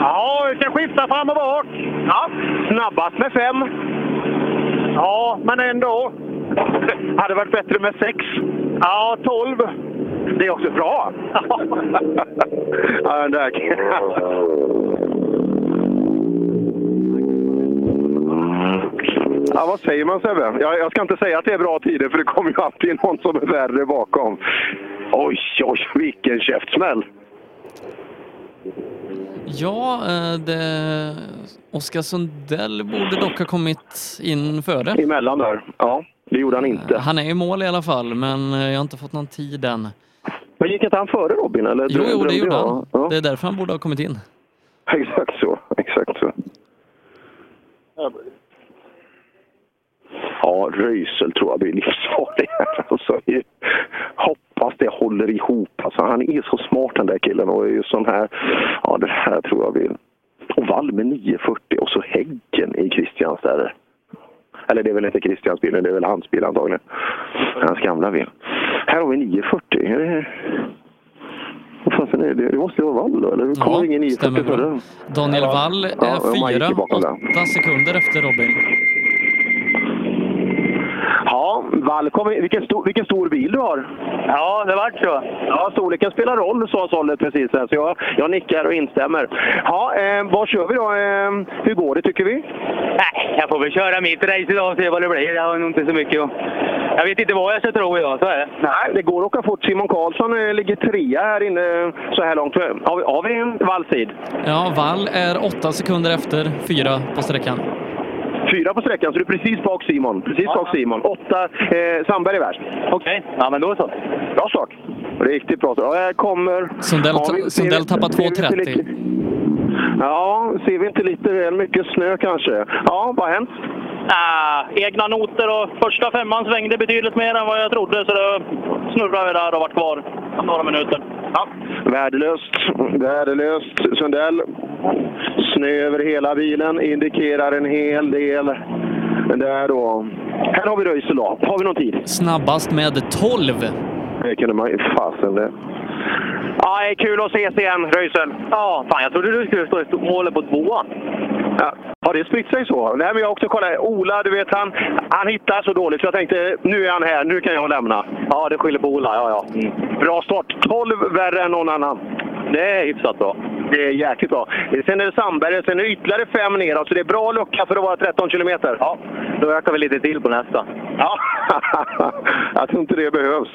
Ja, vi ska skifta fram och bak. Ja, snabbast med fem. Ja, men ändå. Hade varit bättre med sex. Ja, tolv. Det är också bra. ja, där Ja, vad säger man Sebbe? Jag, jag ska inte säga att det är bra tider för det kommer ju alltid någon som är värre bakom. Oj, oj, vilken käftsmäll!
Ja, eh, det... Oskar Sundell borde dock ha kommit in före.
Emellan där. Ja, det gjorde han inte.
Han är i mål i alla fall, men eh, jag har inte fått någon tid än.
Men gick inte han före Robin? Eller?
Jo, jo, det gjorde
jag?
han.
Ja.
Det är därför han borde ha kommit in.
Exakt så. Exakt så. Ja, Röisel tror jag blir livsfarlig här. Alltså, hoppas det håller ihop. Alltså, han är så smart den där killen och är ju sån här... Ja, det här tror jag vill. Och Wall med 940 och så Häggen i Christians där. Eller det är väl inte Christians bil, det är väl hans bil antagligen. Hans gamla bil. Här har vi 940. Är det... Vad fasen är det? Det måste ju vara Wall då, eller? Hur kommer
Ja,
ingen 940
stämmer bra.
före?
Daniel Wall är
Ja, man gick
fyra, åtta sekunder efter Robin.
Ja, kom, vilken, stor, vilken stor bil du har.
Ja, det vart så.
Ja, storleken spelar roll, sa Sollet precis här, så jag, jag nickar och instämmer. Ja, eh, vad kör vi då? Eh, hur går det tycker vi?
Nej, jag får väl köra mitt race idag och se vad det blir. Jag har nog inte så mycket att... Jag vet inte vad jag ska tro idag, så är det.
Nej, det går att åka fort. Simon Karlsson eh, ligger trea här inne så här långt. Har vi, har vi en Walls-tid?
Ja, Wall är åtta sekunder efter, fyra på sträckan.
Fyra på sträckan, så du är precis bak Simon. Precis bak Simon. Åtta, eh, Sandberg är värst.
Okej, ja men då så.
Bra start. Riktigt bra start. Ja, här kommer...
Sundell,
Ja, vi-
Sundell
vi-
tappar
ser vi inte
2.30.
lite- Ja, ser vi inte lite väl mycket snö kanske? Ja, vad har hänt?
Ah, egna noter och första femman svängde betydligt mer än vad jag trodde så då snurrade vi där och vart kvar några minuter.
Ja. Värdelöst. Värdelöst. Sundell. Snö över hela bilen. Indikerar en hel del. Där då. Här har vi Röisel då. Har vi någon tid?
Snabbast med 12.
Det kunde man ju fasen det. Ja, det är kul att ses igen, Röisel.
Ja, fan jag trodde du skulle stå i målet på tvåan.
Ja, har det spritt sig så? Nej, men jag har också kollat. Ola, du vet, han, han hittar så dåligt så jag tänkte nu är han här, nu kan jag lämna.
Ja, det skyller på Ola. Ja, ja.
Bra start. 12 värre än någon annan.
Det är hyfsat bra.
Det är jäkligt bra. Sen är det Sandberg, sen är det ytterligare fem neråt, så det är bra lucka för att vara 13 kilometer.
Ja, då ökar vi lite till på nästa.
Ja, jag tror inte det behövs.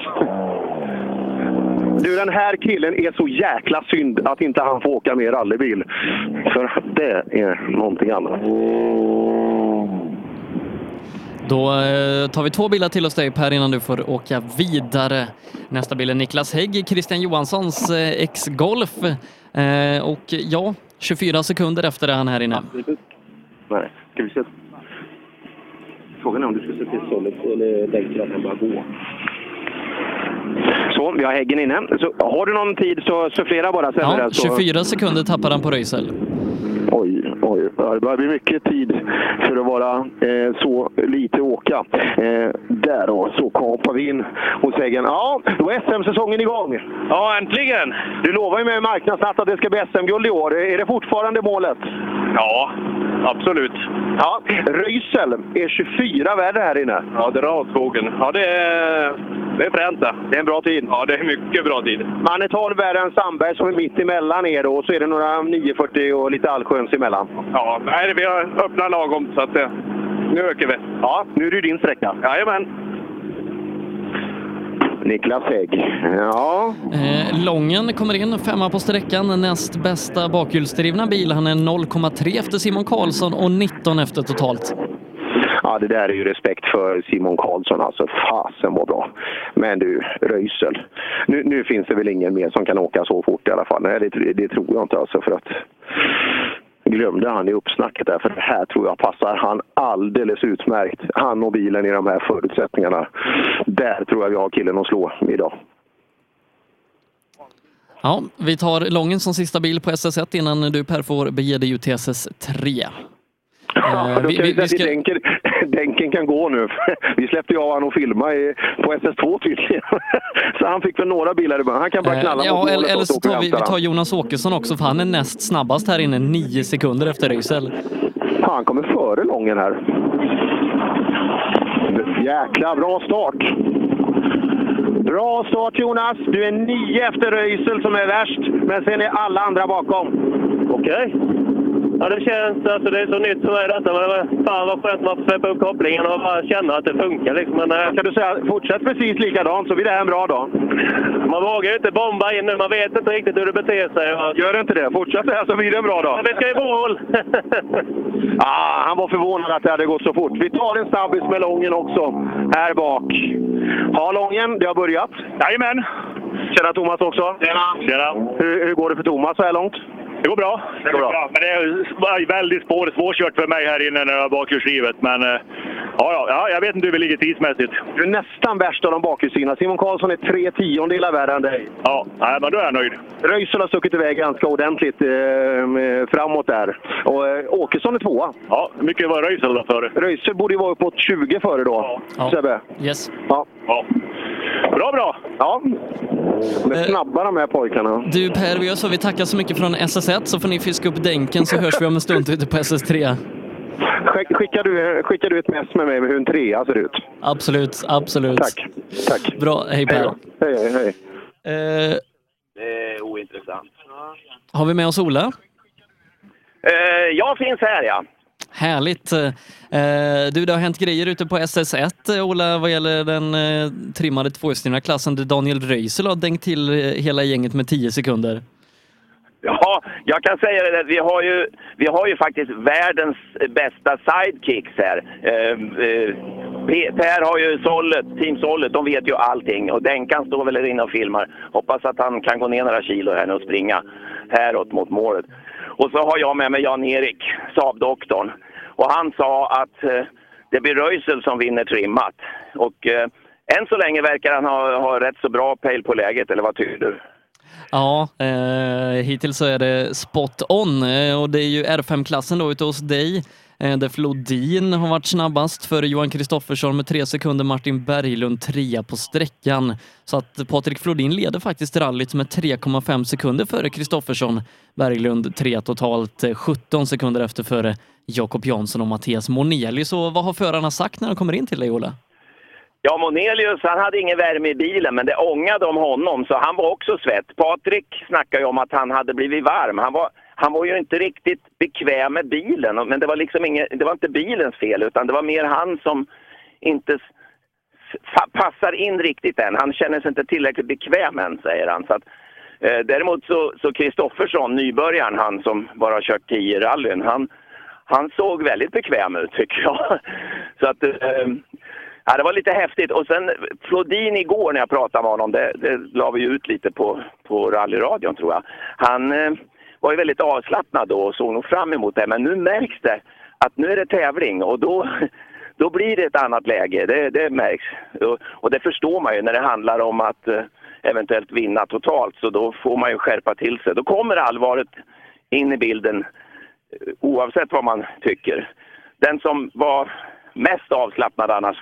Du, den här killen är så jäkla synd att inte han får åka mer rallybil. För det är någonting annat.
Då eh, tar vi två bilar till hos dig Per innan du får åka vidare. Nästa bil är Niklas Hägg, Christian Johanssons eh, ex-Golf. Eh, och ja, 24 sekunder efter är han här inne.
Nej, ska vi se. Frågan är om du ska se till Sollet eller Bengt att han bara gå. Så, vi har Häggen inne. Så, har du någon tid så sufflera bara. Sen
Ja,
så...
24 sekunder tappar han på Röisel.
Oj, oj. Det börjar bli mycket tid för att vara eh, så lite åka. Eh, där då, så kapar vi in hos Häggen. Ja, då är SM-säsongen igång.
Ja, äntligen!
Du lovar ju med marknadsnatt att det ska bli SM-guld i år. Är det fortfarande målet?
Ja, absolut.
Ja, Röisel är 24 värre här inne.
Ja, det är skogen. Ja, det är, det är fränt det.
Det är en bra tid.
Ja, det är mycket bra tid.
Man är 12 värre än Sandberg som är mitt emellan er då, och så är det några 940 och lite allsköns emellan.
Ja, nej, vi har öppnat lagom så att eh, nu ökar vi.
Ja, nu är det din sträcka.
Jajamän.
Niklas Hägg. Ja.
Eh, Lången kommer in, femma på sträckan, näst bästa bakhjulsdrivna bil. Han är 0,3 efter Simon Karlsson och 19 efter totalt.
Ja, det där är ju respekt för Simon Karlsson. Alltså, fasen var bra. Men du, Röisel. Nu, nu finns det väl ingen mer som kan åka så fort i alla fall. Nej, det, det tror jag inte alltså. För att glömde han i uppsnacket där, för det här tror jag passar han alldeles utmärkt. Han och bilen i de här förutsättningarna. Där tror jag vi har killen att slå idag.
Ja, vi tar Lången som sista bil på SS1 innan du Per får bege dig ut till SS3.
Ja, då
vi-
ska vi,
vi- vi ska-
Denken kan gå nu. Vi släppte ju av honom och filma i, på SS2 tydligen. Så han fick väl några bilar i början. Han kan bara knalla
Eh, Ja,
mot
eller,
målet
eller
och
så tar vi, vi tar. Jonas Åkesson också, för han är näst snabbast här inne, nio sekunder efter.
Fan, han kommer före Lången här. Jäkla bra start! Bra start Jonas! Du är nio efter Röisel som är värst, men sen är alla andra bakom.
Okej. Ja, det känns, alltså det är så nytt för mig detta, men det var, fan vad skönt man får släppa upp kopplingen och bara känna att det funkar liksom. Men, eh,
Kan du säga, fortsätt precis likadant så blir det här en bra dag.
man vågar ju inte bomba in nu, man vet inte riktigt hur det beter sig. Och...
Gör inte det. Fortsätt det här så blir det en bra dag.
Men vi ska i mål!
Ah, han var förvånad att det hade gått så fort. Vi tar en snabbis med Lången också, här bak. Ja, Lången, det har börjat.
Jajamän.
Tjena Thomas också.
Tjena. Tjena.
Hur, hur går det för Thomas så här långt?
Det går bra.
Det går bra.
Men det är väldigt spår, svårkört för mig här inne när jag har bakhjulsdrivet. Men eh, ja, ja, ja, jag vet inte hur vi ligger tidsmässigt.
Du är nästan värst av de bakhjulsdrivna. Simon Karlsson är tre tiondelar värre än dig.
Ja, nej, men då är jag nöjd.
Röisel har stuckit iväg ganska ordentligt eh, framåt där. Och eh, Åkesson är tvåa.
Ja, hur mycket var Röisel då före?
Röisel borde ju vara uppåt 20 före då, Sebbe.
Yes.
Ja.
ja. Bra, bra!
Ja. De är snabba de här pojkarna.
Du Per, vi gör så, vi tackar så mycket från SS1 så får ni fiska upp dänken så hörs vi om en stund ute på SS3.
Skick- Skickar du, skickar du ett mess med mig med hur en trea ser ut?
Absolut, absolut.
Tack. Tack.
Bra, hej Per.
Hej, hej, hej.
Eh,
Det är ointressant.
har vi med oss Ola?
Eh, jag finns här, ja.
Härligt. Eh, eh, du, det har hänt grejer ute på SS1, eh, Ola, vad gäller den trimmade tvåhjulsdrivna klassen där Daniel Röisel har dängt till hela gänget med 10 sekunder.
Ja, jag kan säga det. att Vi har ju, vi har ju faktiskt världens bästa sidekicks här. Per har ju Sollet, Team Sollet, de vet ju allting. Och Denkan står väl där inne och filmar. Hoppas att han kan gå ner några kilo här nu och springa häråt mot målet. Och så har jag med mig Jan-Erik, Saab-doktorn. Och han sa att eh, det blir Röisel som vinner trimmat. Och eh, än så länge verkar han ha, ha rätt så bra pejl på läget, eller vad tycker du?
Ja, eh, hittills så är det spot on eh, och det är ju R5-klassen då ute hos dig Eh, där Flodin har varit snabbast före Johan Kristoffersson med tre sekunder, Martin Berglund trea på sträckan. Så att Patrik Flodin leder faktiskt rallyt med 3,5 sekunder före Kristoffersson. Berglund tre totalt, eh, 17 sekunder efter före Jakob Jansson och Mattias Monelius. Så vad har förarna sagt när de kommer in till dig, Ola?
Ja, Monelius han hade ingen värme i bilen, men det ångade om honom, så han var också svett. Patrik snackade ju om att han hade blivit varm. Han var, han var ju inte riktigt bekväm med bilen, men det var liksom inget, det var inte bilens fel, utan det var mer han som inte passar in riktigt än. Han känner sig inte tillräckligt bekväm än, säger han. Så att, eh, däremot så så Kristoffersson, nybörjaren, han som bara har kört 10 rallyn, han, han såg väldigt bekväm ut tycker jag. Så att, eh, ja, det var lite häftigt. Och sen Flodin igår när jag pratade med honom, det, det la vi ju ut lite på, på rallyradion tror jag. Han eh, var ju väldigt avslappnad då och såg nog fram emot det. Men nu märks det att nu är det tävling och då, då blir det ett annat läge. Det, det märks. Och, och det förstår man ju när det handlar om att eh, eventuellt vinna totalt. Så då får man ju skärpa till sig. Då kommer allvaret in i bilden eh, oavsett vad man tycker. Den som var mest avslappnad annars,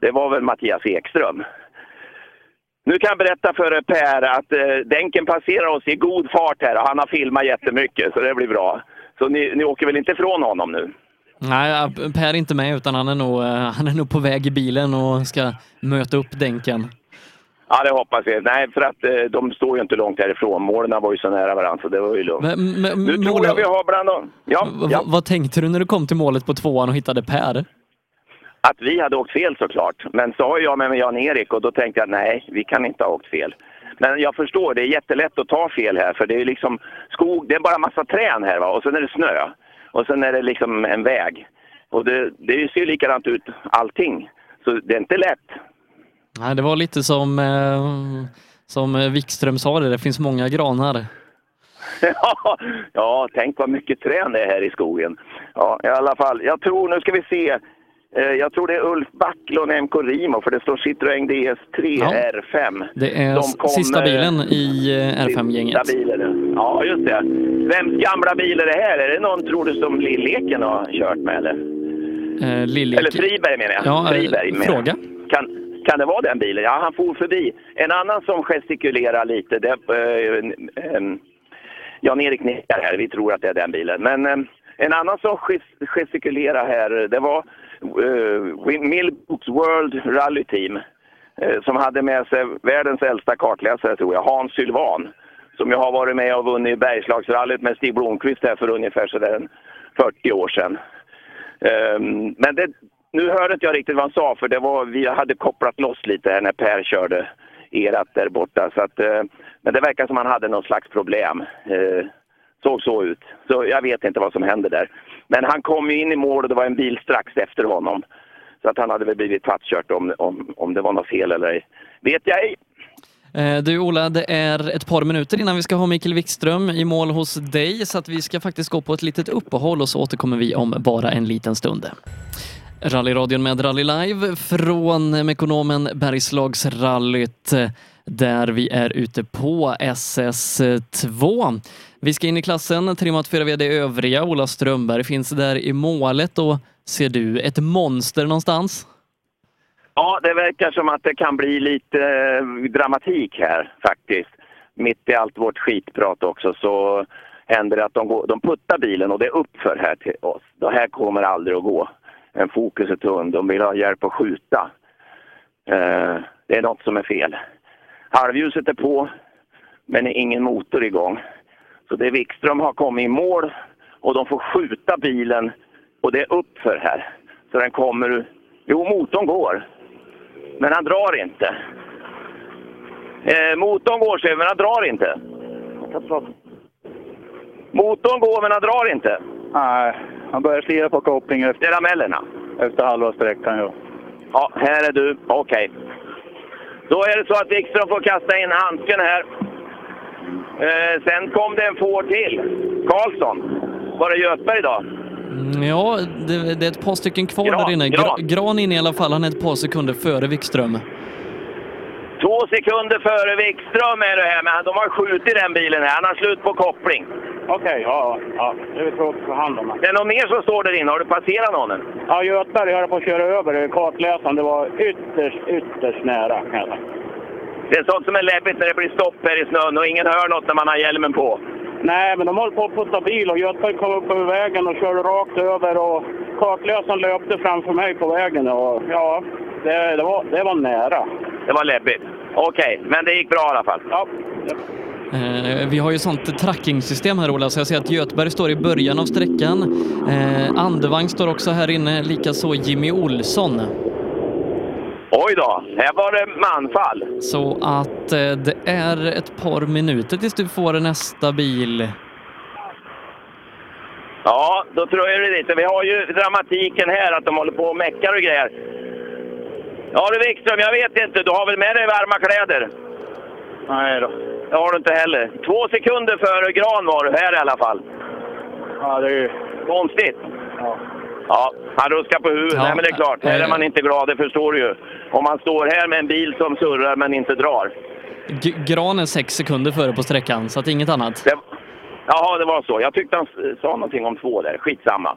det var väl Mattias Ekström. Nu kan jag berätta för Per att eh, Denken passerar oss i god fart här och han har filmat jättemycket så det blir bra. Så ni, ni åker väl inte ifrån honom nu?
Nej, Per är inte med utan han är nog, eh, han är nog på väg i bilen och ska möta upp Denken.
Ja, det hoppas vi. Nej, för att eh, de står ju inte långt härifrån. Målen var ju så nära varandra, så det var ju lugnt.
Men, men,
nu tror jag vi har bland dem... Ja, ja.
Vad tänkte du när du kom till målet på tvåan och hittade Per?
Att vi hade åkt fel såklart. Men så har jag med mig Jan-Erik och då tänkte jag nej, vi kan inte ha åkt fel. Men jag förstår, det är jättelätt att ta fel här för det är liksom skog, det är bara massa trän här va och sen är det snö. Och sen är det liksom en väg. Och det, det ser ju likadant ut allting. Så det är inte lätt.
Nej, det var lite som, eh, som Wikström sa det, det finns många granar.
Ja, ja, tänk vad mycket trän det är här i skogen. Ja, i alla fall. Jag tror, nu ska vi se. Eh, Jag tror det är Ulf Backlund MK Rimo för det står Citroën DS3
Ja.
R5.
Det är
De kom,
sista bilen i eh, R5-gänget.
Sista bilen. Ja, just det. Vems gamla bil är det här? Är det någon, tror du, som Lilleken har kört med eller?
Eh, Lillik.
Eller Friberg menar jag.
Ja, eh,
Friberg menar
fråga.
Kan, kan det vara den bilen? Ja, han for förbi. En annan som gestikulerar lite, det är eh, Jan-Erik nickar här. Vi tror att det är den bilen. Men eh, en annan som ges- gestikulerar här, det var eh, Millbooks World Rally Team eh, som hade med sig världens äldsta kartläsare, tror jag, Hans Sylvan. Som ju har varit med och vunnit Bergslagsrallyt med Stig Blomqvist här för ungefär sådär 40 år sedan. Um, men det, nu hörde inte jag riktigt vad han sa för det var, vi hade kopplat loss lite här när Per körde erat där borta. Så att, uh, men det verkar som han hade någon slags problem. Uh, såg så ut. Så jag vet inte vad som hände där. Men han kom ju in i mål och det var en bil strax efter honom. Så att han hade väl blivit pattkört om, om, om det var något fel eller ej. Vet jag ej.
Eh, du Ola, det är ett par minuter innan vi ska ha Mikael Wikström i mål hos dig så att vi ska faktiskt gå på ett litet uppehåll och så återkommer vi om bara en liten stund. Rallyradion med Rally Live från Mekonomen Bergslagsrallyt eh, där vi är ute på SS2. Vi ska in i klassen, trimmat 4VD övriga. Ola Strömberg finns där i målet och ser du ett monster någonstans?
Ja, det verkar som att det kan bli lite eh, dramatik här faktiskt. Mitt i allt vårt skitprat också så händer det att de, går, de puttar bilen och det är uppför här till oss. Det här kommer aldrig att gå. En fokus är tunn, de vill ha hjälp att skjuta. Eh, det är något som är fel. Halvljuset är på, men ingen motor igång. Så det Wikström har kommit i mål och de får skjuta bilen och det är uppför här. Så den kommer... Jo, motorn går. Men han drar inte. Eh, motorn går sig, men han drar inte. Motorn går, men han drar inte.
Nej, han börjar slira på kopplingen efter,
Det är ramellerna.
efter halva sträckan. Ja.
Ja, här är du. Okej. Då är det så att Wikström får kasta in handsken här. Eh, sen kom det en får till. Karlsson. Var det Göthberg då?
Mm, Ja, det, det är ett par stycken kvar
Gran,
där inne. Gra,
Gran.
Gran inne i alla fall, han är ett par sekunder före Wikström.
Två sekunder före Wikström är det här, men de har skjutit den bilen här. Han har slut på koppling.
Okej, ja, ja. Det är tråkigt för hand om.
Det är någon mer som står där inne. Har du passerat någon? än?
Ja, Göthberg höll på att köra över kartläsaren. Det var ytterst, ytterst nära. kan jag säga.
Det är sånt som är läbbigt när det blir stopp här i snön och ingen hör något när man har hjälmen på.
Nej, men de höll på att putta bil och Göthberg kom upp över vägen och körde rakt över och kartläsaren löpte framför mig på vägen. Och, ja, det, det, var, det var nära.
Det var läbbigt. Okej, men det gick bra i alla fall.
Ja.
Eh, vi har ju sånt trackingsystem här Ola, så jag ser att Göthberg står i början av sträckan. Eh, Andevang står också här inne, likaså Jimmy Olsson.
Oj då, här var det manfall.
Så att eh, det är ett par minuter tills du får nästa bil.
Ja, då tror jag det lite. Vi har ju dramatiken här att de håller på och meckar och grejer. Ja du Wikström, jag vet inte. Du har väl med dig varma kläder?
Nej då.
Det har du inte heller. Två sekunder före Gran var du här i alla fall.
Ja, det är ju...
Konstigt.
Ja.
Ja, han ruskar på huvudet.
Ja,
Nej, men det är klart. Här är man inte glad, det förstår du ju. Om man står här med en bil som surrar men inte drar.
G- Gran är sex sekunder före på sträckan, så att inget annat.
Det... Jaha, det var så. Jag tyckte han sa någonting om två där. Skitsamma.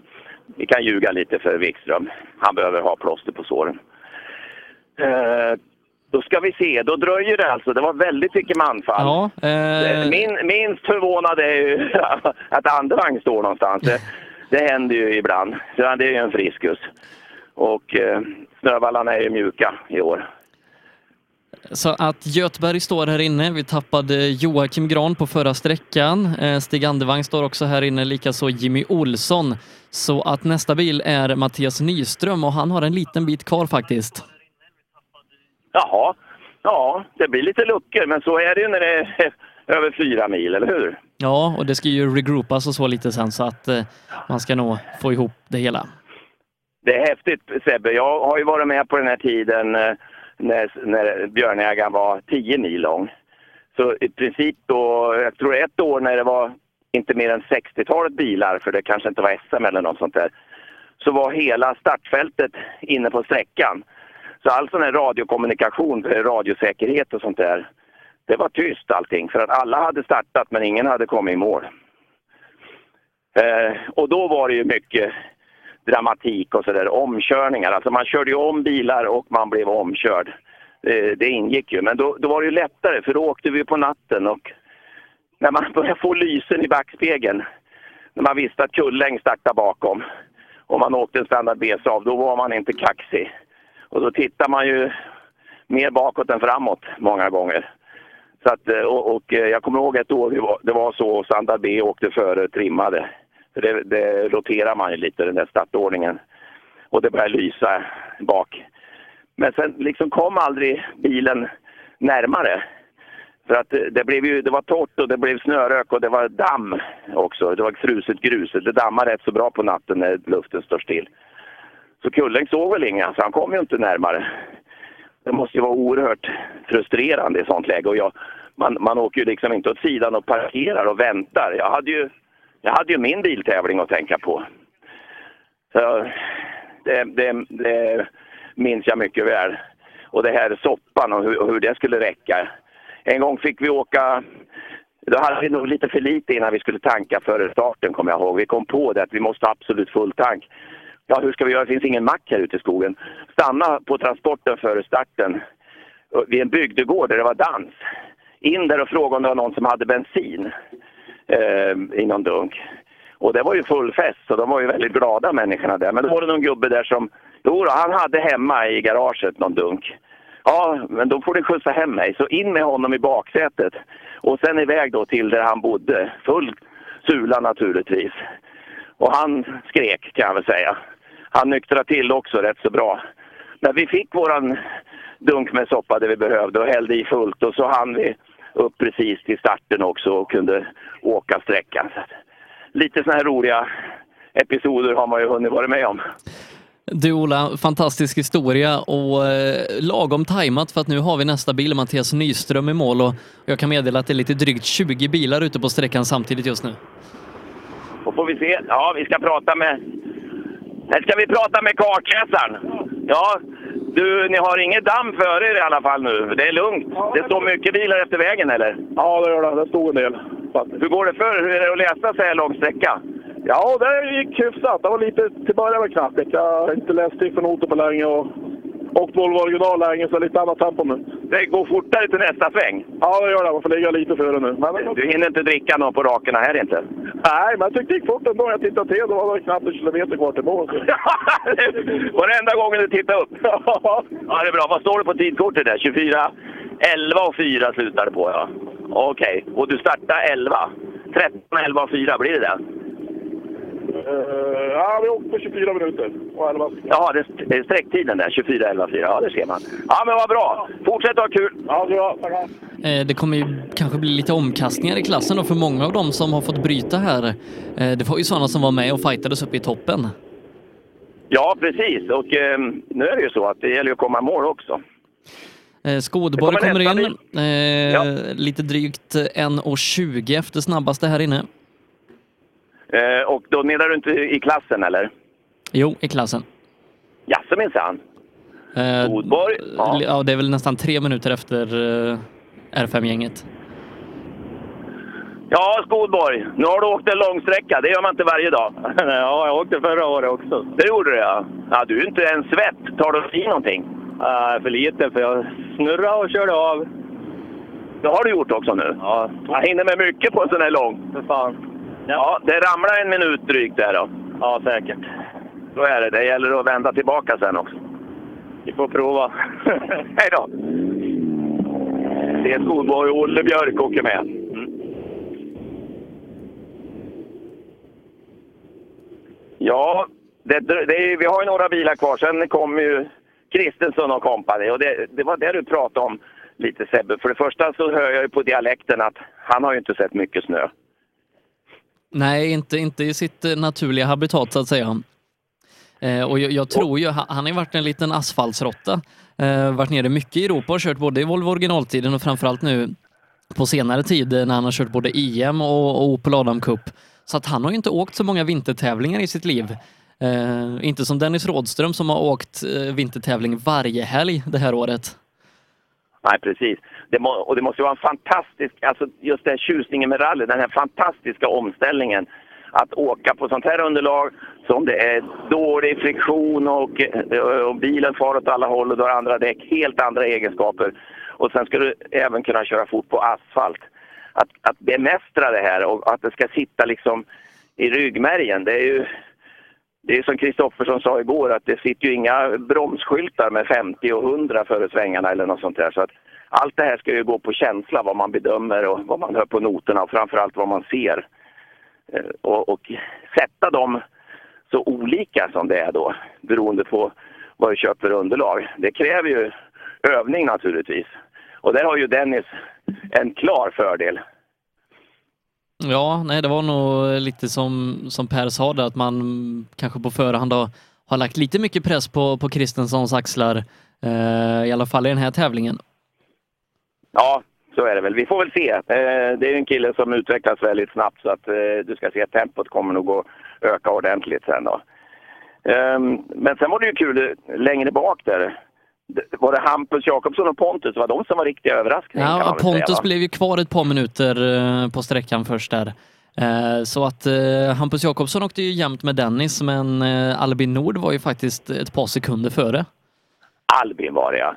Vi kan ljuga lite för Wikström. Han behöver ha plåster på såren. Eh, då ska vi se, då dröjer det alltså. Det var väldigt mycket manfall.
Ja, eh,
Min, minst förvånad är ju att andevagn står någonstans. Det, händer ju ibland. Så det är ju en friskus. Och eh, snövallarna är ju mjuka i år.
Så att Götberg står här inne. Vi tappade Joakim Gran på förra sträckan. Eh, Stig Andevang står också här inne, likaså Jimmy Olsson. Så att nästa bil är Mattias Nyström och han har en liten bit kvar faktiskt.
Jaha, ja, det blir lite luckor, men så är det ju när det är över fyra mil, eller hur?
Ja, och det ska ju regroupas och så lite sen så att eh, man ska nog få ihop det hela.
Det är häftigt Sebbe. Jag har ju varit med på den här tiden eh, när, när björnjägaren var 10 mil lång. Så i princip då, jag tror ett år när det var inte mer än 60-talet bilar, för det kanske inte var SM eller något sånt där, så var hela startfältet inne på sträckan. Så all sån här radiokommunikation, radiosäkerhet och sånt där, det var tyst allting. För att alla hade startat men ingen hade kommit i mål. Eh, och då var det ju mycket dramatik och sådär, omkörningar. Alltså man körde ju om bilar och man blev omkörd. Eh, det ingick ju, men då, då var det ju lättare för då åkte vi på natten och när man började få lysen i backspegeln, när man visste att Kulläng startade bakom och man åkte en standard B-Saab, då var man inte kaxig. Och då tittar man ju mer bakåt än framåt många gånger. Så att, eh, och, och eh, jag kommer ihåg ett år det var, det var så, standard B åkte före trimmade. För det, det roterar man ju lite, den där startordningen. Och det började lysa bak. Men sen liksom kom aldrig bilen närmare. För att eh, det, blev ju, det var torrt och det blev snörök och det var damm också. Det var fruset grus. Det dammar rätt så bra på natten när luften står still. Så Kulling såg väl inga, så han kom ju inte närmare. Det måste ju vara oerhört frustrerande i sånt läge. Och jag, man, man åker ju liksom inte åt sidan och parkerar och väntar. Jag hade ju, jag hade ju min biltävling att tänka på. Så det, det, det minns jag mycket väl. Och det här soppan och hur, och hur det skulle räcka. En gång fick vi åka då hade vi nog lite för lite innan vi skulle tanka före starten, kommer jag ihåg. Vi kom på det att vi måste ha absolut full tank. Ja, hur ska vi göra? Det finns ingen mack här ute i skogen. Stanna på transporten före starten vid en bygdegård där det var dans. In där och fråga om det var någon som hade bensin eh, i någon dunk. Och det var ju full fest, så de var ju väldigt glada människorna där. Men då var det någon gubbe där som, jo då, han hade hemma i garaget någon dunk. Ja, men då får du skjutsa hem mig. Så in med honom i baksätet och sen iväg då till där han bodde. Full sula naturligtvis. Och han skrek kan jag väl säga. Han nyktrade till också rätt så bra. Men vi fick våran dunk med soppa det vi behövde och hällde i fullt och så hann vi upp precis till starten också och kunde åka sträckan. Så lite sådana här roliga episoder har man ju hunnit vara med om.
Du Ola, fantastisk historia och eh, lagom tajmat för att nu har vi nästa bil, Mattias Nyström i mål och jag kan meddela att det är lite drygt 20 bilar ute på sträckan samtidigt just nu.
Då får vi se. Ja, vi ska prata med... Här ska vi prata med kartläsaren. Ja, du, ni har inget damm före er i alla fall nu. Det är lugnt. Det står mycket bilar efter vägen, eller?
Ja, det gör det. Det stod en del.
Hur går det för Hur är det att läsa så här lång sträcka?
Ja, det gick hyfsat. Det var lite till början var knappigt. Jag har inte läst noter på länge och åkt Volvo original länge, så lite annat tempo nu.
Det går fortare till nästa sväng?
Ja, det gör det. Man får ligga lite före nu. Men...
Du hinner inte dricka något på rakerna här inte?
Nej, men jag tyckte det gick fort ändå. Jag tittade till, då var det knappt en kilometer kvar till mål.
Varenda gång du tittar upp? ja, det är bra. Vad står det på tidkortet där? 24? 11 och 4 slutar det på, ja. Okej, okay. och du startar 11? 13, 11 och 4, blir det det?
Uh, ja, vi åkte på 24 minuter och 11
Jaha, det är sträcktiden där, 24, 11, 4. Ja, det ser man. Ja, men vad bra! Fortsätt att ha kul!
Ja, bra. Tackar.
Eh, det kommer ju kanske bli lite omkastningar i klassen då för många av dem som har fått bryta här. Eh, det var ju sådana som var med och fightades uppe i toppen.
Ja, precis. Och eh, nu är det ju så att det gäller att komma i mål också.
Eh, Skådeborg kommer, kommer in eh, ja. lite drygt 1.20 efter snabbaste här inne.
Eh, och då menar du inte i klassen eller?
Jo, i klassen.
Jaså minsann?
Eh? Ja. ja, det är väl nästan tre minuter efter eh, R5-gänget.
Ja, Skådeborg. Nu har du åkt en långsträcka. Det gör man inte varje dag.
ja, jag åkte förra året också.
Det gjorde du ja. ja du är inte en svett. Tar du i någonting?
Uh, för lite, för jag snurrade och körde av.
Det har du gjort också nu?
Ja.
Jag hinner med mycket på en sån här lång.
För fan.
Ja, det ramlar en minut drygt där då.
Ja, säkert.
Så är det. Det gäller att vända tillbaka sen också.
Vi får prova.
Hej då! Det är skolboy Olle Björk åker med.
Mm.
Ja, det, det vi har ju några bilar kvar. Sen kommer ju Kristensson och kompani. Och det, det var det du pratade om lite Sebbe. För det första så hör jag ju på dialekten att han har ju inte sett mycket snö.
Nej, inte, inte i sitt eh, naturliga habitat så att säga. Eh, och jag, jag tror ju, han har ju varit en liten asfaltsrotta. Eh, varit nere mycket i Europa och kört både i Volvo originaltiden och framförallt nu på senare tid eh, när han har kört både EM och, och Opel Adam Cup. Så att han har ju inte åkt så många vintertävlingar i sitt liv. Eh, inte som Dennis Rådström som har åkt eh, vintertävling varje helg det här året.
Nej, precis. Det må, och det måste vara en fantastisk, alltså just den tjusningen med rally, den här fantastiska omställningen. Att åka på sånt här underlag som det är dålig friktion och, eh, och bilen far åt alla håll och du har andra däck, helt andra egenskaper. Och sen ska du även kunna köra fort på asfalt. Att, att bemästra det här och att det ska sitta liksom i ryggmärgen, det är ju det är som Kristoffersson sa igår att det sitter ju inga bromsskyltar med 50 och 100 före svängarna eller något sånt där. Så att allt det här ska ju gå på känsla, vad man bedömer och vad man hör på noterna och framförallt vad man ser. Eh, och, och sätta dem så olika som det är då, beroende på vad du köper för underlag. Det kräver ju övning naturligtvis. Och där har ju Dennis en klar fördel.
Ja, nej, det var nog lite som, som Per sa där, att man kanske på förhand har, har lagt lite mycket press på, på Kristenssons axlar, eh, i alla fall i den här tävlingen.
Ja, så är det väl. Vi får väl se. Eh, Det är en kille som utvecklas väldigt snabbt så att eh, du ska se att tempot kommer nog att öka ordentligt sen då. Ehm, Men sen var det ju kul eh, längre bak där. Var det Hampus Jakobsson och Pontus? Var de som var riktiga överraskningar?
Ja,
säga,
Pontus
va?
blev ju kvar ett par minuter eh, på sträckan först där. Eh, Så att eh, Hampus Jakobsson åkte ju jämnt med Dennis, men eh, Albin Nord var ju faktiskt ett par sekunder före.
Albin var det ja.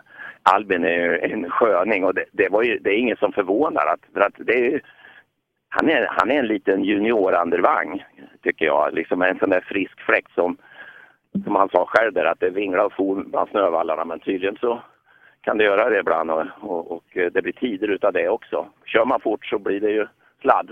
Albin är ju en sköning och det, det, var ju, det är ingen som förvånar. Att, för att det är, ju- han, är, han är en liten juniorandervang, tycker jag. Liksom en sån där frisk fläkt som, som han sa själv där, att det vinglar och for bland snövallarna. Men tydligen så kan det göra det ibland och, och, och det blir tider utav det också. Kör man fort så blir det ju sladd.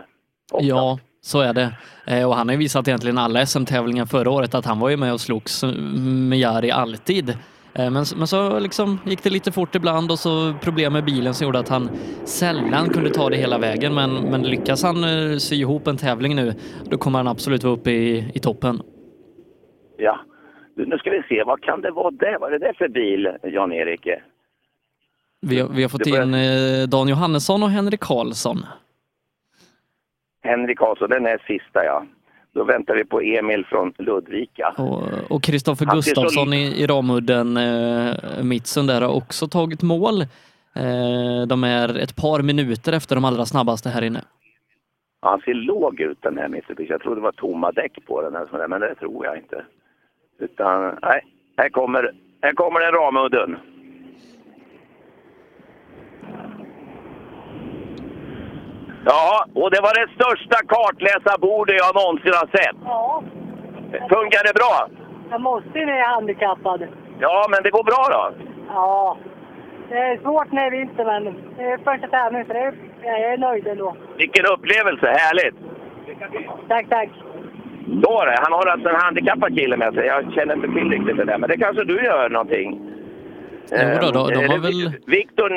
Ja, så är det. Eh, och han har ju visat egentligen alla SM-tävlingar förra året att han var ju med och slogs mm, med Jari alltid. Eh, Men, men så liksom gick det lite fort ibland och så problem med bilen som gjorde att han sällan kunde ta det hela vägen. Men, men lyckas han eh, sy ihop en tävling nu, då kommer han absolut vara uppe i, i toppen.
Ja. Nu ska vi se, vad kan det vara det? Vad är det för bil, Jan-Erik?
Vi, har- vi har fått in eh, Dan Johannesson och Henrik Karlsson.
Henrik Karlsson, den är sista ja. Då väntar vi på Emil från Ludvika.
Och, Kristoffer
så
Gustafsson i, i Ramudden, eh, Mitsun där, har också tagit mål. Eh, de är ett par minuter efter de allra snabbaste här inne.
Han ser låg ut den här Mitsubishi. Jag trodde det var tomma däck på den, här, men det tror jag inte. Utan, nej, här kommer, här kommer den Ramudden. Ja, och det var det största kartläsarbordet jag någonsin har sett.
Ja,
Funkar det bra?
jag måste när jag är handikappad.
Ja, men det går bra då?
Ja, det är svårt när det är vinter, men det är första tävlingen, så det är, jag är nöjd ändå.
Vilken upplevelse, härligt!
Tack, tack.
Då det, han har alltså en handikappad kille med sig. Jag känner inte till riktigt det där, men det kanske du gör någonting?
Jo då, de- de
Eh,
har väl-
Viktor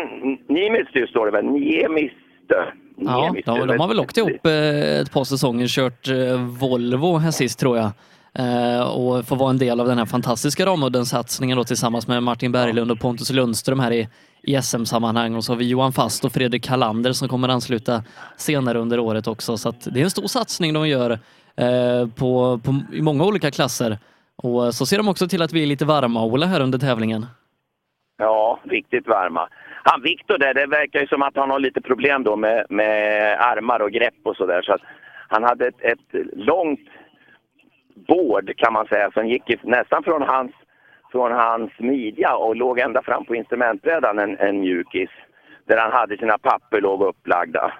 Niemistö står det väl? Niemistö?
Ja, de, de har väl åkt ihop eh, ett par säsonger, kört eh, Volvo här sist tror jag. Eh, och får vara en del av den här fantastiska Ramudden-satsningen då tillsammans med Martin Berglund och Pontus Lundström här i, i SM-sammanhang. Och så har vi Johan Fast och Fredrik Kalander som kommer ansluta senare under året också. Så det är en stor satsning de gör på, på, i många olika klasser. Och så ser de också till att vi är lite varma, Ola, här under tävlingen.
Ja, riktigt varma. Han Viktor där, det verkar ju som att han har lite problem då med, med armar och grepp och sådär. Så han hade ett, ett långt bård kan man säga som gick nästan från hans från hans midja och låg ända fram på instrumentbrädan en, en mjukis. Där han hade sina papper låg upplagda.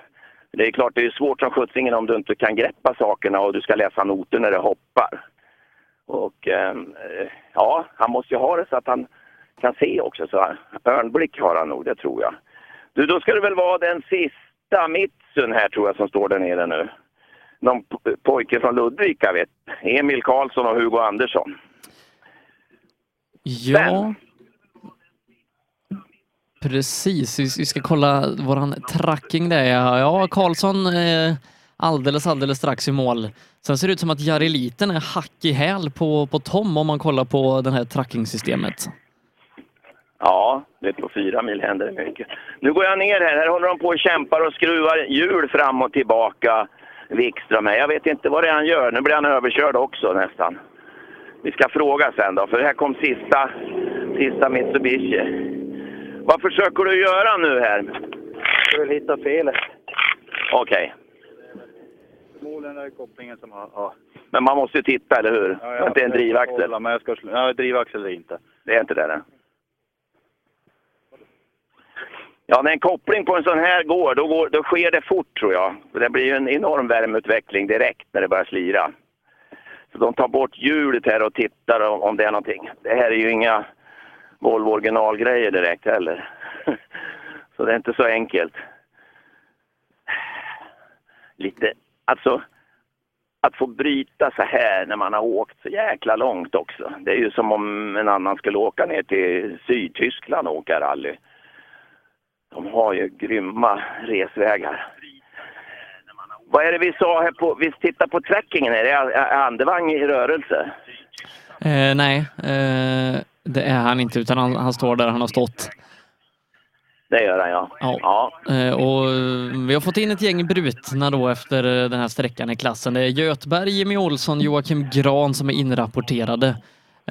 Det är klart, det är svårt som sjuttsingen om du inte kan greppa sakerna och du ska läsa noter när det hoppar. Och ehm, eh, ja, han måste ju ha det så att han kan se också. Så örnblick har han nog, det tror jag. Du, då ska det väl vara den sista Mitsun här tror jag som står där nere nu. Någon po- pojke från Ludvika vet. Emil Karlsson och Hugo Andersson.
Ja. Precis, vi ska kolla våran tracking där. Ja, Ja, Karlsson eh, alldeles, alldeles strax i mål. Sen ser det ut som att Jari Liten är hack i häl på, på Tom om man kollar på det här trackingsystemet.
Ja, det på fyra mil händer det mycket. Nu går jag ner här. Här håller de på och kämpar och skruvar hjul fram och tillbaka. Wikström här. Jag vet inte vad det är han gör. Nu blir han överkörd också nästan. Vi ska fråga sen då, för här kom sista, sista Mitsubishi. Vad försöker du göra nu här?
Jag vill hitta felet.
Okej,
Förmodligen är det kopplingen som har... Ja.
men man måste ju titta, eller hur?
Ja,
Ja, det är en drivaxel.
kolla, Men jag ska. Ja, drivaxel eller inte.
Det är inte det? Nej. Ja, när en koppling på en sån här går, då, går, då sker det fort tror jag. Det blir ju en enorm värmeutveckling direkt när det börjar slira. Så de tar bort hjulet här och tittar om, om det är någonting. Det här är ju inga Volvo originalgrejer direkt heller. Så det är inte så enkelt. Lite, alltså att få bryta så här när man har åkt så jäkla långt också. Det är ju som om en annan skulle åka ner till Sydtyskland och åka rally. De har ju grymma resvägar. Vad är det vi sa här på, vi tittar på trackingen är är andevagn i rörelse?
Eh, nej, eh, det är han inte utan han, han står där han har stått.
Det gör han ja.
Ja. Eh, och vi har fått in ett gäng brutna då efter eh, den här sträckan i klassen. Det är Götberg, Jimmy Olsson, Joakim Gran som är inrapporterade.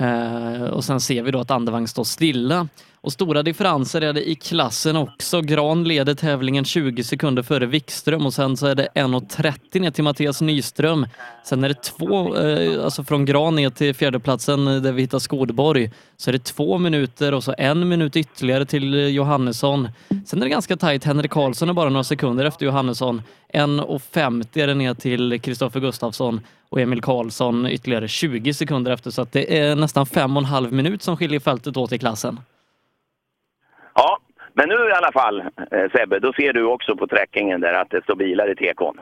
Eh, och sen ser vi då att andevagn står stilla. Och stora differenser är det i klassen också. Gran leder tävlingen 20 sekunder före Wikström och sen så är det 1.30 ner till Mattias Nyström. Sen är det två, eh, alltså från Gran ner till fjärdeplatsen eh, där vi hittar Skodborg, så är det två minuter och så en minut ytterligare till eh, Johannesson. Sen är det ganska tajt. Henrik Karlsson är bara några sekunder efter Johannesson. 1.50 är det ner till Kristoffer Gustafsson och Emil Karlsson ytterligare 20 sekunder efter. Så att det är nästan fem och en halv minut som skiljer fältet åt i klassen.
Ja, men nu i alla fall eh, Sebbe, då ser du också på trackingen där att det står bilar i tekon.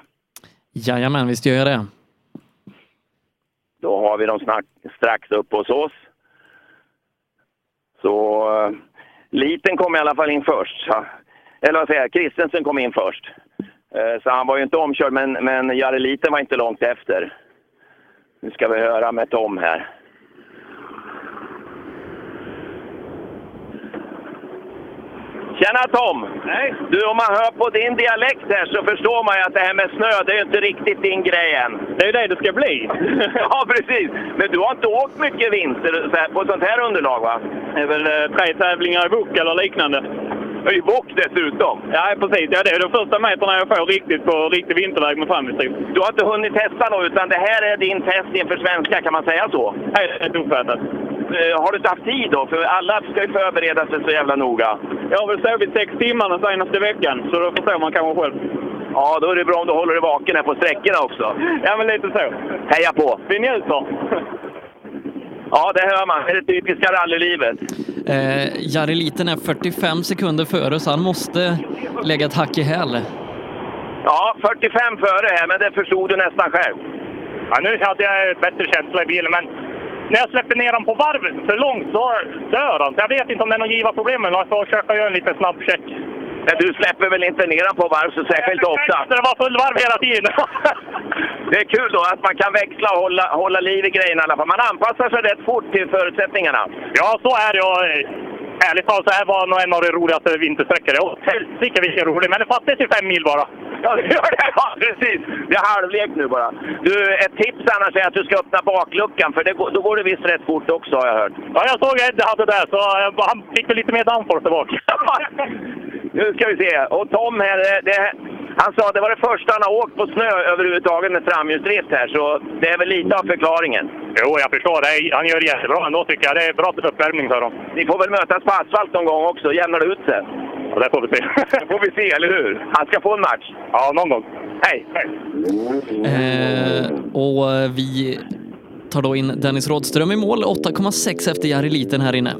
Jajamän, visst gör jag det.
Då har vi dem snack, strax upp hos oss. Så eh, Liten kom i alla fall in först. Ja. Eller vad säger jag, Kristensen kom in först. Eh, Så han var ju inte omkörd, men, men Jari Liten var inte långt efter. Nu ska vi höra med Tom här. Tjena Tom! Nej. Du, om man hör på din dialekt här så förstår man ju att det här med snö, det är inte riktigt din grej än. Det är ju det det ska bli. ja, precis. Men du har inte åkt mycket vinter så här, på sånt här underlag va?
Det är väl eh, tre tävlingar i bok eller liknande.
I bock dessutom?
Ja, precis. Ja, det är de första meterna jag får riktigt på riktig vinterväg med framhjulsdriv.
Du har inte hunnit testa något, utan det här är din test inför svenska, kan man säga så?
Helt uppfattat.
Eh, Har du inte haft tid då? För alla ska ju förbereda sig så jävla noga.
Jag har väl sovit sex timmar den senaste veckan, så då förstår man kanske själv.
Ja, då är det bra om du håller dig vaken här på sträckorna också.
Ja, men lite så.
Heja på!
Vi njuter.
Ja, det hör man. Det är det typiska rallylivet.
Eh, Jari Liten är 45 sekunder före så han måste lägga ett hack i häl.
Ja, 45 före här, men det förstod du nästan själv.
Ja, nu hade jag ett bättre känsla i bilen, men när jag släpper ner den på varv för långt, då dör han. Så jag vet inte om det är något givarproblem, men jag får försöka göra en liten snabb check.
Men du släpper väl inte ner den på varv så särskilt ofta?
Det var full varv hela tiden.
Det är kul då att man kan växla och hålla, hålla liv i grejerna i alla fall. Man anpassar sig rätt fort till förutsättningarna.
Ja, så är det. Ärligt talat, så här var nog en av de roligaste vintersträckor. Och helsike vilken rolig! Men det fattas ju fem mil bara.
Ja, det gör det. Ja, precis. Det är halvlek nu bara. Du, ett tips annars är att du ska öppna bakluckan, för det, då går det visst rätt fort också har jag hört.
Ja, jag såg Eddie hade det där, så han fick väl lite mer downforce där bak.
Nu ska vi se. Och Tom här, det, han sa att det var det första han har åkt på snö överhuvudtaget med framhjulsdrift här, så det är väl lite av förklaringen.
Jo, jag förstår. Det. Han gör det jättebra ändå tycker jag. Det är bra uppvärmning för dem.
Ni får väl mötas på asfalt någon gång också, jämnar det ut sig?
Ja, det får vi se.
Det får vi se, eller hur? Han ska få en match.
Ja, någon gång.
Hej!
Eh, och vi tar då in Dennis Rådström i mål, 8,6 efter Jari Liten här inne.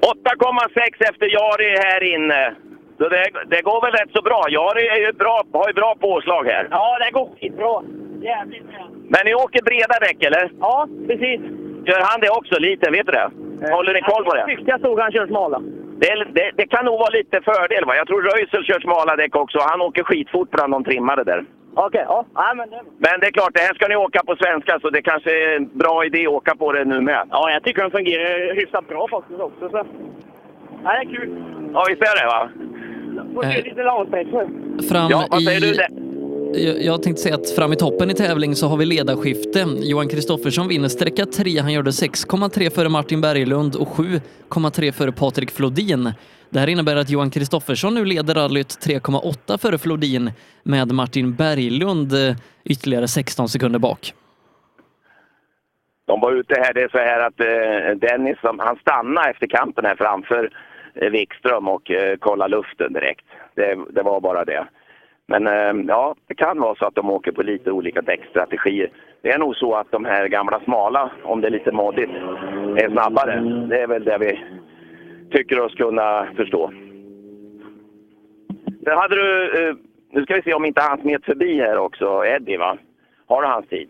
8,6 efter Jari här inne. Så det, det går väl rätt så bra. Jari är ju bra, har ju bra påslag här.
Ja, det går skitbra. Jävligt bra.
Men ni åker breda däck, eller?
Ja, precis.
Gör han det också, lite? Vet du det? Håller ni koll på det?
Jag tyckte jag såg han kör smala.
Det, det, det kan nog vara lite fördel. Va? Jag tror Röisel kör smala däck också. Han åker skitfort bland de trimmade där.
Okej, ja. ja men det...
Men det är klart, det här ska ni åka på svenska, så det kanske är en bra idé att åka på det nu med.
Ja, jag tycker de fungerar hyfsat bra faktiskt också. Så. Ja, det är kul.
Ja, visst är det va?
Får se
Eh.
lite.
Fram
Ja, vad säger
i...
du? Det?
Jag, tänkte säga att fram i toppen i tävling så har vi ledarskifte. Johan Kristoffersson vinner sträcka 3. Han gjorde 6,3 före Martin Berglund och 7,3 före Patrik Flodin. Det här innebär att Johan Kristoffersson nu leder rallyt 3,8 före Flodin med Martin Berglund eh, ytterligare 16 sekunder bak.
De var ute här, det är så här att eh, Dennis, som- han stannade efter kampen här framför Eh, Wikström och eh, kolla luften direkt. Det, det var bara det. Men eh, ja, det kan vara så att de åker på lite olika däckstrategier. Det är nog så att de här gamla smala, om det är lite moddigt, är snabbare. Det är väl det vi tycker oss kunna förstå. Sen hade du, nu ska vi se om inte han smet förbi här också, Eddie va? Har du hans tid?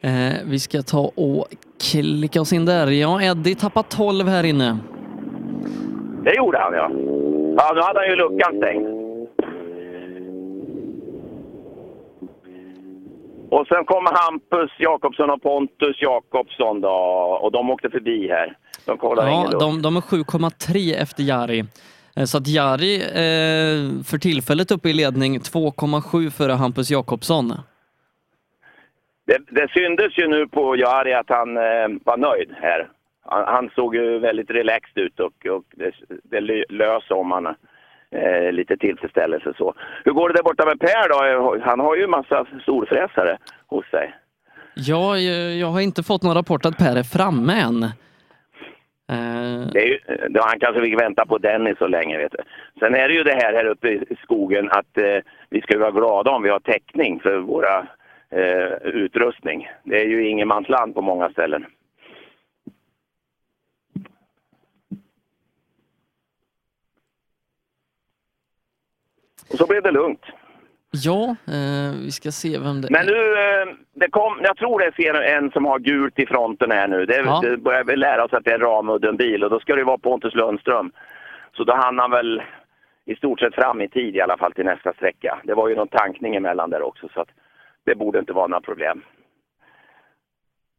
Eh, vi ska ta och klicka oss in där. Ja, Eddie tappar 12 här inne.
Det gjorde han ja. Ja, nu hade han ju luckan stängd. Och sen kommer Hampus Jakobsson och Pontus Jakobsson då, och de åkte förbi här. De kollade
Ja,
ingen
de, de är 7,3 efter Jari. Eh, Så att Jari eh, för tillfället uppe i ledning 2,7 före Hampus Jakobsson.
Det, det syntes ju nu på Jari att han eh, var nöjd här. Han, såg ju väldigt relaxed ut och, och det, det lö- lös om han eh, lite tillfredsställelse så. Hur går det där borta med Per då? Han har ju massa storfräsare hos sig.
Ja, jag, har inte fått någon rapport att Per är framme än. Eh,
Det är ju, han kanske fick vänta på Dennis så länge. Vet du. Sen är det ju det här här uppe i skogen att eh, vi ska vara glada om vi har täckning för våra eh, utrustning. Det är ju ingenmansland på många ställen. Och så blev det lugnt.
ja, eh, vi ska se vem det
Men nu, eh, det kom, jag tror det ser en som har gult i fronten här nu. Det,
Ja.
det börjar vi lära oss att det är Ramudden bil och då ska det vara Pontus Lundström. Så då hann han väl i stort sett fram i tid i alla fall till nästa sträcka. Det var ju någon tankning emellan där också så att det borde inte vara några problem.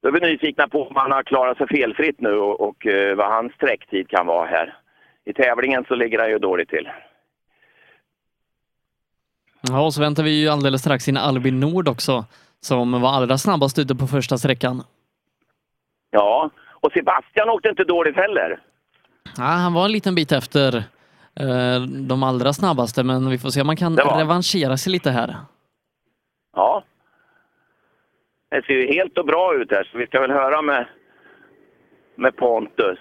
Då är vi nyfikna på om han har klarat sig felfritt nu och, och eh, vad hans sträcktid kan vara här. I tävlingen så ligger han ju dåligt till.
Ja, och så väntar vi ju alldeles strax in Albin Nord också, som var allra snabbast ute på första sträckan.
Ja, och Sebastian åkte inte dåligt heller.
Ja, han var en liten bit efter eh, de allra snabbaste, men vi får se om man kan revanschera sig lite här.
Ja. Det ser ju helt och bra ut här, så vi ska väl höra med, med Pontus.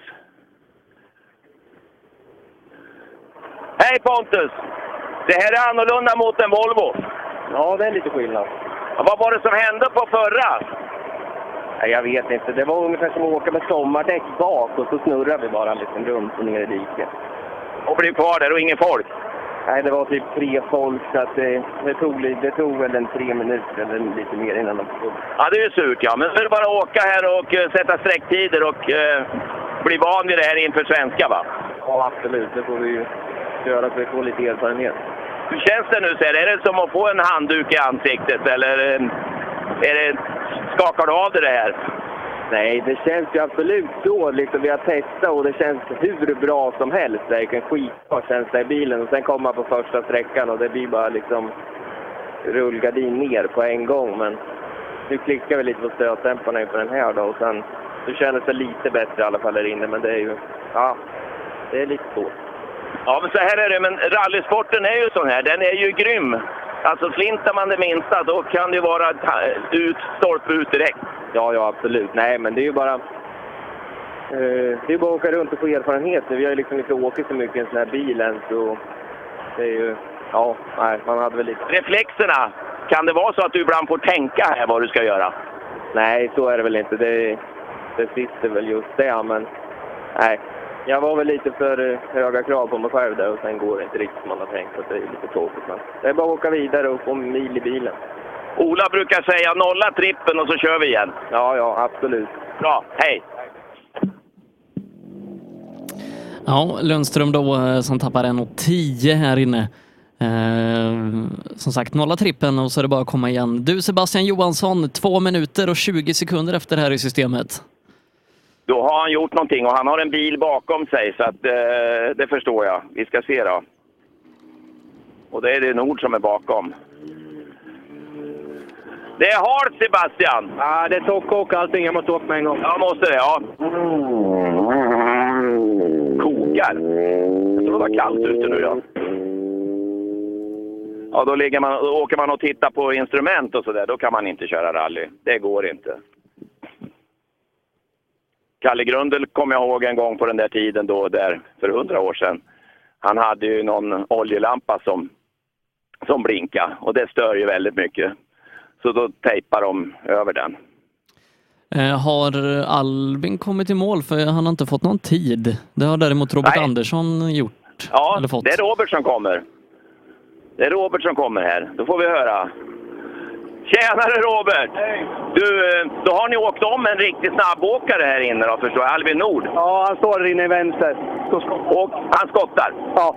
Hej Pontus! Det här är annorlunda mot en Volvo.
Ja, det är lite skillnad.
Vad var det som hände på förra?
Nej, jag vet inte. Det var ungefär som att åka med sommardäck bak och så snurrade vi bara en liten runt och ner i diket.
Och blev kvar där och ingen folk?
Nej, det var typ tre folk så att det, det, tog, det tog väl en tre minuter eller lite mer innan de stod.
Ja, det är ju surt ja. Men så är det bara att åka här och eh, sätta sträcktider och eh, bli van vid det här inför svenska va?
Ja, absolut. Det får vi ju göra så vi får lite erfarenhet.
Hur känns det nu? Så? Är det som att få en handduk i ansiktet eller eh, är det, skakar du av dig det här?
Nej, det känns ju absolut så. Liksom, vi har testat och det känns hur bra som helst. Verkligen skitbra känns det i bilen. Och sen kommer man på första sträckan och det blir bara liksom rullgardin ner på en gång. Men nu klickar vi lite på stötdämparna inför den här då och sen nu kändes det lite bättre i alla fall där inne. Men det är ju, ja, det är lite svårt.
Ja, men så här är det. Men rallysporten är ju sån här. Den är ju grym. Alltså flintar man det minsta, då kan det ju vara ut, stolpe ut direkt.
Ja, ja absolut. Nej, men det är ju bara... Eh, det är bara att åka runt och få erfarenhet. Vi har ju liksom inte åkt så mycket i en sån här bil än, så det är ju... Ja, nej, man hade väl lite...
Reflexerna, kan det vara så att du ibland får tänka här vad du ska göra?
Nej, så är det väl inte. Det, det sitter väl just det, men... Nej, jag var väl lite för eh, höga krav på mig själv där och sen går det inte riktigt som man har tänkt. Så det är lite tråkigt, men det är bara att åka vidare och få mil i bilen.
Ola brukar säga nolla trippen och så kör vi igen.
Ja, ja, absolut.
Bra, hej!
Ja, Lundström då eh, som tappar 1.10 här inne. Eh, som sagt, nolla trippen och så är det bara att komma igen. Du Sebastian Johansson, två minuter och 20 sekunder efter här i systemet.
Då har han gjort någonting och han har en bil bakom sig så att eh, det förstår jag. Vi ska se då. Och det är det Nord som är bakom. Det är halt Sebastian!
Ja, det är toppkock allting. Jag måste åka med en gång.
Ja, måste det. Ja. Kokar. Jag tror det var kallt ute nu ja. Ja, då, man, då åker man och tittar på instrument och sådär. Då kan man inte köra rally. Det går inte. Kalle Grundel kommer jag ihåg en gång på den där tiden då, där för hundra år sedan. Han hade ju någon oljelampa som, som blinkade och det stör ju väldigt mycket. Så då tejpar de över den.
Eh, har Albin kommit i mål? För han har inte fått någon tid. Det har däremot Robert
Nej.
Andersson gjort.
Ja, det är Robert som kommer. Det är Robert som kommer här. Då får vi höra. Tjenare Robert! Du, eh, då har ni åkt om en riktig snabbåkare här inne då förstår jag. Albin Nord.
Ja, han står där inne i vänster.
Och han skottar?
Ja.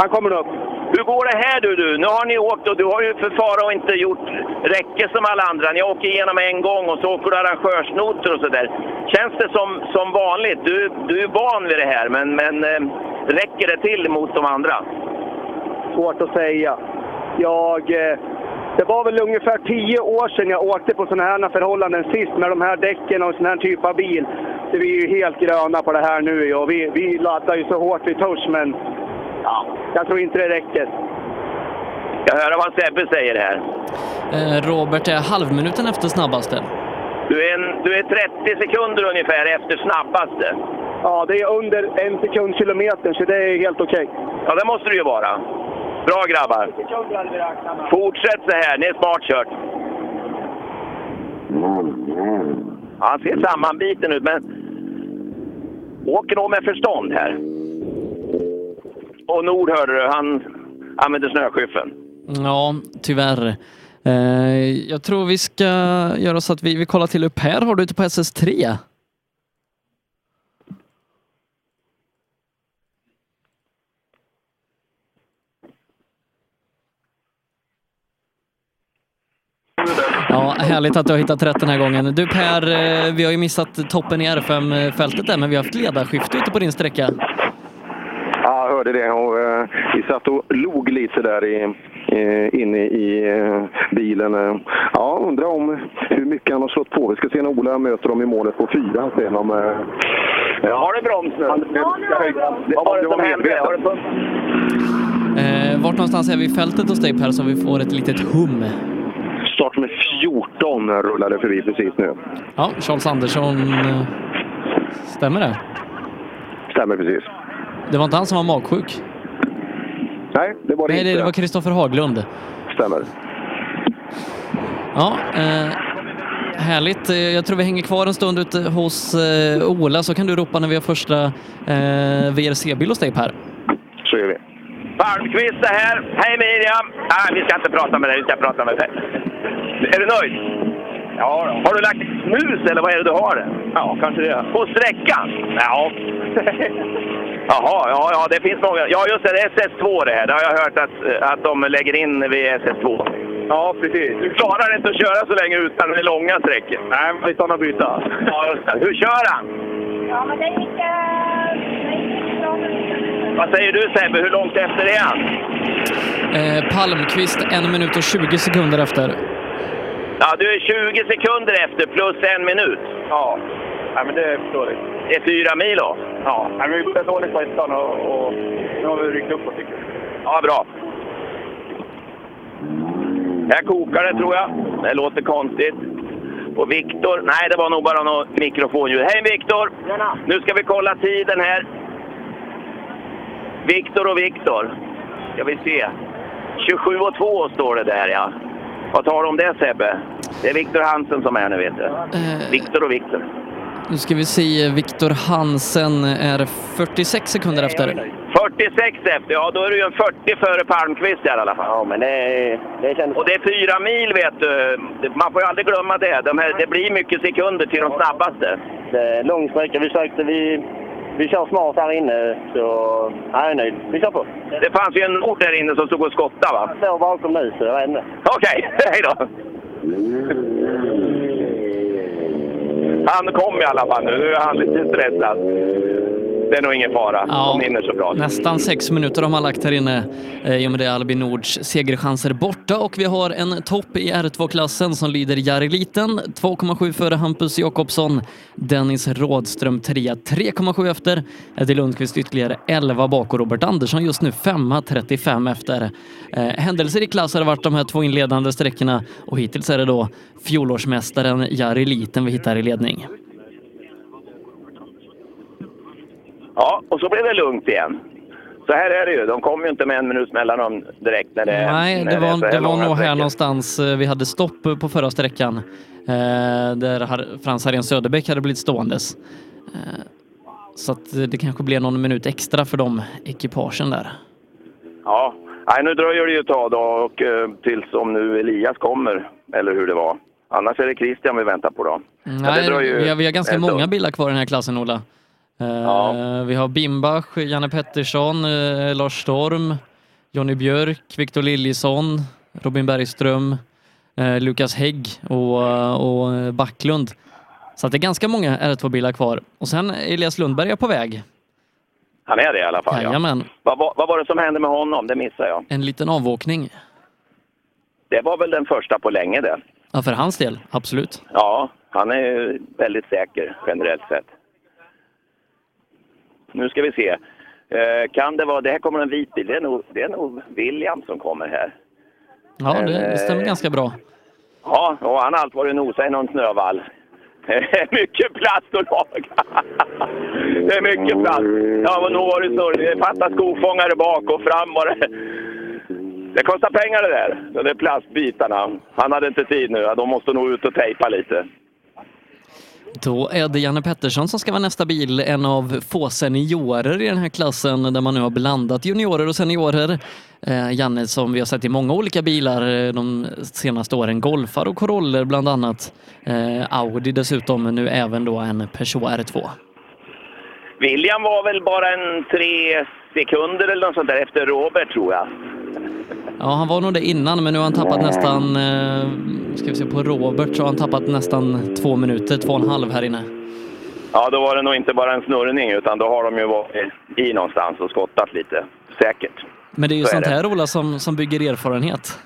Han kommer upp.
Hur går det här du, du? Nu har ni åkt och du har ju för fara och inte gjort räcke som alla andra. Ni åker igenom en gång och så åker du arrangörsnoter och sådär. Känns det som, som vanligt? Du, du är van vid det här, men, men eh, räcker det till mot de andra?
Svårt att säga. Jag... Eh, det var väl ungefär tio år sedan jag åkte på sådana här förhållanden sist med de här däcken och sån här typ av bil. Så vi är ju helt gröna på det här nu och vi, vi laddar ju så hårt vi törs men ja, jag tror inte det räcker.
Jag hör vad Sebbe säger här.
Eh, Robert är halvminuten efter snabbaste.
Du är, en, du är 30 sekunder ungefär efter snabbaste.
Ja, det är under en sekund kilometer så det är helt okej.
Ja, det måste det ju vara. Bra grabbar! Fortsätt så här, ni är smart kört. Ja, han ser sammanbiten ut, men åker nog med förstånd här. Och Nord hörde du, han använder snöskyffeln.
Ja, tyvärr. Eh, jag tror vi ska göra så att vi, vi kollar till upp här. Har du ute på SS3? Ja, härligt att du har hittat rätt den här gången. Du Per, eh, vi har ju missat toppen i R5-fältet där, men vi har haft ledarskifte ute på din sträcka.
Ja, jag hörde det. Och, eh, vi satt och log lite där i, eh, inne i eh, bilen. Ja, undrar om hur mycket han har slått på. Vi ska se när Ola möter dem i målet på fyra. Sen om, eh, ja.
Har du broms nu? Vad var det som hände? Har du?
Eh, vart någonstans är vi i fältet hos dig Per, så vi får ett litet hum?
Start med 14 rullade förbi precis nu.
Ja, Charles Andersson. eh, Stämmer det?
Stämmer precis.
Det var inte han som var magsjuk?
Nej, det var det
Nej,
inte.
det, det var Kristoffer Haglund.
Stämmer.
Ja, eh, härligt. Eh, Jag tror vi hänger kvar en stund ute hos eh, Ola, så kan du ropa när vi har första eh, VRC-bil hos dig Per.
Så gör vi.
Palmqvist är här. Hej Miriam! Nej, vi ska inte prata med dig, vi ska prata med dig. Är du nöjd? Ja Har du lagt snus eller vad är det du har? Ja, kanske det. På sträckan? Ja. Jaha, ja, ja, det finns många. Ja, just det, det är SS2 det här. Det har jag hört att, att de lägger in vid SS2.
Ja, precis.
Du klarar inte att köra så länge utan med långa sträckor.
Nej, men vi stannar och byta.
Ja, just det. Hur kör han?
Ja, men det gick... eh, det gick bra.
Vad säger du Sebbe, hur långt efter är han?
Eh, Palmqvist en minut och 20 sekunder efter.
Ja, du är 20 sekunder efter plus en minut.
Ja, Nej, men det är förståeligt.
Det är fyra mil då?
Ja, men vi började dåligt på ettan och, och nu har vi ryckt upp oss tycker jag.
Ja, bra. Här kokar det tror jag. Det låter konstigt. Och Viktor, nej det var nog bara något mikrofonljud. Hej Viktor! Nu ska vi kolla tiden här. Viktor och Viktor. Ska vi se. 27 och 2 står det där ja. Vad tar du om det Sebbe? Det är Viktor Hansen som är nu vet du.
Eh,
Viktor och Viktor.
nu ska vi se, Viktor Hansen är 46 sekunder efter.
46 efter, ja då är du ju en 40 före Palmqvist i alla fall.
Ja, men det, det känns...
Och det är fyra mil vet du. Man får ju aldrig glömma det. De här, det blir mycket sekunder till de snabbaste.
Det är lång sträcka. Vi sökte, vi, vi kör smart här inne, så jag är nöjd. Vi kör på.
Det fanns ju en nord där inne som stod och skottade va?
Jag står bakom nu, så jag vet inte.
Okej, hej då! Han kom i alla fall nu. Nu är han lite stressad. Det är nog ingen fara. De hinner så bra.
Nästan sex minuter har man lagt här inne eh, i och med det Albin Nords segerchanser borta och vi har en topp i R2-klassen som lyder Jari Liten 2,7 före Hampus Jakobsson, Dennis Rådström 3 3,7 efter, Eddie Lundqvist ytterligare 11 bak och Robert Andersson just nu 5,35 efter. Eh, händelser i klass har varit de här två inledande sträckorna och hittills är det då fjolårsmästaren Jari Liten vi hittar i ledning.
Ja, och så blev det lugnt igen. Så här är det ju. De kommer ju inte med en minuts mellanrum direkt när det
Nej,
när
det var,
här
det var nog här någonstans eh, vi hade stopp på förra sträckan. eh, Där har- Frans Harén Söderbäck hade blivit ståendes. Eh, Så att eh, det kanske blir någon minut extra för de ekipagen där.
Ja, Nej, nu dröjer det ju ett tag då och eh, tills om nu Elias kommer, eller hur det var. Annars är det Christian vi väntar på då. Det
Nej, vi, har, vi har ganska många bilar kvar i den här klassen, Ola. Eh, Vi har Bimbach, Janne Pettersson, eh, Lars Storm, Jonny Björk, Victor Liljesson, Robin Bergström, eh, Lukas Hägg och, och Backlund. Så det är ganska många R2-bilar kvar. Och sen Elias Lundberg är på väg.
Han är det i alla fall, ja.
Jajamän.
Vad, vad, vad var det som hände med honom? Det missade jag.
En liten avåkning.
Det var väl den första på länge det.
Ja, för hans del, absolut.
Ja, han är ju väldigt säker generellt sett. Nu ska vi se. Eh, kan det vara... Det här kommer en vit bil. Det är nog, det är nog William som kommer här.
Ja, det, det stämmer
eh,
ganska bra.
Ja, och han har allt varit nosa i någon snövall. mycket plats att laga. det är mycket plats. Ja, men då var det så. Det fattas skofångare bak och fram var det. Det kostar pengar det där. Så det är plastbitarna. Han hade inte tid nu. De måste nog ut och tejpa lite.
Då är det Janne Pettersson som ska vara nästa bil, en av få seniorer i den här klassen där man nu har blandat juniorer och seniorer. Eh, Janne som vi har sett i många olika bilar eh, de senaste åren, Golfar och Coroller bland annat. Eh, Audi dessutom, men nu även då en Peugeot R2.
William var väl bara en tre sekunder eller något sånt där efter Robert tror jag.
Ja, han var nog det innan, men nu har han tappat nästan, eh, ska vi se, på Robert så har han tappat nästan två minuter, två och en halv här inne.
Ja, då var det nog inte bara en snurrning utan då har de ju varit i någonstans och skottat lite. Säkert.
Men det är ju
Så är
sånt
det.
här, Ola, som, som bygger erfarenhet.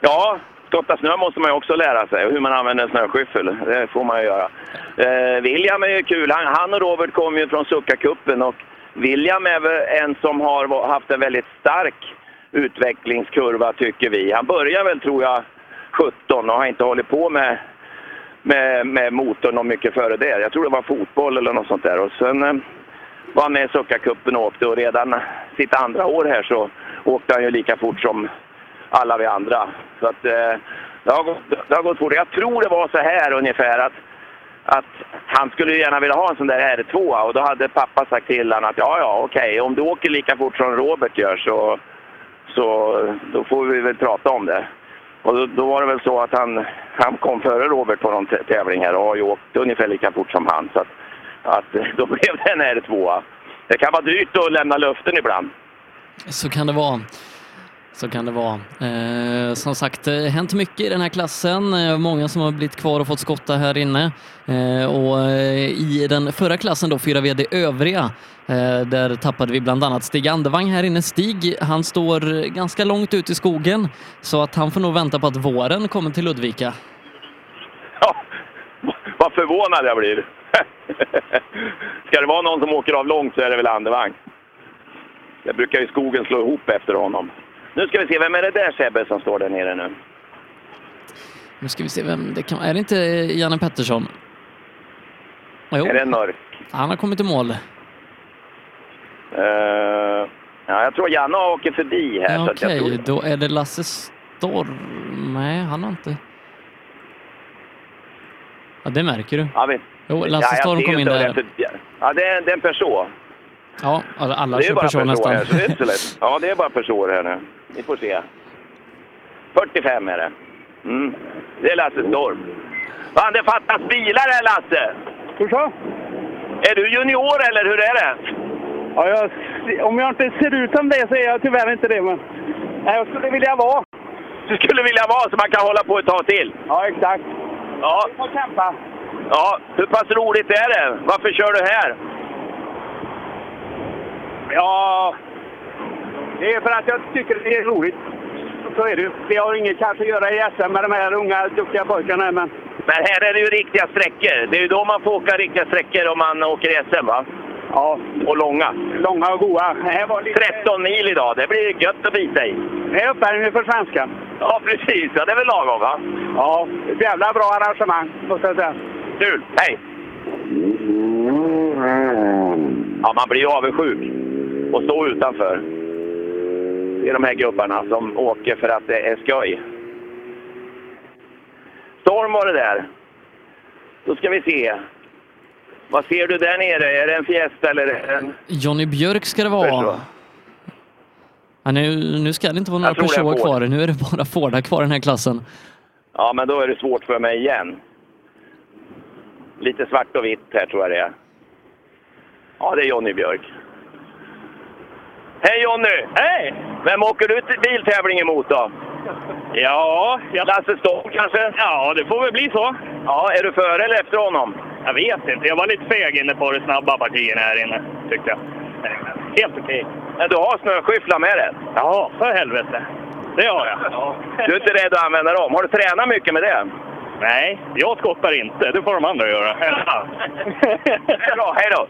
Ja, skotta snö måste man ju också lära sig. Och hur man använder en snöskyffel, det får man ju göra. Eh, William är ju kul. Han, han och Robert kom ju från Succa-cupen och William är väl en som har haft en väldigt stark utvecklingskurva tycker vi. Han började väl tror jag 17 och har inte hållit på med, med, med motorn och mycket före det. Jag tror det var fotboll eller något sånt där. Och sen eh, var han med i Succa-cupen och åkte och redan sitt andra år här så åkte han ju lika fort som alla vi andra. Så att eh, det, har gått, det har gått fort. Jag tror det var så här ungefär att, att han skulle gärna vilja ha en sån där R2 och då hade pappa sagt till honom att ja, ja, okej, om du åker lika fort som Robert gör så, så då får vi väl prata om det. Och då, då var det väl så att han, han kom före Robert på någon tävling här och har ju åkt ungefär lika fort som han. Så att, att då blev det en R2. Det kan vara dyrt att lämna löften ibland.
Så kan det vara. Så kan det vara. Eh, som sagt, det har hänt mycket i den här klassen. Eh, många som har blivit kvar och fått skotta här inne. Eh, och eh, i den förra klassen då, 4 VD övriga, eh, där tappade vi bland annat Stig Andevang här inne. Stig, han står ganska långt ut i skogen så att han får nog vänta på att våren kommer till Ludvika.
Vad förvånad jag blir. Ska det vara någon som åker av långt så är det väl Andevang. Jag brukar ju skogen slå ihop efter honom. Nu ska vi se, vem är det där Sebbe som står där nere nu?
Nu ska vi se vem det kan Är det inte Janne Pettersson? Jo.
Är det mörk?
Han har kommit i mål.
Eh, ja, jag tror Janne åker förbi här.
Ja, Okej,
tror...
då är det Lasse Storm. Nej, han har inte... Ja, det märker du.
Ja, vi...
Jo, Lasse Storm kom in där.
Ja, det är, det är en Peugeot.
Ja, alla kör person nästan.
här, så det är inte så lätt. Ja, det är bara Peugeot här nu. Vi får se. 45 är det. Mm. Det är Lasse Storm. Fan, det fattas bilar här Lasse!
Hur så?
Är du junior eller hur är det?
Ja, jag, om jag inte ser ut som det så är jag tyvärr inte det. Men nej, jag skulle vilja vara.
Du skulle vilja vara så man kan hålla på ett tag till?
Ja, exakt.
Ja.
Vi får kämpa.
Ja, hur pass roligt är det? Varför kör du här?
Ja, det är för att jag tycker det är roligt. Så är det. Vi har inget kanske att göra i SM med de här unga duktiga pojkarna. Men
Men här är det ju riktiga sträckor. Det är ju då man får åka riktiga sträckor om man åker i SM va?
Ja.
Och långa.
Långa och goa. Det här var lite...
13 mil idag, det blir gött att bita i.
Det är uppvärmning för svenskan.
Ja, precis. Ja, det är väl lagom va?
Ja, ett jävla bra arrangemang måste jag säga.
Kul! Hej! Ja, man blir ju avundsjuk och stå utanför. Är de här gubbarna som åker för att det är skoj. Storm var det där. Då ska vi se. Vad ser du där nere? Är det en Fiesta eller en...
Johnny Björk ska det vara. Ja, nu, nu ska det inte vara några Peugeot
Ford.
kvar. Nu är det bara Fordar kvar i den här klassen.
Ja, men då är det svårt för mig igen. Lite svart och vitt här tror jag det är. Ja, det är Jonny Björk. Hej Jonny! Hej! Vem åker du till biltävling emot då?
Ja, jag...
Lasse Ståhl kanske?
Ja, det får väl bli så.
Ja, är du före eller efter honom?
Jag vet inte. Jag var lite feg inne på de snabba partierna här inne, tyckte jag. Helt okej.
Men du har snöskyfflar med dig?
Ja, för helvete. Det har jag.
Du är inte rädd att använda dem? Har du tränat mycket med det?
Nej, jag skottar inte. Det får de andra göra.
Är bra, hej då!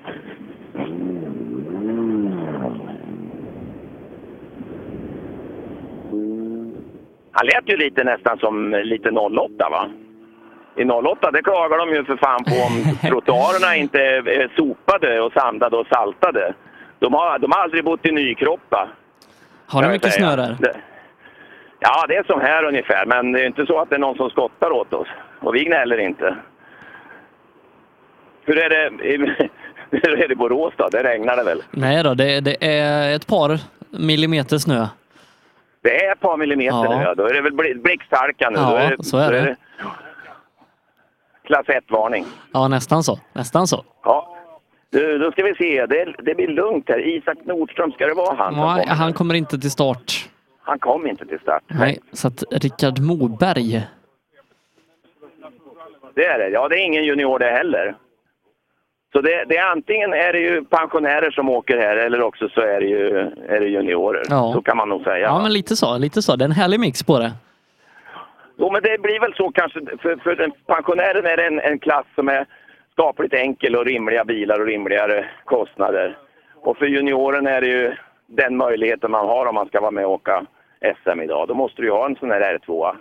Han lät ju lite nästan som lite 08 va? I 08 det klagar de ju för fan på om trottoarerna inte är sopade och sandade och saltade. De har, de har aldrig bott i Nykroppa.
Har
jag
mycket snö där?
Ja, det är som här ungefär, men det är inte så att det är någon som skottar åt oss. Och vi gnäller inte. Hur är det hur är det i Borås då? Det regnar det väl?
Nej då, det, det är ett par millimeter snö.
Det är ett par millimeter
Ja.
nu, ja. Då är det väl bli- blixthalka nu.
Ja,
är det,
så är
då
det.
Klass 1-varning.
Ja, nästan så. Nästan så.
Ja. Du, då ska vi se. Det, det blir lugnt här. Isak Nordström, ska det vara han
Nej,
kommer?
han kommer inte till start.
Han kom inte till start.
Nej, så att Rickard Moberg.
Det är det. Ja, det är ingen junior det heller. Så det, det är antingen är det ju pensionärer som åker här eller också så är det ju är det juniorer.
Ja.
Så kan man nog säga.
Ja, men lite så. Lite så. Det är en härlig mix på det.
Jo, men det blir väl så kanske. För, för den pensionären är det en, en klass som är skapligt enkel och rimliga bilar och rimligare kostnader. Och för junioren är det ju den möjligheten man har om man ska vara med och åka SM idag. Då måste du ju ha en sån här R2.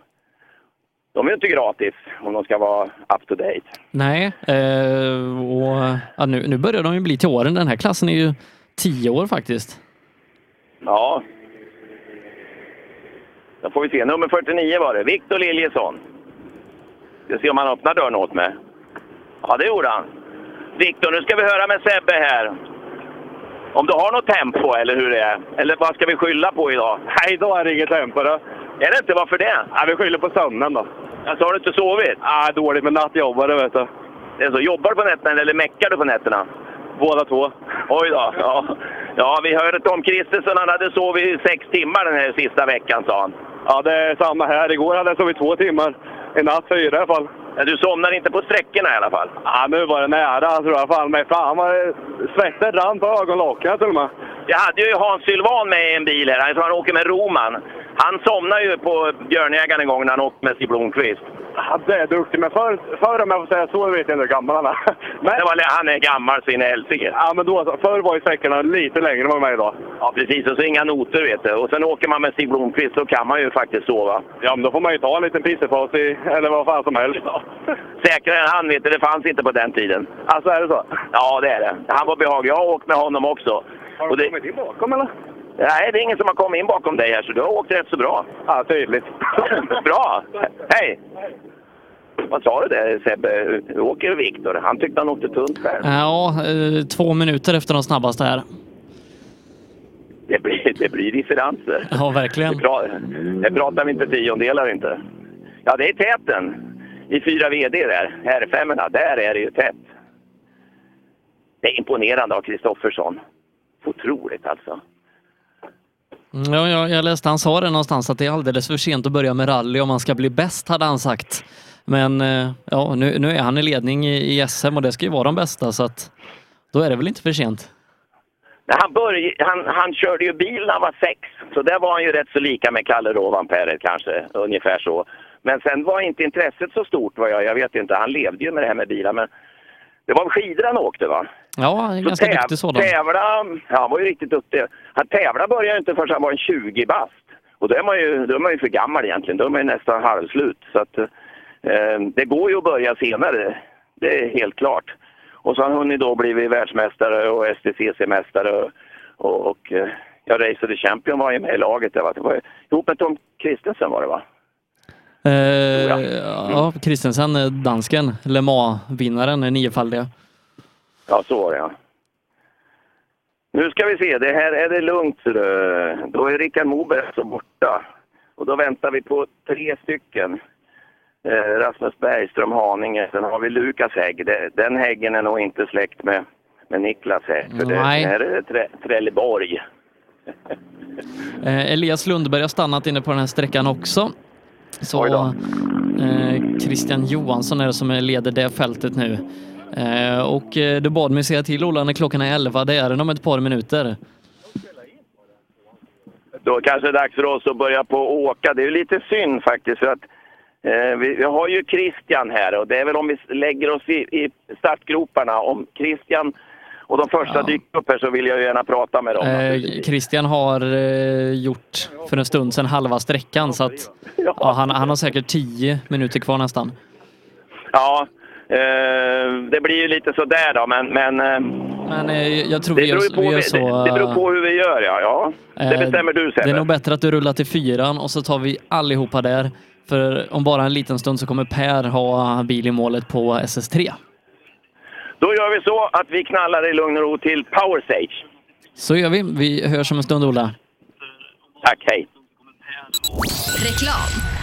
De är inte gratis om de ska vara up to date.
Nej, eh, och ja, nu, nu börjar de ju bli till åren. Den här klassen är ju tio år faktiskt.
Ja. Då får vi se. Nummer 49 var det. Viktor Liljesson. Ska se om han öppnar dörren åt mig. Ja, det gjorde han. Viktor, nu ska vi höra med Sebbe här. Om du har något tempo eller hur det är? Eller vad ska vi skylla på idag?
Nej, idag är det inget tempo. Då.
Är det inte? Varför det?
Nej, vi skyller på sömnen då.
Alltså, har du inte sovit?
Nej, dåligt med vet du.
Det är så. Jobbar du på nätterna eller meckar du på nätterna?
Båda två.
Oj då. Ja. Ja, vi hörde Tom Kristersson, han hade sovit sex timmar den här sista veckan sa han.
Ja, det är samma här. Igår hade jag sovit två timmar. I natt fyra i alla fall.
Men du somnar inte på sträckorna i alla fall?
Ja, nu var det nära tror jag. Fan, men fan vad svetten rann på ögonlocken till och med.
Jag hade ju Hans Sylvan med i en bil här. Han åker med Roman. Han somnade ju på Björnjägaren en gång när han åkte med Stig Blomqvist.
Ja, det är duktig, men förr, förr om jag får säga så, vet jag inte hur gammal han är. Men,
Det var, han är gammal så in i helsike.
ja, men då, förr var ju säckarna lite längre än vad de är idag.
Ja, precis. Och så inga noter, vet du. Och sen åker man med Stig Blomqvist, så kan man ju faktiskt sova.
Ja, men då får man ju ta en liten pissepaus i, eller vad fan som helst.
Säkrare än han, vet du. Det fanns inte på den tiden.
Alltså, är det så?
Ja, det är det. Han var behaglig. Jag har åkt med honom också.
Har du
det-
kommit in bakom eller?
Nej, det är ingen som har kommit in bakom dig här, så du har åkt rätt så bra.
Ja, tydligt.
bra! Hej! Vad sa du där Sebbe? Hur åker Viktor? Han tyckte han åkte tunt själv.
Ja, eh, två minuter efter de snabbaste här.
Det blir, det blir differenser.
Ja, verkligen.
Det, pra, det pratar vi inte tiondelar inte. Ja, det är täten. I fyra VD där, R5, där är det ju tätt. Det är imponerande av Kristoffersson. Otroligt alltså.
Ja, jag, jag läste han sa det någonstans att det är alldeles för sent att börja med rally om man ska bli bäst, hade han sagt. Men eh, ja, nu, nu är han i ledning i, i SM och det ska ju vara de bästa så att då är det väl inte för sent.
Han, började, han, han körde ju bil när han var sex, så där var han ju rätt så lika med Kalle Rovanperä kanske, ungefär så. Men sen var inte intresset så stort, vad jag, jag vet inte. Han levde ju med det här med bilar, men det var skidor han åkte va?
Ja, en ganska
täv-
duktig sådan.
Tävla, ja, han var ju riktigt duktig. Han tävla började inte förrän han var en 20 bast. Och då är man ju, då är man ju för gammal egentligen, då är man ju nästan halvslut. Så att, eh, det går ju att börja senare, det är helt klart. Och så har han hunnit då blivit världsmästare och STCC-mästare och, och, och eh, ja, Racer the Champion var ju med i laget. Där, va? Det var ihop med Tom Kristensen var det va?
Eh, ja, Kristensen, eh, dansken, Le Mans-vinnaren, är niofaldiga.
Ja, så var det ja. Nu ska vi se, det här är det lugnt. Då är Rickard Moberg alltså borta. Och då väntar vi på tre stycken. Eh, Rasmus Bergström, Haninge. Sen har vi Lukas Hägg. Den Häggen är nog inte släkt med, med Niklas Hägg. För det,
Nej.
här är Trä, Trelleborg.
Eh, Elias Lundberg har stannat inne på den här sträckan också. Så eh, Christian Johansson är det som leder det fältet nu. Eh, och eh, du bad mig säga till Ola när klockan är 11, det är den om ett par minuter.
Då kanske det är dags för oss att börja på åka. Det är lite synd faktiskt för att eh, vi, vi har ju Christian här och det är väl om vi lägger oss i, i startgroparna. Om Christian och de första dyker upp här så vill jag gärna prata med dem.
Eh, Christian har eh, gjort för en stund sedan halva sträckan så att ja, han, han har säkert 10 minuter kvar nästan.
Ja, det blir ju lite sådär då, men... Men, eh,
Men eh, jag tror
det, beror på,
vi så...
det, det beror på hur vi gör, ja. ja. Det
eh,
bestämmer du
Det är
Sebbe.
nog bättre att du rullar till fyran och så tar vi allihopa där. För om bara en liten stund så kommer Per ha bil i målet på SS3.
Då gör vi så att vi knallar i lugn och ro till Power Stage.
Så gör vi. Vi hörs om en stund Ola.
Tack, hej.
Reklam.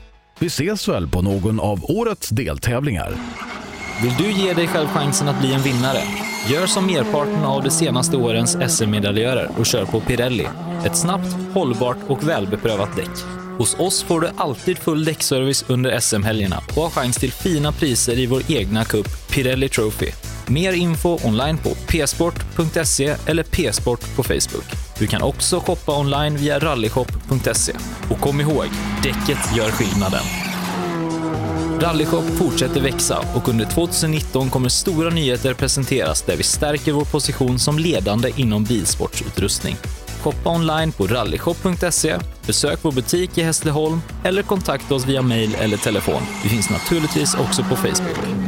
Vi ses väl på någon av årets deltävlingar.
Vill du ge dig själv chansen att bli en vinnare? Gör som merparten av de senaste årens SM-medaljörer och kör på Pirelli. Ett snabbt, hållbart och välbeprövat däck. Hos oss får du alltid full däckservice under SM-helgerna och har chans till fina priser i vår egna cup Pirelli Trophy. Mer info online på psport.se eller psport på Facebook. Du kan också shoppa online via rallyshop.se. Och kom ihåg, däcket gör skillnaden. Rallyshop fortsätter växa och under 2019 kommer stora nyheter presenteras där vi stärker vår position som ledande inom bilsportsutrustning. Shoppa online på rallyshop.se, besök vår butik i Hässleholm eller kontakta oss via mail eller telefon. Vi finns naturligtvis också på Facebook.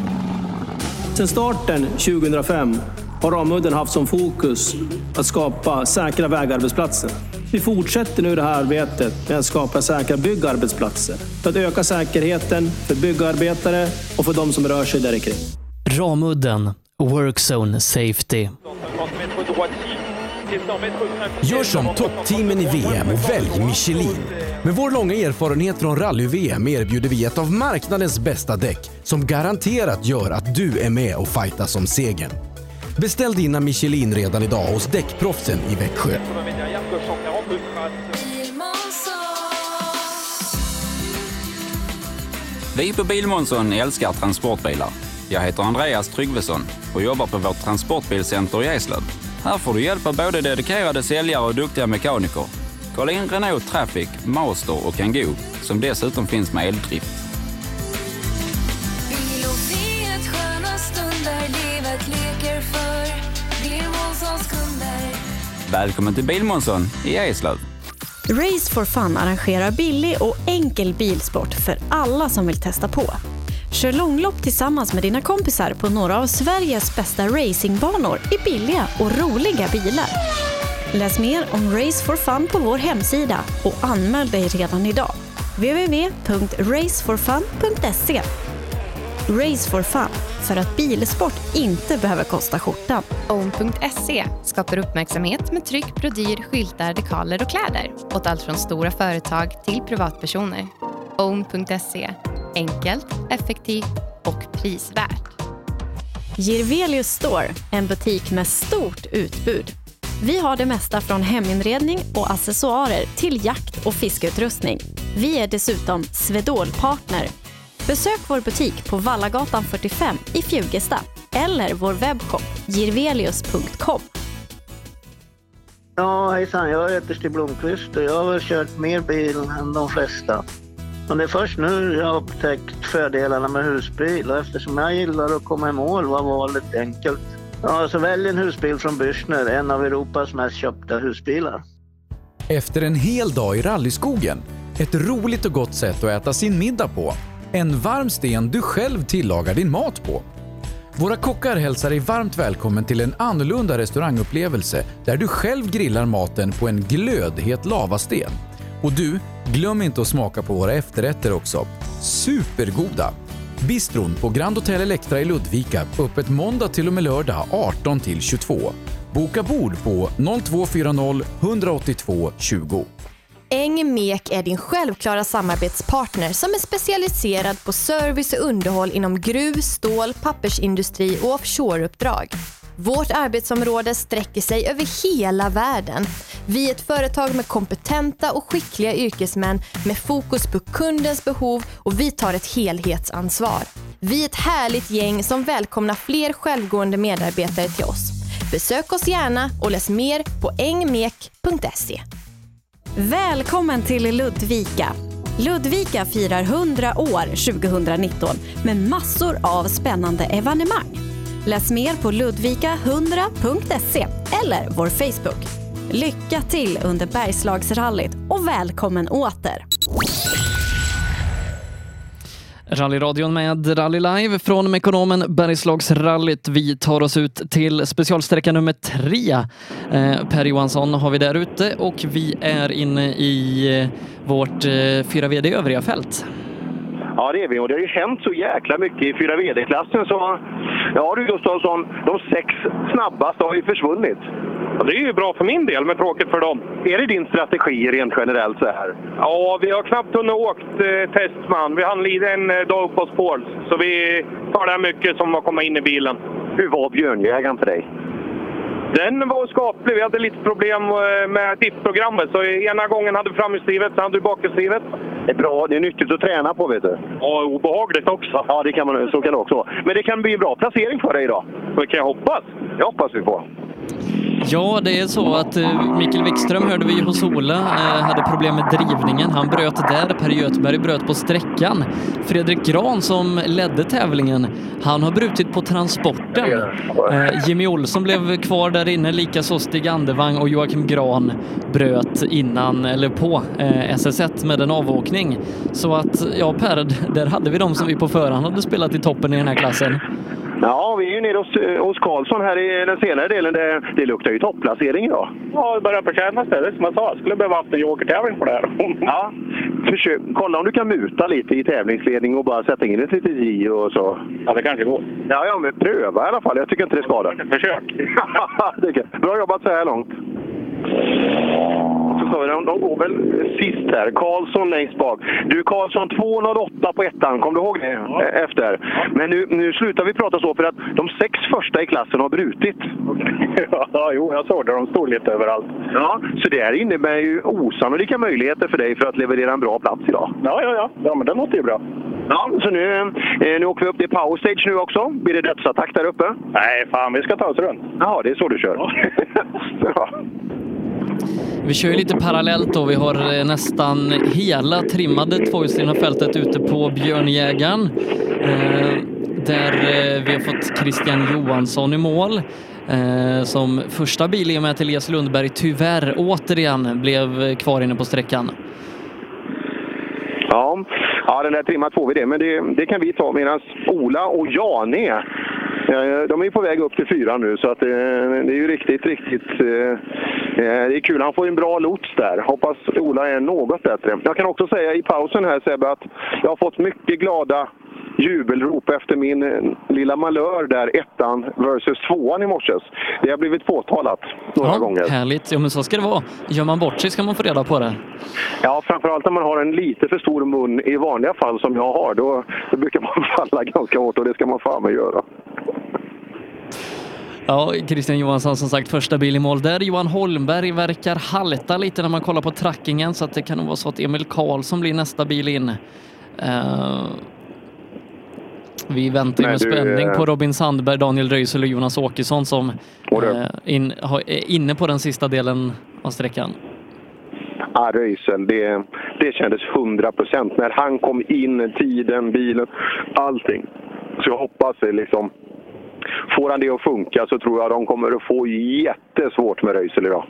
Sedan starten 2005 har Ramudden haft som fokus att skapa säkra vägarbetsplatser. Vi fortsätter nu det här arbetet med att skapa säkra byggarbetsplatser för att öka säkerheten för byggarbetare och för de som rör sig där kring.
Ramudden Workzone Safety.
Gör som toppteamen i VM och välj Michelin. Med vår långa erfarenhet från rally-VM erbjuder vi ett av marknadens bästa däck som garanterat gör att du är med och fightas om segern. Beställ dina Michelin redan idag hos Däckproffsen i Växjö.
Vi på Bilmånsson älskar transportbilar. Jag heter Andreas Tryggvesson och jobbar på vårt transportbilcenter i Eslöv. Här får du hjälp av både dedikerade säljare och duktiga mekaniker. Kolla in Renault Traffic, Master och Kangoo som dessutom finns med eldrift. Välkommen till Bilmånsson i Eslöv.
Race for Fun arrangerar billig och enkel bilsport för alla som vill testa på. Kör långlopp tillsammans med dina kompisar på några av Sveriges bästa racingbanor i billiga och roliga bilar. Läs mer om Race for Fun på vår hemsida och anmäl dig redan idag. www.raceforfun.se Race for Fun, för att bilsport inte behöver kosta skjortan.
Own.se skapar uppmärksamhet med tryck, brodyr, skyltar, dekaler och kläder åt allt från stora företag till privatpersoner. Own.se enkelt, effektivt och prisvärt.
Girvelius Store, en butik med stort utbud. Vi har det mesta från heminredning och accessoarer till jakt och fiskeutrustning. Vi är dessutom Swedol-partner. Besök vår butik på Vallagatan 45 i Fjugesta eller vår webbshop girvelius.com.
Ja, hejsan. Jag heter Stig Blomqvist och jag har väl kört mer bil än de flesta. Och det är först nu jag har upptäckt fördelarna med husbil och eftersom jag gillar att komma i mål var valet enkelt. Ja, så välj en husbil från Bürstner, en av Europas mest köpta husbilar.
Efter en hel dag i rallyskogen, ett roligt och gott sätt att äta sin middag på, en varm sten du själv tillagar din mat på. Våra kockar hälsar dig varmt välkommen till en annorlunda restaurangupplevelse där du själv grillar maten på en glödhet lavasten. Och du, glöm inte att smaka på våra efterrätter också. Supergoda! Bistron på Grand Hotel Electra i Ludvika, öppet måndag till och med lördag 18 till 22. Boka bord på 0240 182 20.
Engmek är din självklara samarbetspartner som är specialiserad på service och underhåll inom gruv, stål, pappersindustri och offshoreuppdrag. Vårt arbetsområde sträcker sig över hela världen. Vi är ett företag med kompetenta och skickliga yrkesmän med fokus på kundens behov och vi tar ett helhetsansvar. Vi är ett härligt gäng som välkomnar fler självgående medarbetare till oss. Besök oss gärna och läs mer på engmek.se.
Välkommen till Ludvika! Ludvika firar 100 år 2019 med massor av spännande evenemang. Läs mer på ludvika100.se eller vår Facebook. Lycka till under Bergslagsrallyt och välkommen åter!
Rallyradion med Rally Live från Mekonomen Bergslagsrallyt. Vi tar oss ut till specialsträcka nummer tre. Eh, per Johansson har vi där ute och vi är inne i eh, vårt eh, 4 VD övriga fält.
Ja, det är vi. Och det har ju hänt så jäkla mycket i 4 VD-klassen så... Ja du Gustafsson, de sex snabbaste har ju försvunnit.
Ja, det är ju bra för min del, men tråkigt för dem.
Är det din strategi rent generellt så här?
Ja, vi har knappt hunnit åkt eh, testman. Vi hann lida en eh, dag på Spårs, så vi tar det här mycket som att komma in i bilen.
Hur var björnjägaren för dig?
Den var skaplig. Vi hade lite problem eh, med diff-programmet. Så ena gången hade vi framhjulsdrivet, sen hade vi bakhjulsdrivet.
Det är bra. Det är nyttigt att träna på, vet du.
Ja, obehagligt också.
Ja, det kan man, så kan det också vara. Men det kan bli en bra placering för dig idag.
Det kan jag hoppas.
Det hoppas vi på.
Ja, det är så att eh, Mikael Wikström hörde vi hos Ola, eh, hade problem med drivningen. Han bröt där, Per Göthberg bröt på sträckan. Fredrik Gran som ledde tävlingen, han har brutit på transporten. Eh, Jimmy Olsson blev kvar där inne, likaså Stig Andevang och Joakim Gran bröt innan, eller på SS1 med en avåkning. Så att, ja Per, där hade vi de som vi på förhand hade spelat i toppen i den här klassen.
Ja, vi är ju nere hos, eh, hos Karlsson här i den senare delen. Det, det luktar ju topplacering idag.
Ja, det börjar kännas det. Det är som jag sa, jag skulle behöva haft en jokertävling på det här.
Ja, försök, kolla om du kan muta lite i tävlingsledning och bara sätta in ett litet J och så.
Ja, det kanske går.
Ja, ja, men pröva i alla fall. Jag tycker inte det skadar.
Försök.
Bra jobbat så här långt. Vi, de, går väl sist här. Karlsson längst bak. Du Karlsson, 2.08 på ettan. Kom du ihåg det? Eh, Efter. Men nu, nu slutar vi prata så för att de sex första i klassen har brutit.
Ja, jo, jag såg det. De stod lite överallt.
Ja, så det här innebär ju osannolika möjligheter för dig för att leverera en bra plats idag.
Ja, ja, ja. Ja, men det låter ju bra.
Ja, så nu, eh, nu åker vi upp till power stage nu också. Blir det dödsattack där uppe?
Nej, fan, vi ska ta oss runt.
Ja, det är så du kör. Ja.
Vi kör ju lite parallellt då. Vi har eh, nästan hela trimmade tvåhjulsdrivna fältet ute på Björnjägaren. Eh, där eh, vi har fått Christian Johansson i mål. Som första bil i och med att Elias Lundberg tyvärr återigen blev kvar inne på sträckan.
Ja, ja den där trimmat får vi det, men det, det kan vi ta medan Ola och Jane de är ju på väg upp till fyra nu så att eh, det är ju riktigt, riktigt... Eh, eh, det är kul. Han får en bra lots där. Hoppas Ola är något bättre. Jag kan också säga i pausen här Sebbe att jag har fått mycket glada jubelrop efter min eh, lilla malör där, ettan versus tvåan i morse. Det har blivit påtalat några gånger.
Härligt. Ja, men så ska det vara. Gör man bort sig ska man få reda på det.
Ja, framförallt när man har en lite för stor mun i vanliga fall som jag har. Då, då brukar man falla ganska hårt och det ska man fan med göra.
Ja, Christian Johansson som sagt första bil i mål där. Johan Holmberg verkar halta lite när man kollar på trackingen så att det kan nog vara så att Emil Karlsson blir nästa bil in. Eh, vi väntar
Men
med
du,
spänning
eh,
på Robin Sandberg, Daniel Röisel och Jonas Åkesson som eh, in, är inne på den sista delen av sträckan.
Ah, Röisel, det, det kändes 100 procent. När han kom in, tiden, bilen, allting. Så jag hoppas liksom... Får han det att funka så tror jag de kommer att få jättesvårt med Röisel idag.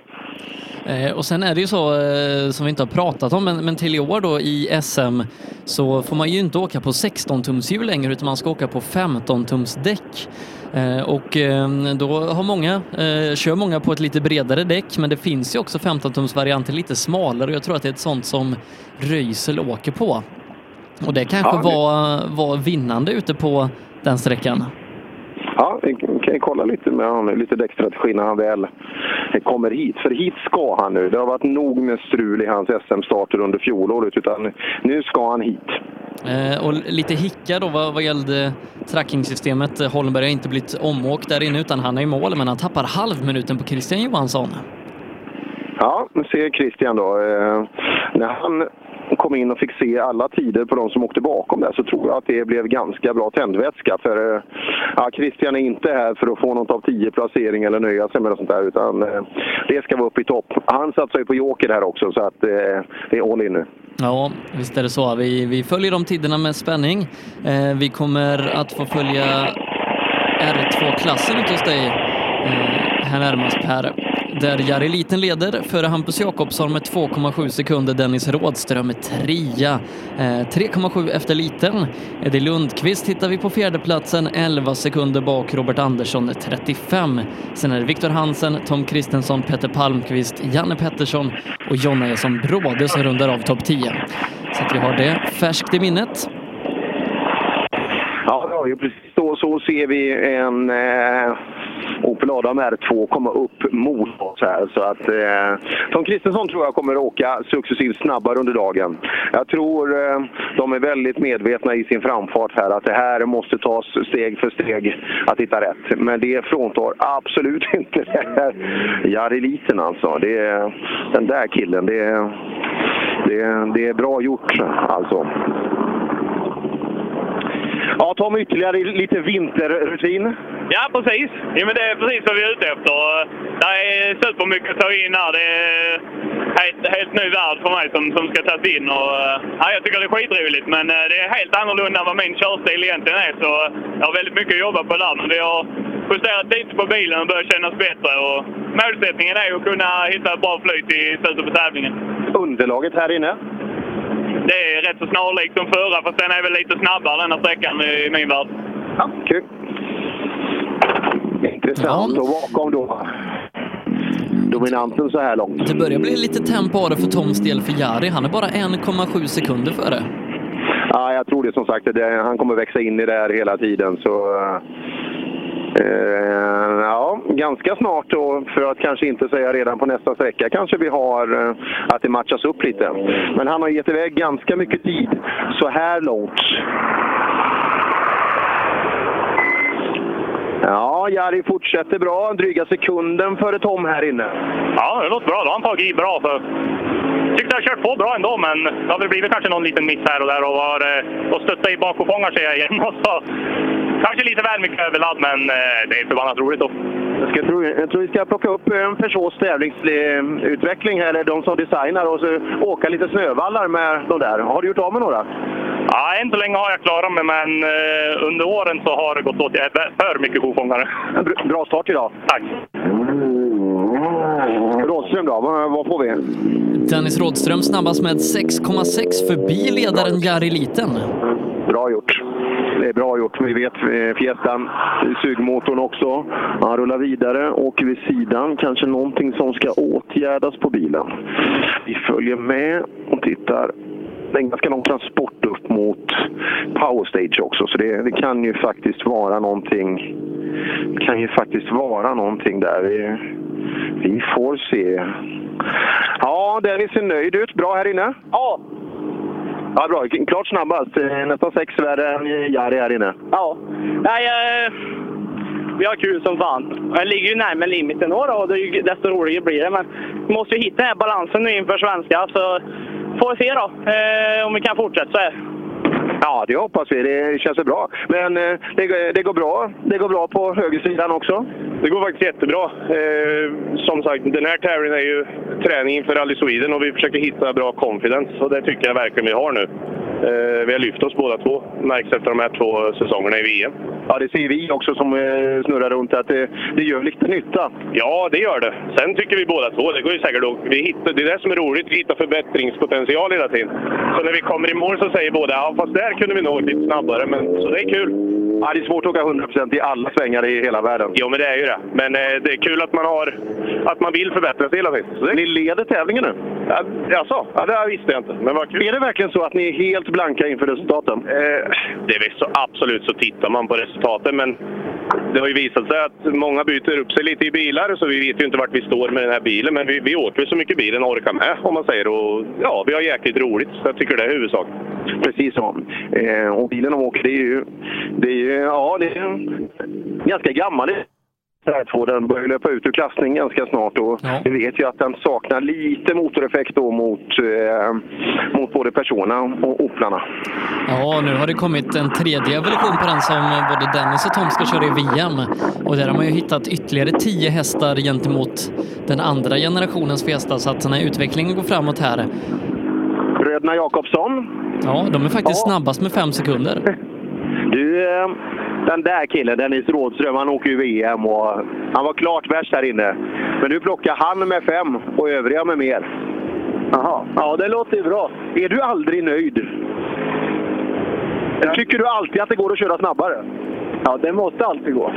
Eh, och sen är det ju så, eh, som vi inte har pratat om, men, men till i år då i SM så får man ju inte åka på 16-tumshjul längre utan man ska åka på 15-tums däck. Eh, och då har många, kör många på ett lite bredare däck, men det finns ju också 15-tums varianter lite smalare och jag tror att det är ett sånt som Röisel åker på. Och det kanske
Ja,
var, var vinnande ute på den sträckan.
Ja, vi kan kolla lite med honom, lite däckstrategi när han väl kommer hit. För hit ska han nu. Det har varit nog med strul i hans SM-starter under fjolåret, utan nu ska han hit.
Eh, och lite hicka då vad, vad gällde trackingsystemet. Holmberg har inte blivit omåkt där inne utan han är i mål men han tappar halvminuten på Christian Johansson.
Ja, nu ser Christian då. Eh, när han kom in och fick se alla tider på de som åkte bakom där så tror jag att det blev ganska bra tändvätska. För eh, ja, Christian är inte här för att få något av tio placering eller nöja sig med något sånt där utan eh, det ska vara upp i topp. Han satsar ju på joker här också så att eh, det är all in nu.
Ja, visst är det så. Vi, vi följer de tiderna med spänning. Eh, vi kommer att få följa R2-klassen ute hos dig eh, här närmast Per. Där Jari Liten leder före Hampus Jakobsson med 2,7 sekunder. Dennis Rådström är trea. Eh, 3,7 efter Liten. Eddie Lundqvist hittar vi på fjärdeplatsen, 11 sekunder bak. Robert Andersson är 35. Sen är det Viktor Hansen, Tom Kristensson, Peter Palmqvist, Janne Pettersson och Jonna Eson Bråde som rundar av topp 10. Så att vi har det färskt i minnet.
Ja, ju precis så, så ser vi en eh, Opel Adam R2 komma upp mot oss här. Så att, eh, Tom Kristensson tror jag kommer att åka successivt snabbare under dagen. Jag tror eh, de är väldigt medvetna i sin framfart här att det här måste tas steg för steg att hitta rätt. Men det fråntar absolut inte det här Jari Liten alltså. Det, är- den där killen, det, är- det, är- det är bra gjort alltså. Ja, ta med ytterligare lite vinterrutin.
Ja, precis. Ja, men det är precis vad vi är ute efter. Det är supermycket att ta in här. Det är helt, helt ny värld för mig som, som ska tas in. Och, ja, jag tycker det är skitroligt, men eh, det är helt annorlunda än vad min körstil egentligen är. Så jag har väldigt mycket att jobba på där. Men vi har justerat lite på bilen och börjar kännas bättre. Och målsättningen är att kunna hitta ett bra flyt i slutet på tävlingen.
Underlaget här inne.
Det är rätt så snarlikt som förra, fast den är väl lite snabbare den här sträckan i min värld.
Ja, kul. intressant. Och bakom då dominansen så här långt.
Det börjar bli lite tempo av det för Toms del för Jari. Han är bara 1,7 sekunder före.
Ja, jag tror det som sagt. Det, han kommer växa in i det här hela tiden. Så, eh, ja, ganska snart då, för att kanske inte säga redan på nästa sträcka, kanske vi har eh, att det matchas upp lite. Men han har gett iväg ganska mycket tid så här långt. Ja, Jari fortsätter bra. Dryga sekunden före Tom här inne.
Ja, det låter bra. Då har han tagit i bra. För... Tyckte jag kört på bra ändå, men det har väl blivit kanske någon liten miss här och där och, var, eh, och stötta i bakpåfångar ser jag igen. Och så, kanske lite väl mycket överladd, men eh, det är förbannat roligt då.
Jag, ska tro, jag tror vi ska plocka upp eh, Peugeots tävlingsutveckling, här, eller de som designar, och så åka lite snövallar med de där. Har du gjort av med några?
Ja, än så länge har jag klarat mig, men eh, under åren så har det gått åt för mycket kofångare.
Bra start idag.
Tack.
Rådström då, vad, vad får vi?
Dennis Rådström snabbast med 6,6 förbi ledaren Jari Liten.
Bra gjort. Det är bra gjort. Vi vet eh, Fiestan, sugmotorn också. Han rullar vidare, åker vid sidan. Kanske någonting som ska åtgärdas på bilen. Vi följer med och tittar. Det är en ganska lång transport upp mot Power Stage också, så det, det kan ju faktiskt vara någonting. Det kan ju faktiskt vara någonting där. Vi, vi får se. Ja, Dennis ser nöjd ut. Bra här inne?
Ja.
Ja, bra. Klart snabbast. Eh, Nästan sex värre än Jari här inne.
Ja. Nej, eh, vi har kul som fan. Jag ligger ju närmare limiten då, då och det desto roligare blir det. Men vi måste ju hitta den här balansen nu inför svenska. Så får vi se då eh, om vi kan fortsätta så här.
Ja, det hoppas vi. Det känns bra. Men eh, det, det, går bra. Det går bra på högersidan också.
Det går faktiskt jättebra. Eh, som sagt, den här tävlingen är ju träning inför Rally Sweden och vi försöker hitta bra confidence och det tycker jag verkligen vi har nu. Eh, vi har lyft oss båda två, märks efter de här två säsongerna i VM.
Ja, det ser vi också som eh, snurrar runt, att det, det gör lite nytta.
Ja, det gör det. Sen tycker vi båda två, det går ju säkert att, vi hittar, Det är det som är roligt, vi hittar förbättringspotential hela tiden. Så när vi kommer i mål så säger båda ja, fast där kunde vi nå lite snabbare. Men, så det är kul.
Ja, det är svårt att åka 100% i alla svängar i hela världen.
Jo, men det är ju det. Men eh, det är kul att man, har, att man vill förbättra sig hela tiden. Det...
Ni leder tävlingen nu?
Ja, jaså? Ja, det visste jag inte. Men vad kul.
Är det verkligen så att ni är helt blanka inför resultaten?
Eh, det är så, absolut så tittar man på resultaten, men det har ju visat sig att många byter upp sig lite i bilar, så vi vet ju inte vart vi står med den här bilen. Men vi, vi åker ju så mycket bilen orkar med, om man säger. Och ja, vi har jäkligt roligt. Så jag tycker det är huvudsak.
Precis så. Eh, och bilen de åker, det är ju... Det är ju ja, det är en ganska gammal R2. Den börjar löpa ut ur klassning ganska snart och vi vet ju att den saknar lite motoreffekt då mot, eh, mot både Persona och Oplarna.
Ja, nu har det kommit en tredje version på den som både Dennis och Tom ska köra i VM. Och där har man ju hittat ytterligare tio hästar gentemot den andra generationens Fiesta, så att den här utvecklingen går framåt här.
Bröderna Jakobsson.
Ja, de är faktiskt snabbast med fem sekunder.
Du, eh, den där killen, Dennis Rådström, han åker ju VM och han var klart värst här inne. Men nu plockar han med fem och övriga med mer.
Jaha, ja det låter ju bra.
Är du aldrig nöjd? Eller tycker du alltid att det går att köra snabbare?
Ja, det måste alltid gå.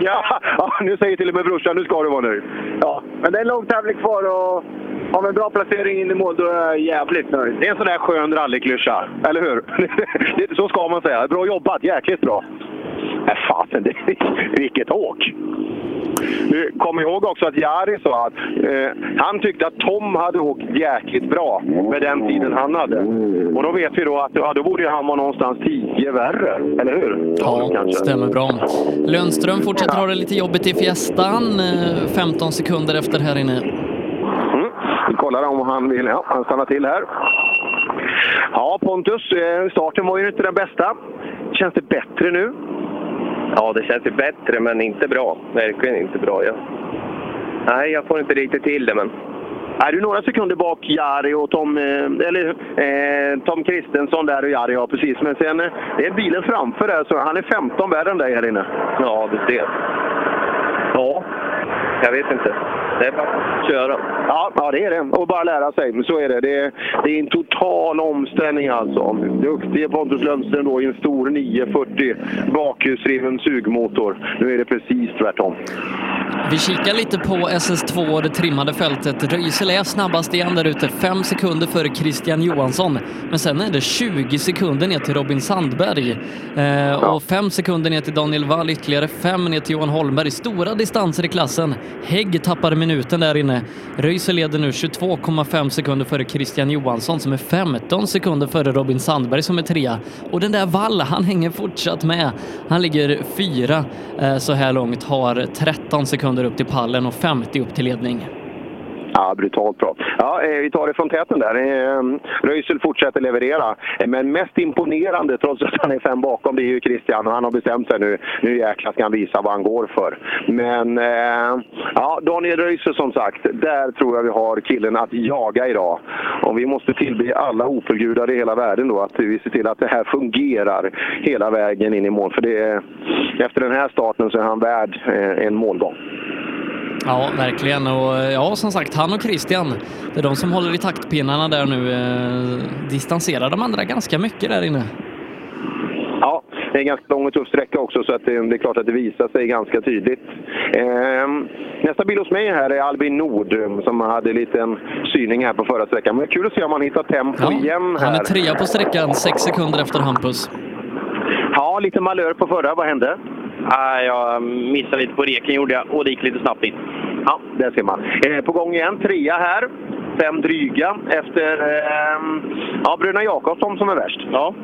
ja, ja, nu säger till och med brorsan, nu ska du vara nöjd.
Ja, men det är en lång tävling kvar och har vi en bra placering in i mål, då är jag jävligt nöjd.
Det är en sån där skön rallyklyscha, eller hur? Så ska man säga. Bra jobbat, jäkligt bra. Nej, fasen, det, vilket åk! Nu, kom ihåg också att Jari sa att eh, han tyckte att Tom hade åkt jäkligt bra med den tiden han hade. Och då vet vi då att ja, då borde han vara någonstans 10 värre, eller hur?
Ja, stämmer bra. Lundström fortsätter ha det lite jobbigt i Fiestan, eh, 15 sekunder efter här inne.
Mm. Vi kollar om han vill. Ja, han stannar till här. Ja, Pontus, eh, starten var ju inte den bästa. Känns det bättre nu?
Ja, det känns ju bättre, men inte bra. Verkligen inte bra. Ja. Nej, jag får inte riktigt till det, men...
Är du några sekunder bak Jari och Tom, eh, eller, eh, Tom Kristensson där och Jari, ja precis. Men sen eh, det är bilen framför där, så han är 15 värre än dig här inne.
Ja, du ser. Ja, jag vet inte.
Det är bara att köra.
Ja, ja, det är det. Och bara lära sig. Så är det. Det är, det är en total omställning alltså. Duktige Pontus Lundström då i en stor 940 bakhjulsdriven sugmotor. Nu är det precis tvärtom.
Vi kikar lite på SS2 och det trimmade fältet. Röisel är snabbast igen där ute, fem sekunder före Christian Johansson. Men sen är det 20 sekunder ner till Robin Sandberg. Eh, och fem sekunder ner till Daniel Wall, ytterligare fem ner till Johan Holmberg. Stora distanser i klassen. Hägg tappar minuten där inne. Röise leder nu 22,5 sekunder före Christian Johansson som är 15 sekunder före Robin Sandberg som är trea. Och den där Wall, han hänger fortsatt med. Han ligger fyra eh, så här långt, har 13 sekunder upp till pallen och 50 upp till ledning.
Ja, brutalt bra. Ja, eh, vi tar det från täten där. Eh, Röisel fortsätter leverera. Men mest imponerande, trots att han är fem bakom, det är ju Christian. Och han har bestämt sig nu. Nu jäklar ska han visa vad han går för. Men eh, ja, Daniel Röisel som sagt, där tror jag vi har killen att jaga idag. Och vi måste tillbe alla Opelgudar i hela världen då att vi ser till att det här fungerar hela vägen in i mål. För det är, efter den här starten så är han värd en målgång.
Ja, verkligen. Och ja, som sagt, han och Christian, det är de som håller i taktpinnarna där nu. Eh, distanserar de andra ganska mycket där inne.
Ja, det är en ganska lång och tuff sträcka också så att det, det är klart att det visar sig ganska tydligt. Ehm, nästa bil hos mig här är Albin Nord som hade en liten syning här på förra sträckan. Men kul att se om han hittar tempo igen här.
Han är trea på sträckan, sex sekunder efter Hampus.
Ja, lite malör på förra. Vad hände?
Nej, jag missade lite på reken gjorde jag och det gick lite snabbt in.
Ja, där ser man. Eh, på gång igen, trea här. Fem dryga efter eh, ja, bröderna Jakobsson som är värst.
Ja.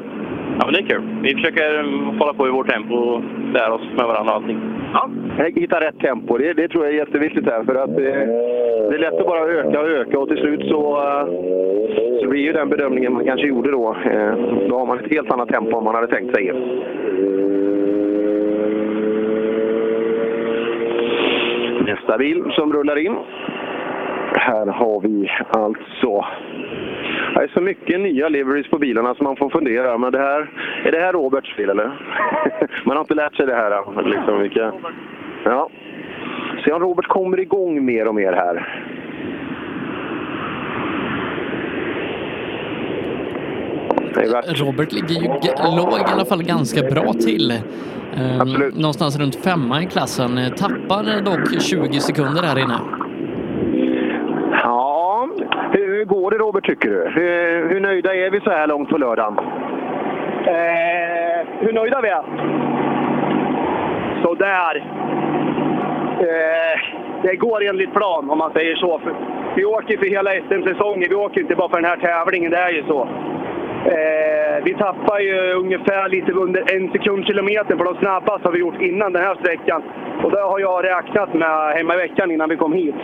ja, men det är kul. Vi försöker mm, hålla på i vårt tempo och lära oss med varandra och allting.
Ja, hitta rätt tempo. Det, det tror jag är jätteviktigt här. För att eh, det är lätt att bara öka och öka och till slut så, eh, så blir ju den bedömningen man kanske gjorde då. Eh, då har man ett helt annat tempo än man hade tänkt sig. Nästa bil som rullar in. Här har vi alltså... Det är så mycket nya liveries på bilarna som man får fundera. Men det här, är det här Roberts bil eller? man har inte lärt sig det här. Liksom, vilka... ja. Se om Robert kommer igång mer och mer här. Det är värt...
Robert ligger ju låg i alla fall ganska bra till. Eh, någonstans runt femma i klassen. Eh, Tappar dock 20 sekunder här inne.
Ja, hur går det Robert tycker du? Hur, hur nöjda är vi så här långt på lördagen?
Eh, hur nöjda vi är? Sådär. Eh, det går enligt plan om man säger så. Vi åker för hela SM-säsongen. Vi åker inte bara för den här tävlingen. Det är ju så. Eh, vi tappar ju ungefär lite under en sekund kilometer på de snabbaste har vi gjort innan den här sträckan. Och det har jag räknat med hemma i veckan innan vi kom hit.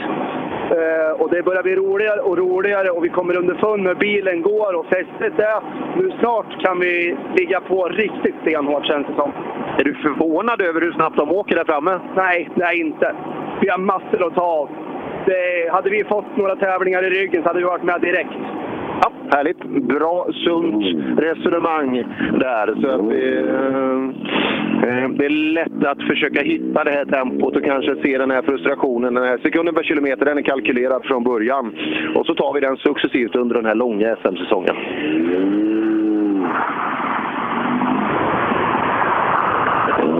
Eh, och det börjar bli roligare och roligare och vi kommer underfund med bilen går och fästet är. Nu snart kan vi ligga på riktigt stenhårt känns det som.
Är du förvånad över hur snabbt de åker där framme?
Nej, nej inte. Vi har massor att ta av. Det, hade vi fått några tävlingar i ryggen så hade vi varit med direkt.
Härligt. Bra, sunt resonemang där. Så att det, eh, eh, det är lätt att försöka hitta det här tempot och kanske se den här frustrationen. Den här sekunden per kilometer den är kalkylerad från början. Och så tar vi den successivt under den här långa SM-säsongen.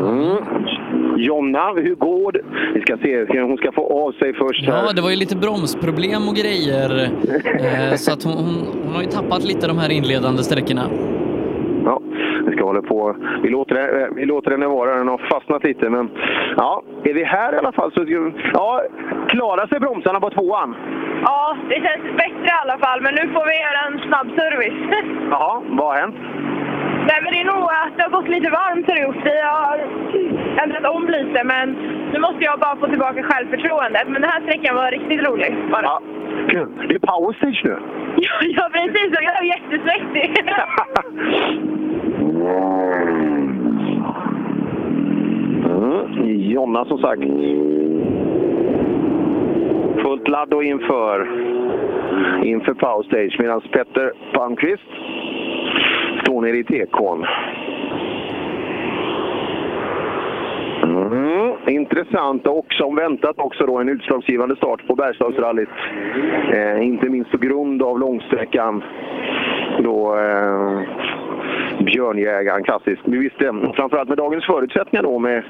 Mm. Jonna, hur går det? Vi ska se, hon ska få av sig först här.
Ja, det var ju lite bromsproblem och grejer. Eh, så att hon, hon, hon har ju tappat lite de här inledande sträckorna.
Ja, vi ska hålla på. Vi låter, det- vi låter henne vara. Den har fastnat lite. Men ja, är vi här i alla fall så... Ja, klarar sig bromsarna på tvåan?
Ja, det känns bättre i alla fall, men nu får vi göra en snabb service.
Jaha, vad har hänt?
Nej, men det är nog att det har gått lite varmt det gjort. Vi har ändrat om lite, men nu måste jag bara få tillbaka självförtroendet. Men den här sträckan var riktigt rolig. Bara.
Ja, kul. Det är power stage nu.
Ja, ja, precis. Och jag är jättesvettig.
Mm. Jonna som sagt. Fullt ladd och inför, inför power stage medan Petter Palmqvist nere i tekon. Mm. intressant och som väntat också då en utslagsgivande start på Bergslagsrallyt. Eh, inte minst på grund av långsträckan. Då eh, Björnjägaren, klassisk. Vi visste, eh, framförallt med dagens förutsättningar då med,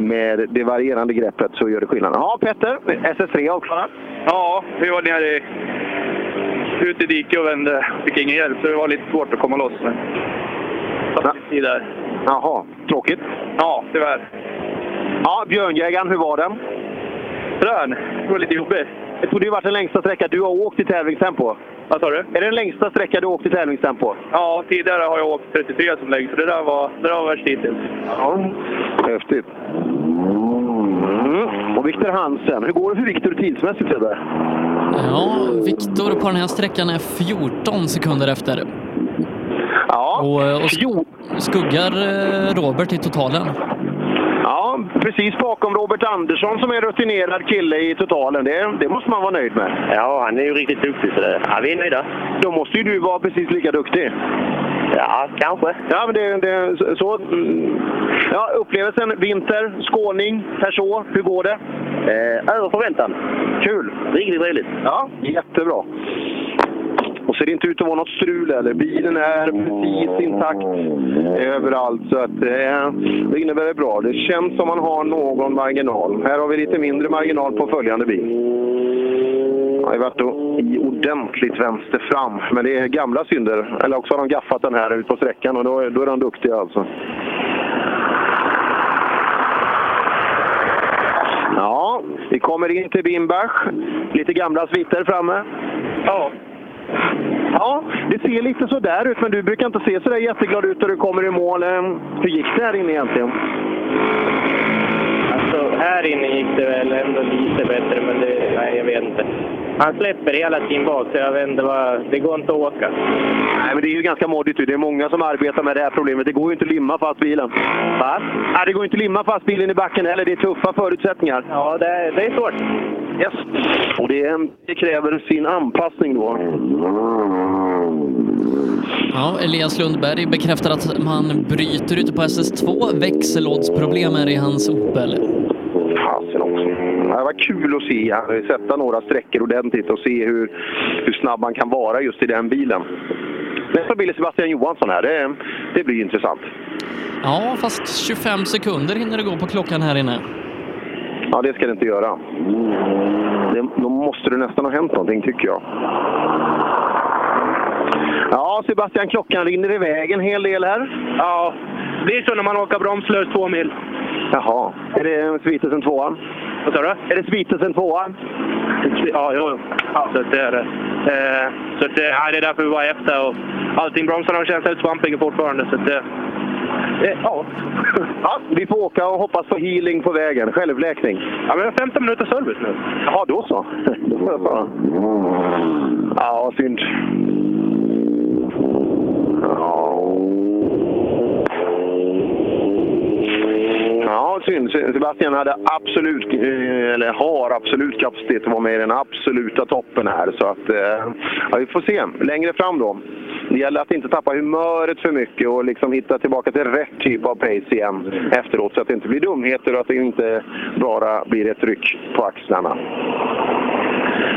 med det varierande greppet så gör det skillnad. Ja, Petter, SS3 avklarad.
Ja, vi var nere i, ute i diket och vände. Fick ingen hjälp, så det var lite svårt att komma loss. Men satt lite tid där.
Jaha, tråkigt.
Ja, tyvärr.
Ja, Björnjägaren, hur var den?
Frön. Det var lite jobbigt.
Det trodde ju varit den längsta sträcka du har åkt i tävlingstempo.
Vad sa du?
Är det den längsta sträcka du har åkt i tävlingstempo?
Ja, tidigare har jag åkt 33 som längst, så det där var, det där var värst hittills.
Ja, häftigt. Mm. Och Viktor Hansen, hur går det för Viktor tidsmässigt? Där?
Ja, Viktor på den här sträckan är 14 sekunder efter.
Ja,
och, och skuggar eh, Robert i totalen.
Ja, precis bakom Robert Andersson som är rutinerad kille i totalen. Det, det måste man vara nöjd med.
Ja, han är ju riktigt duktig så det, ja, vi är nöjda.
Då måste ju du vara precis lika duktig.
Ja, kanske.
Ja, men det, det så... Ja, upplevelsen, vinter, skåning, Peugeot, hur går det?
Eh, över förväntan.
Kul!
Riktigt trevligt.
Ja, jättebra. Och ser det inte ut att vara något strul eller. Bilen är precis intakt överallt. Så att, eh, det innebär det bra. Det känns som man har någon marginal. Här har vi lite mindre marginal på följande bil. Det har varit då i ordentligt vänster fram. Men det är gamla synder. Eller också har de gaffat den här ut på sträckan och då, då är de duktiga alltså. Ja, vi kommer in till Bimbach. Lite gamla sviter framme.
Ja.
Ja, det ser lite så där ut, men du brukar inte se så där jätteglad ut när du kommer i mål. Eh, Hur gick det här inne egentligen?
Alltså, här inne gick det väl ändå lite bättre, men det, nej, jag vet inte. Han släpper hela tiden bak, så jag vet inte vad... Det går inte att åka.
Nej, men det är ju ganska moddigt. Det är många som arbetar med det här problemet. Det går ju inte att limma fast bilen.
Va?
Nej, det går inte att limma fast bilen i backen heller. Det är tuffa förutsättningar.
Ja, det, det är svårt.
Yes. Och det, det kräver sin anpassning då.
Ja, Elias Lundberg bekräftar att man bryter ute på SS2. Växellådsproblem är i hans Opel.
Fasen också. Det var kul att se sätta några sträckor ordentligt och se hur, hur snabb man kan vara just i den bilen. Nästa bil är Sebastian Johansson här. Det, det blir intressant.
Ja, fast 25 sekunder hinner det gå på klockan här inne.
Ja, det ska det inte göra. Det, då måste det nästan ha hänt någonting, tycker jag. Ja, Sebastian, klockan rinner iväg en hel del här.
Ja, det blir så när man åker bromslös två mil.
Jaha. Är det Svitesen tvåan?
Vad sa du?
Är det Svitesen tvåan?
Ja, jo. jo. Så att det är det. Eh, så det, nej, det är därför vi var efter. Och allting, bromsarna känns helt svampiga fortfarande. Så det, det, ja.
ja. Vi får åka och hoppas på healing på vägen. Självläkning.
Ja, men 15 minuter service nu.
Jaha, då så. Då får jag bara... Ja, synd. Ja, Mm, ja, synd. Sebastian hade absolut, eh, eller har absolut kapacitet att vara med i den absoluta toppen här. Så att, eh, ja, vi får se längre fram då. Det gäller att inte tappa humöret för mycket och liksom hitta tillbaka till rätt typ av pace igen efteråt så att det inte blir dumheter och att det inte bara blir ett ryck på axlarna.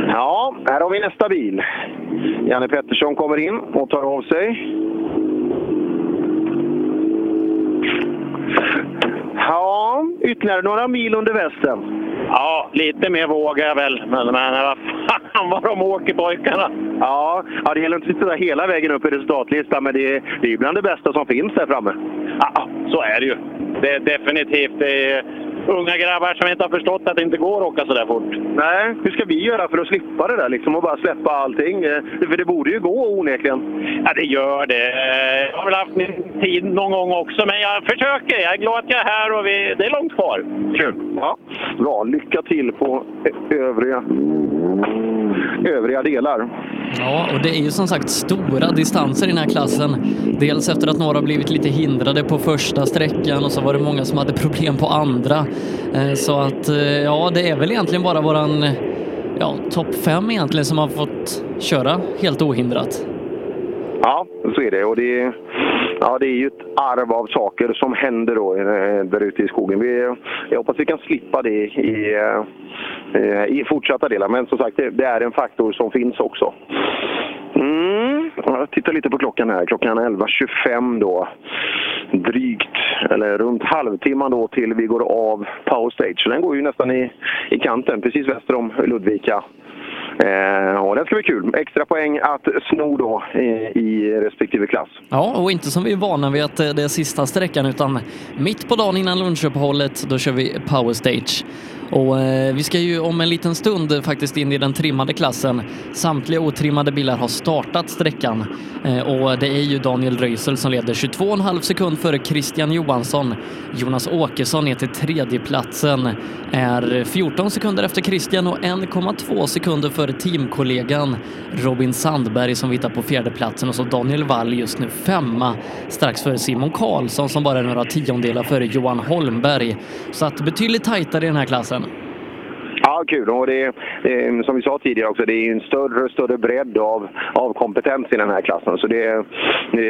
Ja, här har vi nästa bil. Janne Pettersson kommer in och tar av sig. Ja, ytterligare några mil under västen.
Ja, lite mer vågar jag väl. Men, men vad fan vad de åker pojkarna!
Ja, ja, det gäller inte att sitta hela vägen upp i resultatlistan, men det är, det är bland det bästa som finns där framme.
Ja, så är det ju. Det är definitivt. Det är unga grabbar som inte har förstått att det inte går att åka så där fort.
Nej, hur ska vi göra för att slippa det där liksom och bara släppa allting? Eh, För det borde ju gå onekligen.
Ja, det gör det. Jag har väl haft min tid någon gång också, men jag försöker. Jag är glad att jag är här och vi, det är långt kvar.
Kul! Ja, bra. Lycka till på övriga, övriga delar.
Ja, och det är ju som sagt stora distanser i den här klassen. Dels efter att några har blivit lite hindrade på första sträckan och så var det många som hade problem på andra. Eh, så att, eh, ja, det är väl egentligen bara våran ja, topp fem egentligen som har fått köra helt ohindrat.
Ja, så är det. Och det, är- ja, det är ju ett arv av saker som händer då eh, där ute i skogen. Vi, jag hoppas vi kan slippa det i, eh, eh, i fortsatta delar. Men som sagt, det, det är en faktor som finns också. Mm. Jag tittar lite på klockan här. Klockan är 11.25 då. Drygt, eller runt halvtimman då till vi går av Power Stage. Den går ju nästan i, i kanten, precis väster om Ludvika. Eh, och det ska bli kul. Extra poäng att sno då i, i respektive klass.
Ja, och inte som vi är vana vid att eh, det är sista sträckan utan mitt på dagen innan lunchuppehållet, då kör vi Power Stage. Och eh, vi ska ju om en liten stund faktiskt in i den trimmade klassen. Samtliga otrimmade bilar har startat sträckan eh, och det är ju Daniel Röisel som leder 22,5 sekund före Christian Johansson. Jonas Åkesson ner till tredjeplatsen är 14 sekunder efter Christian och 1,2 sekunder före teamkollegan Robin Sandberg som vi hittar på fjärdeplatsen och så Daniel Wall just nu femma strax före Simon Karlsson som bara är några tiondelar före Johan Holmberg. Så att betydligt tajtare i den här klassen.
Ja, kul. Och det, det, som vi sa tidigare också, det är en större och större bredd av, av kompetens i den här klassen. Så det,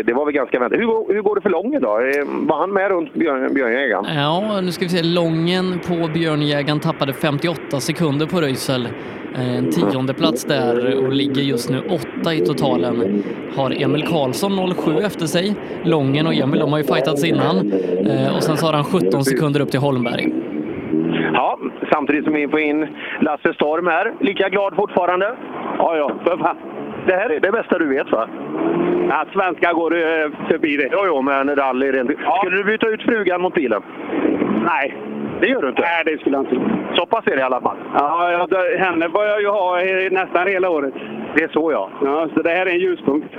det, var väl ganska väntat. Hur, går- hur går det för Lången då? Eh, Var han med runt björn, Björnjägaren?
Ja, nu ska vi se. Lången på Björnjägaren tappade 58 sekunder på Röisel. Eh, En tionde plats där och ligger just nu åtta i totalen. Har Emil Karlsson 07 efter sig. Lången och Emil, de har ju fightats innan. Eh, Och sen så har han 17 sekunder upp till Holmberg.
Ja, samtidigt som vi får in Lasse Storm här. Lika glad fortfarande? Ja, ja. För fan. Det här är det bästa du vet va? Ja, svenska går eh, förbi det. Jo, jo, men rally är rent... Skulle du byta ut frugan mot bilen? Nej. Det gör du inte? Nej, det skulle jag inte. Så pass är det i alla fall?
Ja, ja det, henne börjar jag ju ha nästan hela året.
Det är så ja.
Ja, så det här är en ljuspunkt.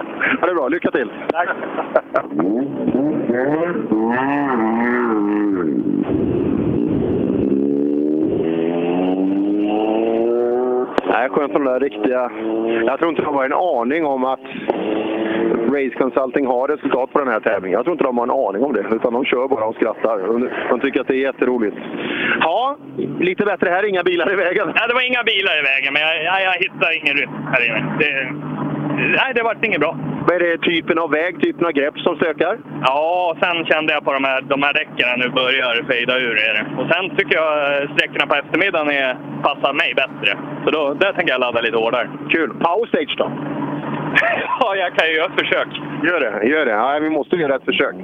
Ja, det bra. Lycka till! Tack! Nej, skönt med de där riktiga... Jag tror inte de har en aning om att Race Consulting har resultat på den här tävlingen. Jag tror inte de har en aning om det, utan de kör bara och skrattar. De tycker att det är jätteroligt. Ja, lite bättre här. Inga bilar i vägen.
Ja, det var inga bilar i vägen, men jag, jag, jag hittade ingen rytm här inne. Det, nej, det vart inget bra.
Vad är det typen av väg, typen av grepp som stökar?
Ja, sen kände jag på de här, de här däcken nu börjar fejda ur. Är det. Och sen tycker jag sträckorna på eftermiddagen är, passar mig bättre. Så då, där tänker jag ladda lite hårdare.
Kul. Power stage då?
ja, jag kan ju göra ett försök.
Gör det, gör det. Ja, vi måste göra ett försök.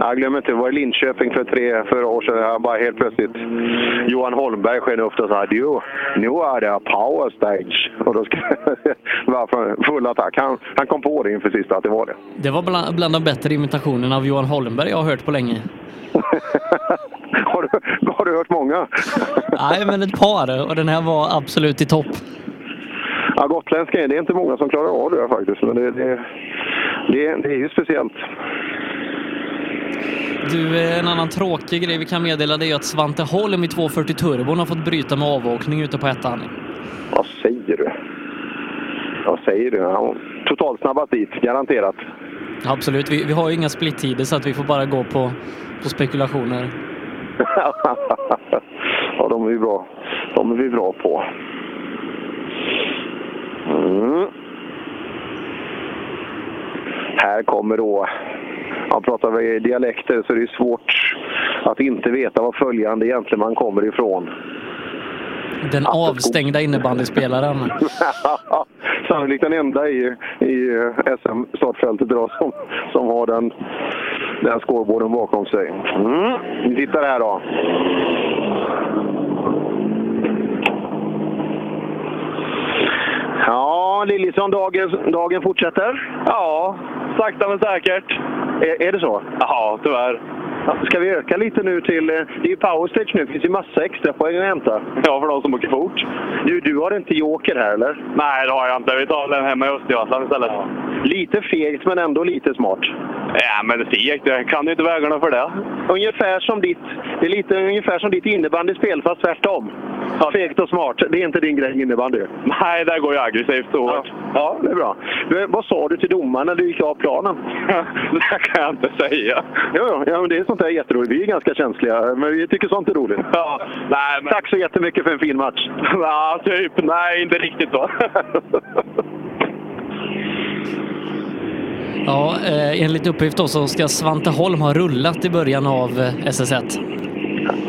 Jag glömmer inte, det var i Linköping för tre, fyra år sedan. Jag bara helt plötsligt Johan Holmberg sken upp och sa du, nu är det power stage. Och då varför full attack. Han, han kom på det inför sista att det var det.
Det var bland, bland de bättre imitationerna av Johan Holmberg jag har hört på länge.
har, du, har du hört många?
Nej, men ett par och den här var absolut i topp.
Ja, gotländska är det är inte många som klarar av det faktiskt. Men det, det, det, det är ju speciellt.
Du, eh, en annan tråkig grej vi kan meddela det är att Svante Holm i 240 Turbon har fått bryta med avåkning ute på ettan.
Vad säger du? Vad säger du? Han totalsnabbat dit, garanterat.
Absolut, vi, vi har ju inga splittider så att vi får bara gå på, på spekulationer.
ja, de är vi bra, de är vi bra på. Mm. Här kommer då, ja, pratar vi dialekter så är det svårt att inte veta var följande egentligen man kommer ifrån.
Den avstängda innebandyspelaren.
Sannolikt den enda i, i SM-startfältet idag som, som har den, den scoreboarden bakom sig. Mm. Vi tittar här då. Ja, Liljesson, dagen, dagen fortsätter?
Ja, sakta men säkert.
Är, är det så?
Ja, tyvärr.
Ska vi öka lite nu till... eh, Det är ju power stage nu. Det finns ju massa extra poäng att hämta.
Ja, för de som åker fort.
Du, du har inte joker här, eller?
Nej, det har jag inte. Vi tar den hemma i Östergötland istället.
Lite fegt men ändå lite smart.
Ja, men fegt, jag kan ju inte vägarna för det.
Ungefär som ditt, det är lite ungefär som ditt innebandyspel fast tvärtom. Fegt och smart, det är inte din grej innebandy.
Nej, där går jag aggressivt och hårt.
Ja, det är bra. Du, vad sa du till domaren när du gick av planen?
det kan jag inte säga.
Jo, ja, men det är sånt där jätteroligt. Vi är ganska känsliga, men vi tycker sånt är roligt.
Ja, nej, men...
Tack så jättemycket för en fin match.
Ja, typ. Nej, inte riktigt då.
Ja, eh, enligt uppgift då så ska Svante Holm ha rullat i början av eh, SS1.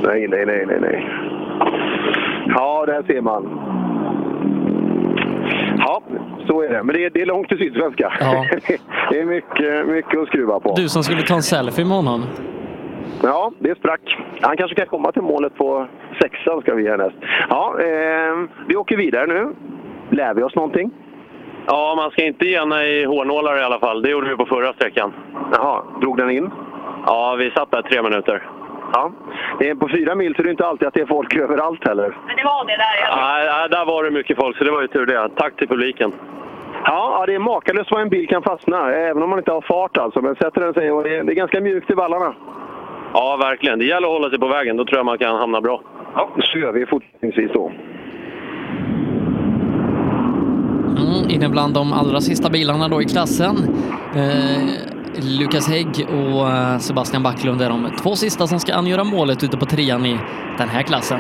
Nej, nej, nej, nej, nej. Ja, där ser man. Ja, så är det. Men det är, det är långt till Sydsvenska.
Ja.
det är mycket, mycket att skruva på.
Du som skulle ta en selfie med honom.
Ja, det sprack. Han kanske kan komma till målet på sexan ska vi härnäst. Ja, eh, vi åker vidare nu. Lär vi oss någonting?
Ja, man ska inte gena i hårnålar i alla fall. Det gjorde vi på förra sträckan.
Jaha, drog den in?
Ja, vi satt där tre minuter.
Ja. Det är på fyra mil så är det inte alltid att det är folk överallt heller.
Men det var det där. Jag...
Nej, där var det mycket folk, så det var ju tur det. Tack till publiken.
Ja, ja, det är makalöst vad en bil kan fastna, även om man inte har fart alltså. Men sätter den sig och det är, det är ganska mjukt i vallarna.
Ja, verkligen. Det gäller att hålla sig på vägen. Då tror jag man kan hamna bra.
Ja, så gör vi fortsättningsvis då.
Mm, inne bland de allra sista bilarna då i klassen. Eh, Lukas Hägg och eh, Sebastian Backlund är de två sista som ska angöra målet ute på trean i den här klassen.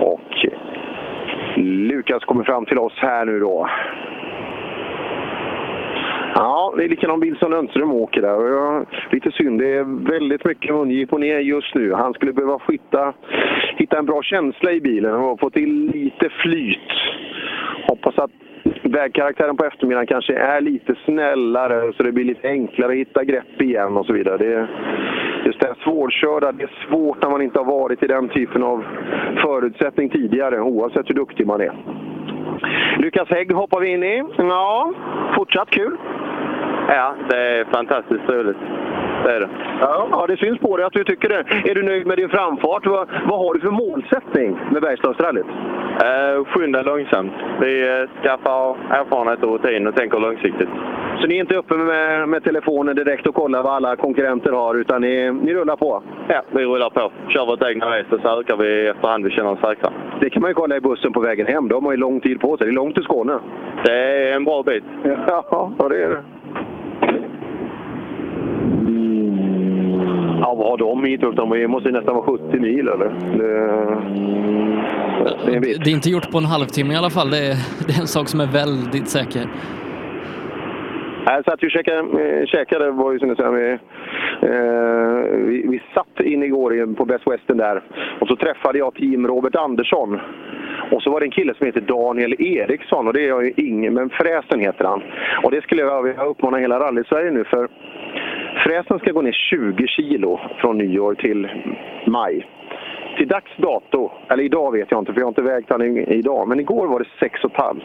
Och Lukas kommer fram till oss här nu då. Ja, det är likadan bil som Lundström åker där. Och jag, lite synd, det är väldigt mycket mungipa ner just nu. Han skulle behöva hitta, hitta en bra känsla i bilen och få till lite flyt. Hoppas att vägkaraktären på eftermiddagen kanske är lite snällare så det blir lite enklare att hitta grepp igen och så vidare. Det, just det här svårkörda, det är svårt när man inte har varit i den typen av förutsättning tidigare oavsett hur duktig man är. Lukas Hägg hoppar vi in i. Ja, fortsatt kul.
Ja, det är fantastiskt roligt. Det är det.
Ja, ja, det syns på dig att du tycker det. Är du nöjd med din framfart? Vad, vad har du för målsättning med Bergslagsrallyt?
Uh, skynda långsamt. Vi uh, skaffar erfarenhet och rutin och tänker långsiktigt.
Så ni är inte uppe med, med telefonen direkt och kollar vad alla konkurrenter har, utan ni, ni rullar på?
Ja, vi rullar på. Kör vårt egna race och så ökar vi efterhand vi känner oss säkra.
Det kan man ju kolla i bussen på vägen hem. De har ju lång tid på sig. Det är långt till Skåne.
Det är en bra bit.
Ja det är det. Ja, vad har de hit upp? De måste ju nästan vara 70 mil eller? Det, det är.
Det är inte gjort på en halvtimme i alla fall. Det är, det är en sak som är väldigt säker.
Jag satt och käkade, eh, käkade var ju som jag vi, eh, vi, vi satt in igår på Best Western där och så träffade jag team Robert Andersson. Och så var det en kille som heter Daniel Eriksson och det är jag ju ingen, men Fräsen heter han. Och det skulle jag vilja uppmana hela rally-Sverige nu för Fräsen ska gå ner 20 kilo från nyår till maj. Till dags dato, eller idag vet jag inte för jag har inte vägt i- idag, men igår var det 6,5.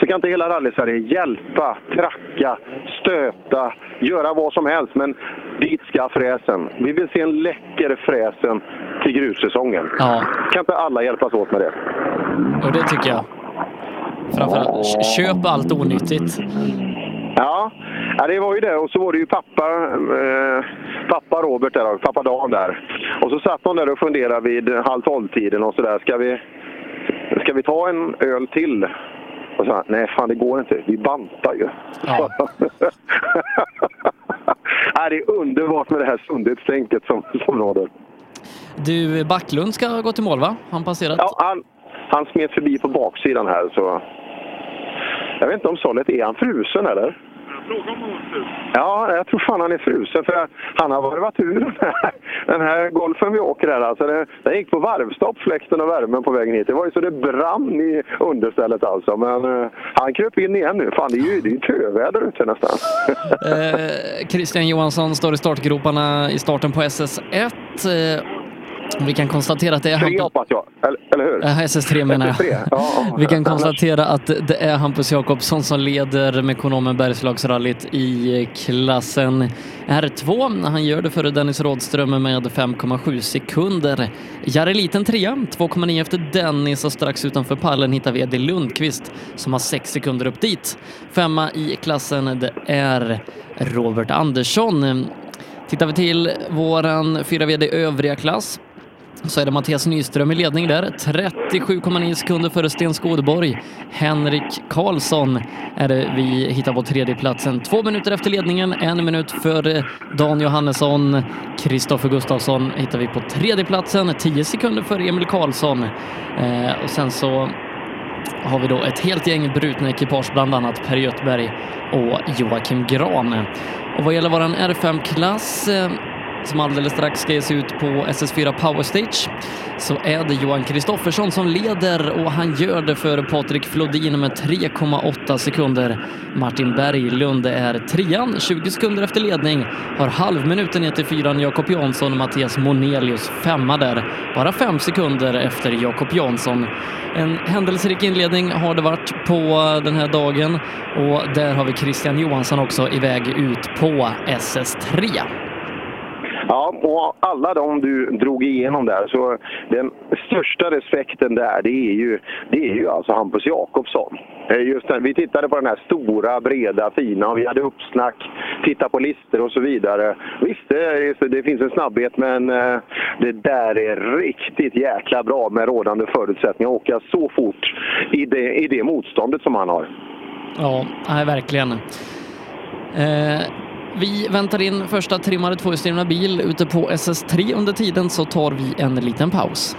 Så kan inte hela rally-Sverige hjälpa, tracka, stöta, göra vad som helst. Men dit ska fräsen. Vi vill se en läcker fräsen till grussäsongen.
Ja.
Kan inte alla hjälpas åt med det?
Och det tycker jag. Framförallt, köp allt onyttigt.
Ja, ja, det var ju det. Och så var det ju pappa, eh, pappa Robert där, pappa Dan där. Och så satt hon där och funderade vid halv tolv-tiden och sådär. Ska vi, ska vi ta en öl till? Och så, nej, fan det går inte. Vi bantar ju.
Ja.
Nej, det är underbart med det här sundhetstänket som, som råder.
Du, Backlund ska gå till mål va? Han passerat?
Ja, han, han smet förbi på baksidan här så... Jag vet inte om Sollet, är han frusen eller? Ja, jag tror fan han är frusen för han har varvat ur den här, den här golfen vi åker här. Alltså den, den gick på varvstopp, fläkten och värmen på vägen hit. Det var ju så det brann i understället alltså. Men uh, han kröp in igen nu. Fan, det är ju, det är töväder ute nästan.
Eh, Christian Johansson står i startgroparna i starten på SS1. Eh, vi kan konstatera att det är
Tre
Hampus...
hoppas jag, eller, eller hur?
Eh, SS3 menar jag.
SS3, ja.
Vi kan
Annars-
konstatera att det är Hampus Jakobsson som leder Mekonomen Bergslagsrallyt i klassen R2. Han gör det före Dennis Rådström med 5,7 sekunder. Jari Liten trea, 2,9 efter Dennis och strax utanför pallen hittar vi Eddie Lundqvist som har 6 sekunder upp dit. Femma i klassen, det är Robert Andersson. Tittar vi till våran 4VD övriga klass så är det Mattias Nyström i ledning där. 37,9 sekunder före Sten Skådeborg. Henrik Karlsson är det vi hittar på tredjeplatsen. Två minuter efter ledningen, en minut före Dan Johannesson. Kristoffer Gustafsson hittar vi på tredjeplatsen, 10 sekunder före Emil Karlsson. Eh, och sen så har vi då ett helt gäng brutna ekipage, bland annat Per Göthberg och Joakim Gran. Och vad gäller våran R5-klass eh, som alldeles strax ska ges ut på SS4 Power Stage så är det Johan Kristoffersson som leder och han gör det för Patrik Flodin med 3,8 sekunder. Martin Berglund är trean, 20 sekunder efter ledning, har halvminuten ner till fyran Jakob Jansson och Mattias Monelius femma där, bara fem sekunder efter Jakob Jansson. En händelserik inledning har det varit på den här dagen och där har vi Christian Johansson också iväg ut på SS3.
Ja, och alla de du drog igenom där, så den största respekten där, det är ju, det är ju alltså Hampus Jakobsson. Just det, vi tittade på den här stora, breda, fina och vi hade uppsnack, tittade på listor och så vidare. Visst, det, det finns en snabbhet, men eh, det där är riktigt jäkla bra med rådande förutsättningar. Att åka så fort i det, i det motståndet som han har.
Ja, nej, verkligen. Eh, vi väntar in första trimmade tvåhjulsdrivna bil ute på SS3. Under tiden så tar vi en liten paus.